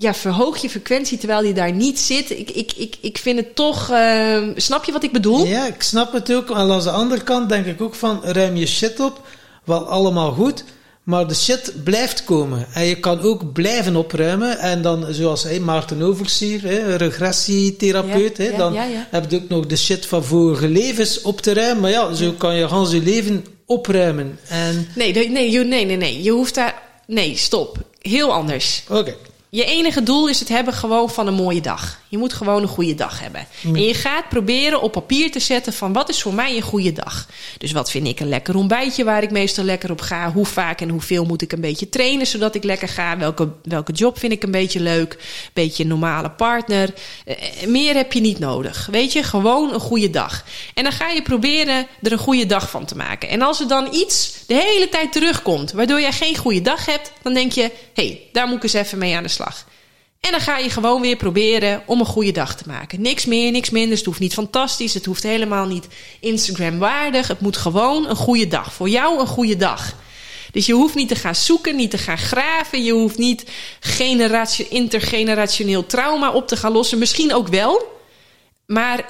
[SPEAKER 1] ja, verhoog je frequentie terwijl die daar niet zit. Ik, ik, ik, ik vind het toch. Uh, snap je wat ik bedoel?
[SPEAKER 3] Ja, ik snap het ook. En aan de andere kant denk ik ook van ruim je shit op. Wel allemaal goed. Maar de shit blijft komen. En je kan ook blijven opruimen. En dan, zoals hey, Maarten Oversier, hè, regressietherapeut,
[SPEAKER 1] ja,
[SPEAKER 3] dan
[SPEAKER 1] ja,
[SPEAKER 3] heb je ook nog de shit van vorige levens op te ruimen. Maar ja, zo kan je gans je leven opruimen. En...
[SPEAKER 1] Nee, nee, nee, nee, nee. Je hoeft daar. Nee, stop. Heel anders.
[SPEAKER 3] Oké. Okay.
[SPEAKER 1] Je enige doel is het hebben gewoon van een mooie dag. Je moet gewoon een goede dag hebben. En je gaat proberen op papier te zetten van wat is voor mij een goede dag. Dus wat vind ik een lekker ontbijtje waar ik meestal lekker op ga? Hoe vaak en hoeveel moet ik een beetje trainen zodat ik lekker ga? Welke, welke job vind ik een beetje leuk? Beetje een normale partner. Eh, meer heb je niet nodig. Weet je, gewoon een goede dag. En dan ga je proberen er een goede dag van te maken. En als er dan iets de hele tijd terugkomt waardoor jij geen goede dag hebt, dan denk je: hé, hey, daar moet ik eens even mee aan de slag. En dan ga je gewoon weer proberen om een goede dag te maken. Niks meer, niks minder. Het hoeft niet fantastisch. Het hoeft helemaal niet Instagram waardig. Het moet gewoon een goede dag. Voor jou een goede dag. Dus je hoeft niet te gaan zoeken, niet te gaan graven. Je hoeft niet intergenerationeel trauma op te gaan lossen. Misschien ook wel. Maar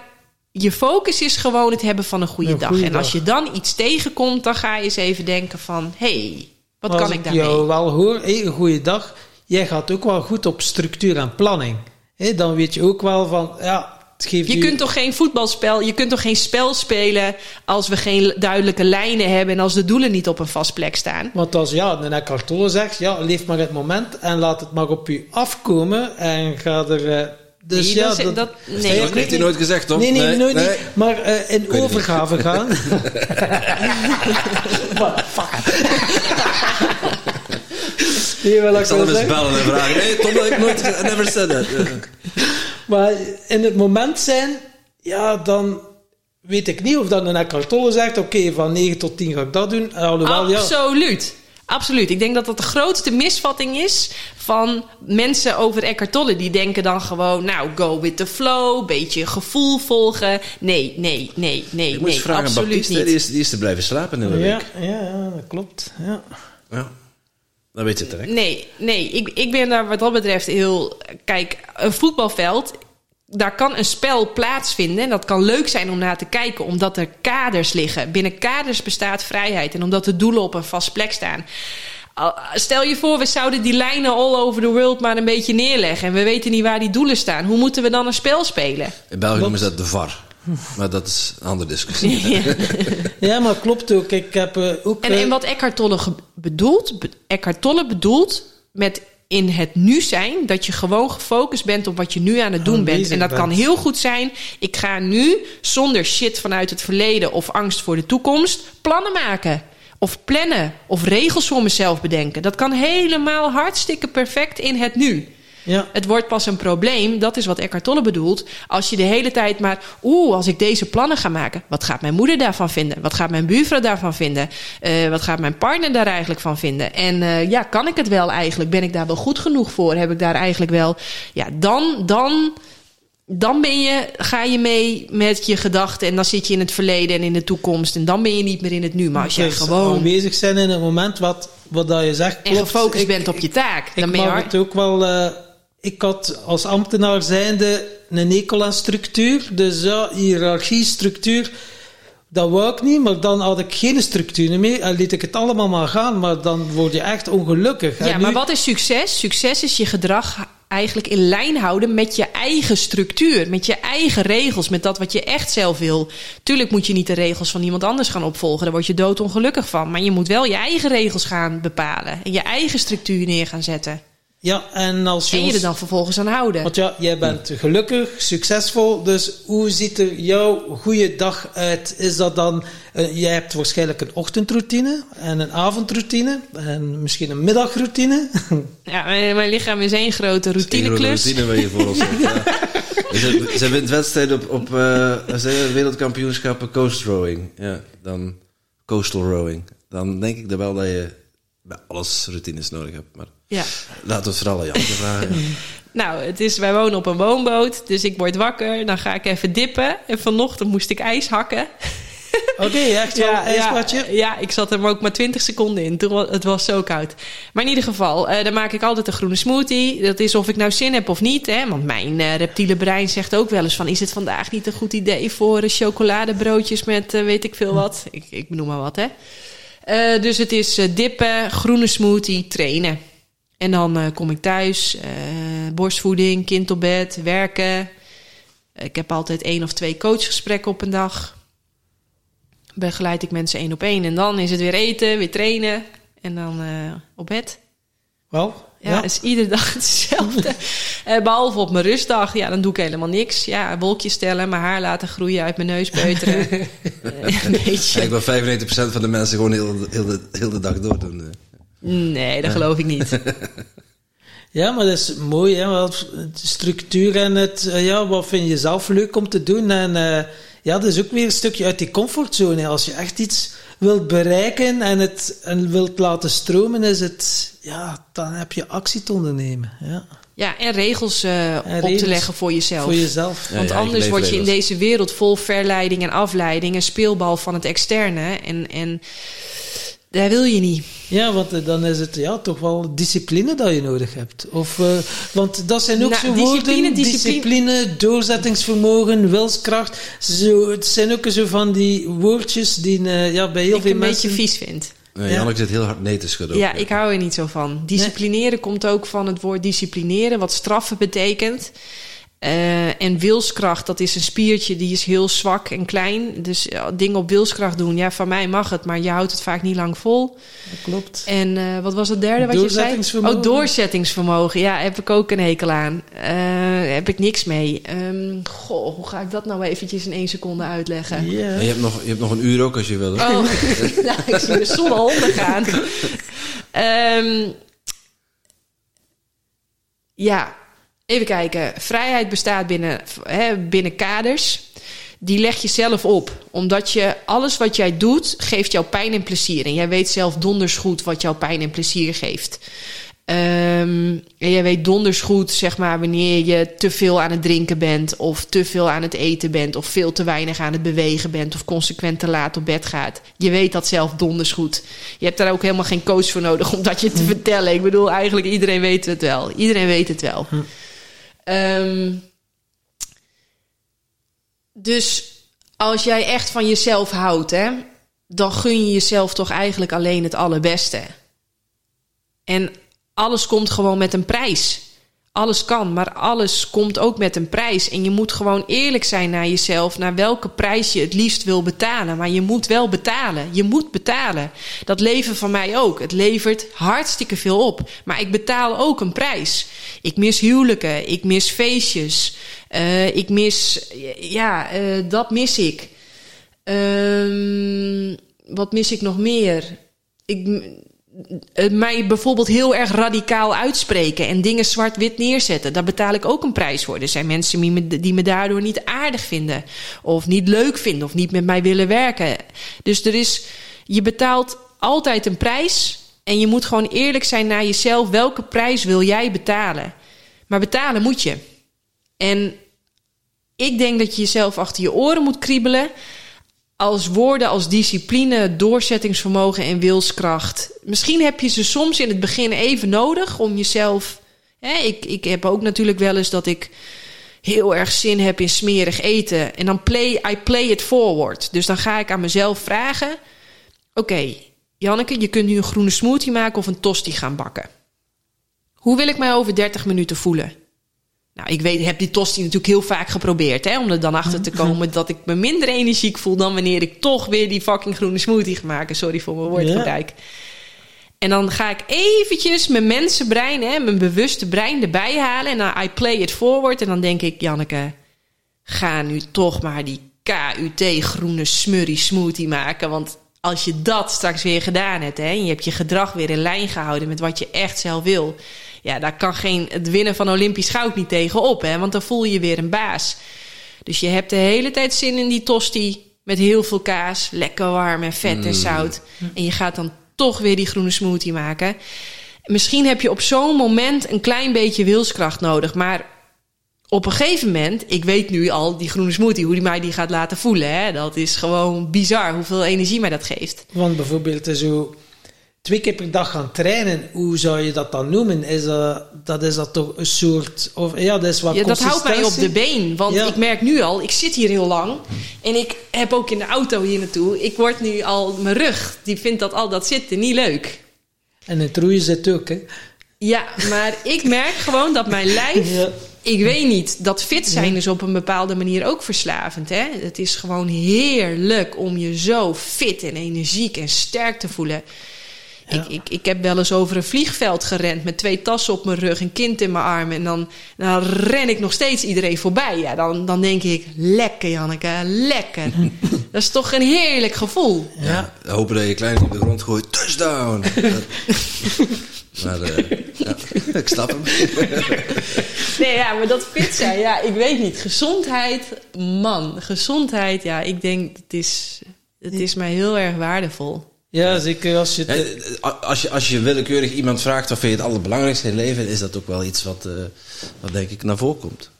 [SPEAKER 1] je focus is gewoon het hebben van een goede
[SPEAKER 3] Een
[SPEAKER 1] dag. en als je dan iets tegenkomt, dan ga je eens even denken van... hé, hey, wat
[SPEAKER 3] Als
[SPEAKER 1] kan ik daarmee?
[SPEAKER 3] jou wel hoor, een goede dag. Jij gaat ook wel goed op structuur en planning. Hé, dan weet je ook wel van, ja, het geeft
[SPEAKER 1] Je
[SPEAKER 3] u-
[SPEAKER 1] kunt toch geen voetbalspel, je kunt toch geen spel spelen als we geen duidelijke lijnen hebben en als de doelen niet op een vast plek staan.
[SPEAKER 3] Want als ja, de Eckhart Tolle zegt, ja, leef maar het moment en laat het maar op u afkomen en ga er... eh, dus
[SPEAKER 1] Nee,
[SPEAKER 3] ja,
[SPEAKER 1] dat is-
[SPEAKER 3] dat,
[SPEAKER 1] dat-
[SPEAKER 2] Dat
[SPEAKER 1] nee.
[SPEAKER 2] heeft hij nooit gezegd, toch?
[SPEAKER 3] Nee, nee, nooit
[SPEAKER 2] nee.
[SPEAKER 3] niet. Maar eh, in overgave gaan. Fuck. Nee, wel,
[SPEAKER 2] Ik zal hem eens bellen en vragen. Nee, Tom, dat heb ik nooit never said that.
[SPEAKER 3] Maar in het moment zijn, ja, dan weet ik niet of dat een Eckhart Tolle zegt, oké, van 9 tot 10 ga ik dat doen. Alhoewel, ja,
[SPEAKER 1] Absoluut. Absoluut. Ik denk dat dat de grootste misvatting is van mensen over Eckhart Tolle. Die denken dan gewoon, nou, go with the flow, beetje gevoel volgen. Nee, nee, nee, nee,
[SPEAKER 2] Ik
[SPEAKER 1] nee,
[SPEAKER 2] vragen
[SPEAKER 1] absoluut
[SPEAKER 2] Baptiste,
[SPEAKER 1] niet.
[SPEAKER 2] die is, die is te blijven slapen in de
[SPEAKER 3] ja,
[SPEAKER 2] week.
[SPEAKER 3] ja, ja, dat klopt. Ja.
[SPEAKER 2] Ja. Dan weet je het direct.
[SPEAKER 1] Nee, nee. Ik, ik ben daar wat dat betreft heel... Kijk, een voetbalveld... Daar kan een spel plaatsvinden. En dat kan leuk zijn om naar te kijken, omdat er kaders liggen. Binnen kaders bestaat vrijheid. En omdat de doelen op een vast plek staan. Stel je voor, we zouden die lijnen all over the world maar een beetje neerleggen. En we weten niet waar die doelen staan. Hoe moeten we dan een spel spelen?
[SPEAKER 2] In België noemen ze dat de VAR. Maar dat is een andere discussie.
[SPEAKER 3] ja, maar klopt ook. Ik heb eh, ook...
[SPEAKER 1] En,
[SPEAKER 3] eh,
[SPEAKER 1] en wat Eckhart Tolle bedoelt, be- Eckhart Tolle bedoelt met in het nu zijn, dat je gewoon gefocust bent op wat je nu aan het doen bent. En dat
[SPEAKER 3] bent.
[SPEAKER 1] kan heel goed zijn. Ik ga nu zonder shit vanuit het verleden of angst voor de toekomst plannen maken. Of plannen. Of regels voor mezelf bedenken. Dat kan helemaal hartstikke perfect in het nu.
[SPEAKER 3] Ja.
[SPEAKER 1] Het wordt pas een probleem, dat is wat Eckhart Tolle bedoelt. Als je de hele tijd maar, oeh, als ik deze plannen ga maken, wat gaat mijn moeder daarvan vinden? Wat gaat mijn buurvrouw daarvan vinden? Eh, wat gaat mijn partner daar eigenlijk van vinden? En eh, ja, kan ik het wel eigenlijk? Ben ik daar wel goed genoeg voor? Heb ik daar eigenlijk wel. Ja, dan, dan, dan ben je, ga je mee met je gedachten en dan zit je in het verleden en in de toekomst. En dan ben je niet meer in het nu. Maar als jij
[SPEAKER 3] Dus
[SPEAKER 1] gewoon
[SPEAKER 3] aanwezig zijn in het moment wat, wat dat je zegt.
[SPEAKER 1] en
[SPEAKER 3] klopt.
[SPEAKER 1] gefocust
[SPEAKER 3] Ik-
[SPEAKER 1] bent op je taak,
[SPEAKER 3] Ik
[SPEAKER 1] dan ben je
[SPEAKER 3] mag het ook wel... eh, ik had als ambtenaar zijnde een ekel aan structuur. Dus ja, hiërarchie, structuur... Dat wou ik niet, maar dan had ik geen structuur meer. En liet ik het allemaal maar gaan, maar dan word je echt ongelukkig.
[SPEAKER 1] Ja,
[SPEAKER 3] nu-
[SPEAKER 1] maar wat is succes? Succes is je gedrag eigenlijk in lijn houden met je eigen structuur, met je eigen regels, met dat wat je echt zelf wil. Tuurlijk moet je niet de regels van iemand anders gaan opvolgen, daar word je doodongelukkig van. Maar je moet wel je eigen regels gaan bepalen en je eigen structuur neer gaan zetten.
[SPEAKER 3] Ja, en als je...
[SPEAKER 1] En je er dan vervolgens aan houden.
[SPEAKER 3] Want ja, jij bent gelukkig, succesvol. Dus hoe ziet er jouw goede dag uit? Is dat dan... eh, jij hebt waarschijnlijk een ochtendroutine en een avondroutine en misschien een middagroutine.
[SPEAKER 1] Ja, mijn, mijn lichaam is één grote routineklus.
[SPEAKER 2] routine wat je voor ons hebt. Ja. Ze, ze wint wedstrijden op, op eh, je, wereldkampioenschappen coast rowing. Ja, dan coastal rowing. Dan denk ik er wel dat je bij alles routines nodig hebt. Maar
[SPEAKER 1] Ja.
[SPEAKER 2] laten we het vooral aan Jan vragen. ja.
[SPEAKER 1] Nou, het is, wij wonen op een woonboot, dus ik word wakker, dan ga ik even dippen. En vanochtend moest ik ijs hakken.
[SPEAKER 3] Oké, echt wel een
[SPEAKER 1] ja,
[SPEAKER 3] ijsbadje?
[SPEAKER 1] ja, ik zat er maar ook maar 20 seconden in. Toen, het was zo koud. Maar in ieder geval, eh, dan maak ik altijd een groene smoothie. Dat is of ik nou zin heb of niet. Hè? Want mijn eh, reptiele brein zegt ook wel eens van... is het vandaag niet een goed idee voor eh, chocoladebroodjes met weet ik veel wat? Ik, ik noem maar wat, hè. Eh, dus het is eh, dippen, groene smoothie, trainen. En dan eh, kom ik thuis, borstvoeding, kind op bed, werken. Ik heb altijd één of twee coachgesprekken op een dag begeleid ik mensen één op één. En dan is het weer eten, weer trainen en dan op bed.
[SPEAKER 3] Wel,
[SPEAKER 1] Ja, is iedere dag hetzelfde. Eh, behalve op mijn rustdag, ja, dan doe ik helemaal niks. Ja, wolkjes stellen, mijn haar laten groeien, uit mijn neus peuteren. Eh, een beetje.
[SPEAKER 2] Ik wil 95% van de mensen gewoon heel, heel, de, heel de dag doordoen. eh.
[SPEAKER 1] Nee, dat geloof ik niet.
[SPEAKER 3] Ja, maar dat is mooi, hè? Wat structuur en het, ja, wat vind je zelf leuk om te doen? En eh, ja, dat is ook weer een stukje uit die comfortzone. hè. Als je echt iets wilt bereiken en het en wilt laten stromen, is het, ja, dan heb je actie te ondernemen. Ja,
[SPEAKER 1] Ja, en regels eh, op
[SPEAKER 3] regels
[SPEAKER 1] te leggen voor jezelf.
[SPEAKER 3] voor jezelf.
[SPEAKER 2] Ja,
[SPEAKER 1] Want anders word je in deze wereld vol verleiding en afleiding en speelbal van het externe. En, en daar wil je niet.
[SPEAKER 3] Ja, want eh, dan is het ja, toch wel discipline dat je nodig hebt. Of, eh, want dat zijn ook
[SPEAKER 1] Nou,
[SPEAKER 3] zo woorden.
[SPEAKER 1] discipline.
[SPEAKER 3] Discipline, doorzettingsvermogen, wilskracht. Zo, het zijn ook zo van die woordjes die eh, ja, bij heel
[SPEAKER 1] ik
[SPEAKER 3] veel
[SPEAKER 1] een
[SPEAKER 3] mensen...
[SPEAKER 1] beetje vies vind.
[SPEAKER 3] Ja.
[SPEAKER 2] Janneke zit heel hard nee te schudden.
[SPEAKER 1] Ja, ik hou er niet zo van. Disciplineren komt ook van het woord disciplineren, wat straffen betekent. Eh, en wilskracht, dat is een spiertje die is heel zwak en klein. Dus ja, dingen op wilskracht doen, ja, van mij mag het, maar je houdt het vaak niet lang vol.
[SPEAKER 3] Dat klopt.
[SPEAKER 1] En eh, wat was het derde wat je zei?
[SPEAKER 3] Doorzettingsvermogen.
[SPEAKER 1] Oh, doorzettingsvermogen. Ja, heb ik ook een hekel aan. Eh, heb ik niks mee. Ehm, goh, hoe ga ik dat nou eventjes in één seconde uitleggen?
[SPEAKER 3] Ja.
[SPEAKER 2] Je, hebt nog, je hebt nog een uur ook als je wil. hoor.
[SPEAKER 1] Oh, nou, ik zie de zon al ondergaan. Ehm, ja, even kijken. Vrijheid bestaat binnen, hè, binnen kaders. Die leg je zelf op. Omdat je alles wat jij doet, geeft jou pijn en plezier. En jij weet zelf donders goed wat jou pijn en plezier geeft. Ehm, en jij weet donders goed, zeg maar, wanneer je te veel aan het drinken bent, of te veel aan het eten bent, of veel te weinig aan het bewegen bent, of consequent te laat op bed gaat. Je weet dat zelf donders goed. Je hebt daar ook helemaal geen coach voor nodig om dat je te vertellen. Ik bedoel, eigenlijk iedereen weet het wel. Iedereen weet het wel. Ehm, dus als jij echt van jezelf houdt, hè, dan gun je jezelf toch eigenlijk alleen het allerbeste. En alles komt gewoon met een prijs. Alles kan, maar alles komt ook met een prijs. En je moet gewoon eerlijk zijn naar jezelf, naar welke prijs je het liefst wil betalen. Maar je moet wel betalen. Je moet betalen. Dat leven van mij ook. Het levert hartstikke veel op. Maar ik betaal ook een prijs. Ik mis huwelijken, ik mis feestjes, eh, ik mis, ja, eh, dat mis ik. Ehm, wat mis ik nog meer? Ik, mij bijvoorbeeld heel erg radicaal uitspreken en dingen zwart-wit neerzetten. Daar betaal ik ook een prijs voor. Er zijn mensen die me, die me daardoor niet aardig vinden, of niet leuk vinden, of niet met mij willen werken. Dus er is, je betaalt altijd een prijs. En je moet gewoon eerlijk zijn naar jezelf. Welke prijs wil jij betalen? Maar betalen moet je. En ik denk dat je jezelf achter je oren moet kriebelen als woorden als discipline, doorzettingsvermogen en wilskracht. Misschien heb je ze soms in het begin even nodig om jezelf. Hè, ik, ik heb ook natuurlijk wel eens dat ik heel erg zin heb in smerig eten. En dan play, I play it forward. Dus dan ga ik aan mezelf vragen: Oké, Janneke, je kunt nu een groene smoothie maken of een tosti gaan bakken. Hoe wil ik mij over 30 minuten voelen? Nou, ik weet, heb die tosti natuurlijk heel vaak geprobeerd, hè, om er dan achter te komen dat ik me minder energiek voel dan wanneer ik toch weer die fucking groene smoothie ga maken. Sorry voor mijn woordgebruik. En dan ga ik eventjes mijn mensenbrein, hè, mijn bewuste brein erbij halen en dan I play it forward en dan denk ik, Janneke, ga nu toch maar die KUT groene smurrie smoothie maken, want als je dat straks weer gedaan hebt, hè, en je hebt je gedrag weer in lijn gehouden met wat je echt zelf wil, ja, daar kan geen, het winnen van Olympisch goud niet tegenop, hè, want dan voel je je weer een baas. Dus je hebt de hele tijd zin in die tosti met heel veel kaas, lekker warm en vet en zout. En je gaat dan toch weer die groene smoothie maken. Misschien heb je op zo'n moment een klein beetje wilskracht nodig, maar op een gegeven moment, ik weet nu al, die groene smoothie, hoe die mij die gaat laten voelen. Hè? Dat is gewoon bizar hoeveel energie mij dat geeft.
[SPEAKER 3] Want bijvoorbeeld eh, zo twee keer per dag gaan trainen, hoe zou je dat dan noemen? Is dat, dat is dat toch een soort... Of, ja, dat is wat
[SPEAKER 1] Ja, dat houdt mij op de been. Want
[SPEAKER 3] Ja.
[SPEAKER 1] ik merk nu al, ik zit hier heel lang. En ik heb ook in de auto hier naartoe. Ik word nu al, mijn rug, die vindt dat al dat zitten niet leuk.
[SPEAKER 3] En het roeien zit ook, hè?
[SPEAKER 1] Ja, maar ik merk gewoon dat mijn lijf.
[SPEAKER 3] Ja.
[SPEAKER 1] Ik weet niet, dat fit zijn is op een bepaalde manier ook verslavend. Hè? Het is gewoon heerlijk om je zo fit en energiek en sterk te voelen. Ik, ik, ik heb wel eens over een vliegveld gerend met twee tassen op mijn rug, een kind in mijn armen. En dan, dan ren ik nog steeds iedereen voorbij. Ja, dan, dan denk ik, lekker Janneke, lekker. dat is toch een heerlijk gevoel.
[SPEAKER 2] Ja. Hopen dat je klein op de grond gooit. Touchdown! maar uh, ja, ik snap hem.
[SPEAKER 1] nee, ja, maar dat pizza, ja, ik weet niet. Gezondheid, man, gezondheid, ja, ik denk, het is, het is mij heel erg waardevol.
[SPEAKER 3] Ja, zeker als je...
[SPEAKER 2] Ja, als, je als je willekeurig iemand vraagt wat vind je het allerbelangrijkste in het leven, is dat ook wel iets wat, uh, wat denk ik naar voren komt.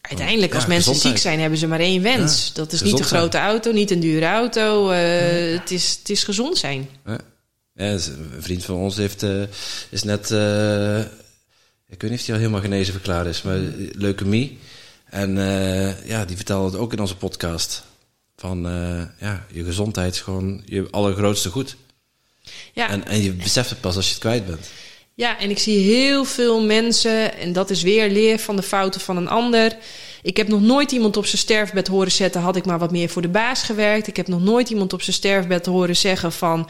[SPEAKER 1] Uiteindelijk, als mensen ziek zijn, hebben ze maar één wens. dat is niet een grote auto, niet een dure auto. Uh, het, is, het is gezond zijn.
[SPEAKER 2] een vriend van ons heeft, uh, is net, ik weet niet of hij al helemaal genezen verklaard is, maar leukemie. En ja, die vertelde het ook in onze podcast. Van uh, ja, je gezondheid is gewoon je allergrootste goed. Ja. En, en je beseft het pas als je het kwijt bent.
[SPEAKER 1] Ja, en ik zie heel veel mensen, en dat is weer leer van de fouten van een ander. Ik heb nog nooit iemand op zijn sterfbed horen zetten, had ik maar wat meer voor de baas gewerkt. Ik heb nog nooit iemand op zijn sterfbed horen zeggen van,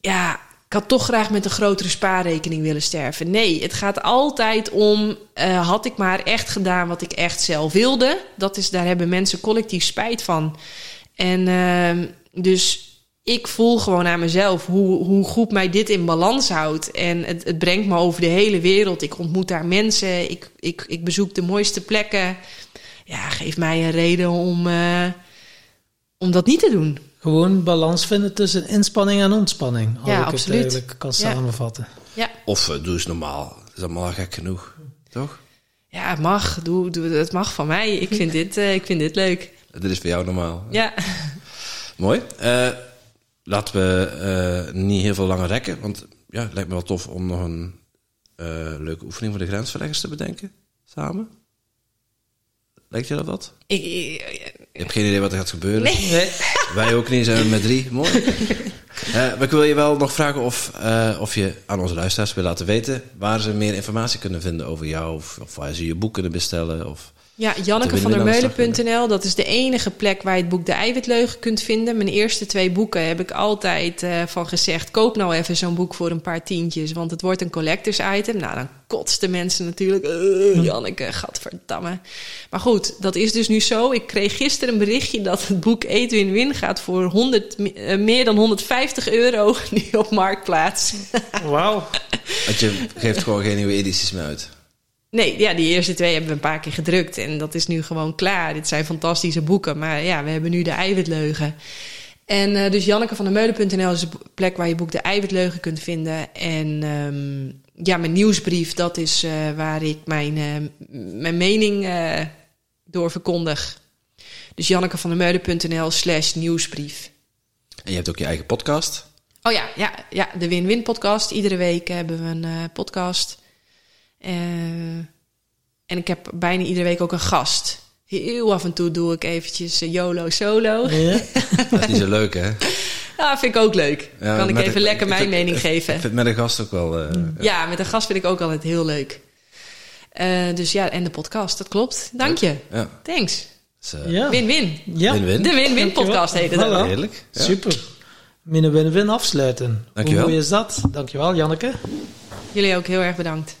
[SPEAKER 1] ja, ik had toch graag met een grotere spaarrekening willen sterven. Nee, het gaat altijd om, uh, had ik maar echt gedaan wat ik echt zelf wilde. Dat is, daar hebben mensen collectief spijt van. En uh, dus ik voel gewoon aan mezelf hoe, hoe goed mij dit in balans houdt. En het, het brengt me over de hele wereld. Ik ontmoet daar mensen, ik, ik, ik bezoek de mooiste plekken. Ja, geef mij een reden om, uh, om dat niet te doen.
[SPEAKER 3] Gewoon balans vinden tussen inspanning en ontspanning. Als ja, ik absoluut. het eigenlijk kan samenvatten.
[SPEAKER 1] Ja.
[SPEAKER 2] Of uh, doe eens normaal. Dat is allemaal gek genoeg. Toch?
[SPEAKER 1] Ja, het mag. Doe, doe, het mag van mij. Ik vind, dit, uh, ik vind dit leuk.
[SPEAKER 2] Dit is voor jou normaal.
[SPEAKER 1] Ja.
[SPEAKER 2] Mooi. Uh, laten we niet heel veel langer rekken. Want ja, het lijkt me wel tof om nog een leuke oefening voor de grensverleggers te bedenken. Samen. Lijkt je dat wat?
[SPEAKER 1] Ik,
[SPEAKER 2] ik, je hebt geen idee wat er gaat gebeuren.
[SPEAKER 1] Nee.
[SPEAKER 2] Wij ook niet, zijn we met drie. Mooi. uh, maar ik wil je wel nog vragen of, uh, of je aan onze luisteraars wil laten weten waar ze meer informatie kunnen vinden over jou. Of, of waar ze je boek kunnen bestellen. Of
[SPEAKER 1] ja, jannekevandermeulen.nl. Dat is de enige plek waar je het boek De Eiwitleugen kunt vinden. Mijn eerste twee boeken heb ik altijd uh, van gezegd... koop nou even zo'n boek voor een paar tientjes... want het wordt een collectors item. Nou, dan kotsten mensen natuurlijk... Uh, Janneke, gadverdamme. Maar goed, dat is dus nu zo. Ik kreeg gisteren een berichtje dat het boek Eet Win Win gaat... voor 100, uh, meer dan 150 euro nu op Marktplaats.
[SPEAKER 3] Wauw.
[SPEAKER 2] Want je geeft gewoon geen nieuwe edities meer uit.
[SPEAKER 1] Nee, ja, die eerste twee hebben we een paar keer gedrukt. En dat is nu gewoon klaar. Dit zijn fantastische boeken. Maar ja, we hebben nu de eiwitleugen. En uh, dus jannekevandermeulen.nl is de plek waar je boek De Eiwitleugen kunt vinden. En um, ja, mijn nieuwsbrief, dat is uh, waar ik mijn, uh, mijn mening door verkondig. Dus jannekevandermeulen.nl slash nieuwsbrief.
[SPEAKER 2] En je hebt ook je eigen podcast?
[SPEAKER 1] Oh ja, ja, ja de Win-Win podcast. Iedere week hebben we een podcast. Uh, en ik heb bijna iedere week ook een gast. Heel af en toe doe ik eventjes uh, YOLO solo.
[SPEAKER 2] Ja. dat is niet zo leuk, hè?
[SPEAKER 1] Ja, vind ik ook leuk. Ja, kan ik even lekker mijn mening geven.
[SPEAKER 2] Ik vind met een gast ook wel... Uh,
[SPEAKER 1] ja. ja. met een gast vind ik ook altijd heel leuk. dus ja, en de podcast, dat klopt. Dank je.
[SPEAKER 2] Ja.
[SPEAKER 1] Thanks.
[SPEAKER 3] ja.
[SPEAKER 1] Win-win.
[SPEAKER 3] Ja.
[SPEAKER 2] Win-win.
[SPEAKER 1] De win-win podcast heet het
[SPEAKER 3] voilà.
[SPEAKER 2] Heerlijk.
[SPEAKER 3] Super. Min win-win afsluiten.
[SPEAKER 2] Dankjewel.
[SPEAKER 3] Hoe mooi is dat? Dankjewel, Janneke.
[SPEAKER 1] Jullie ook heel erg bedankt.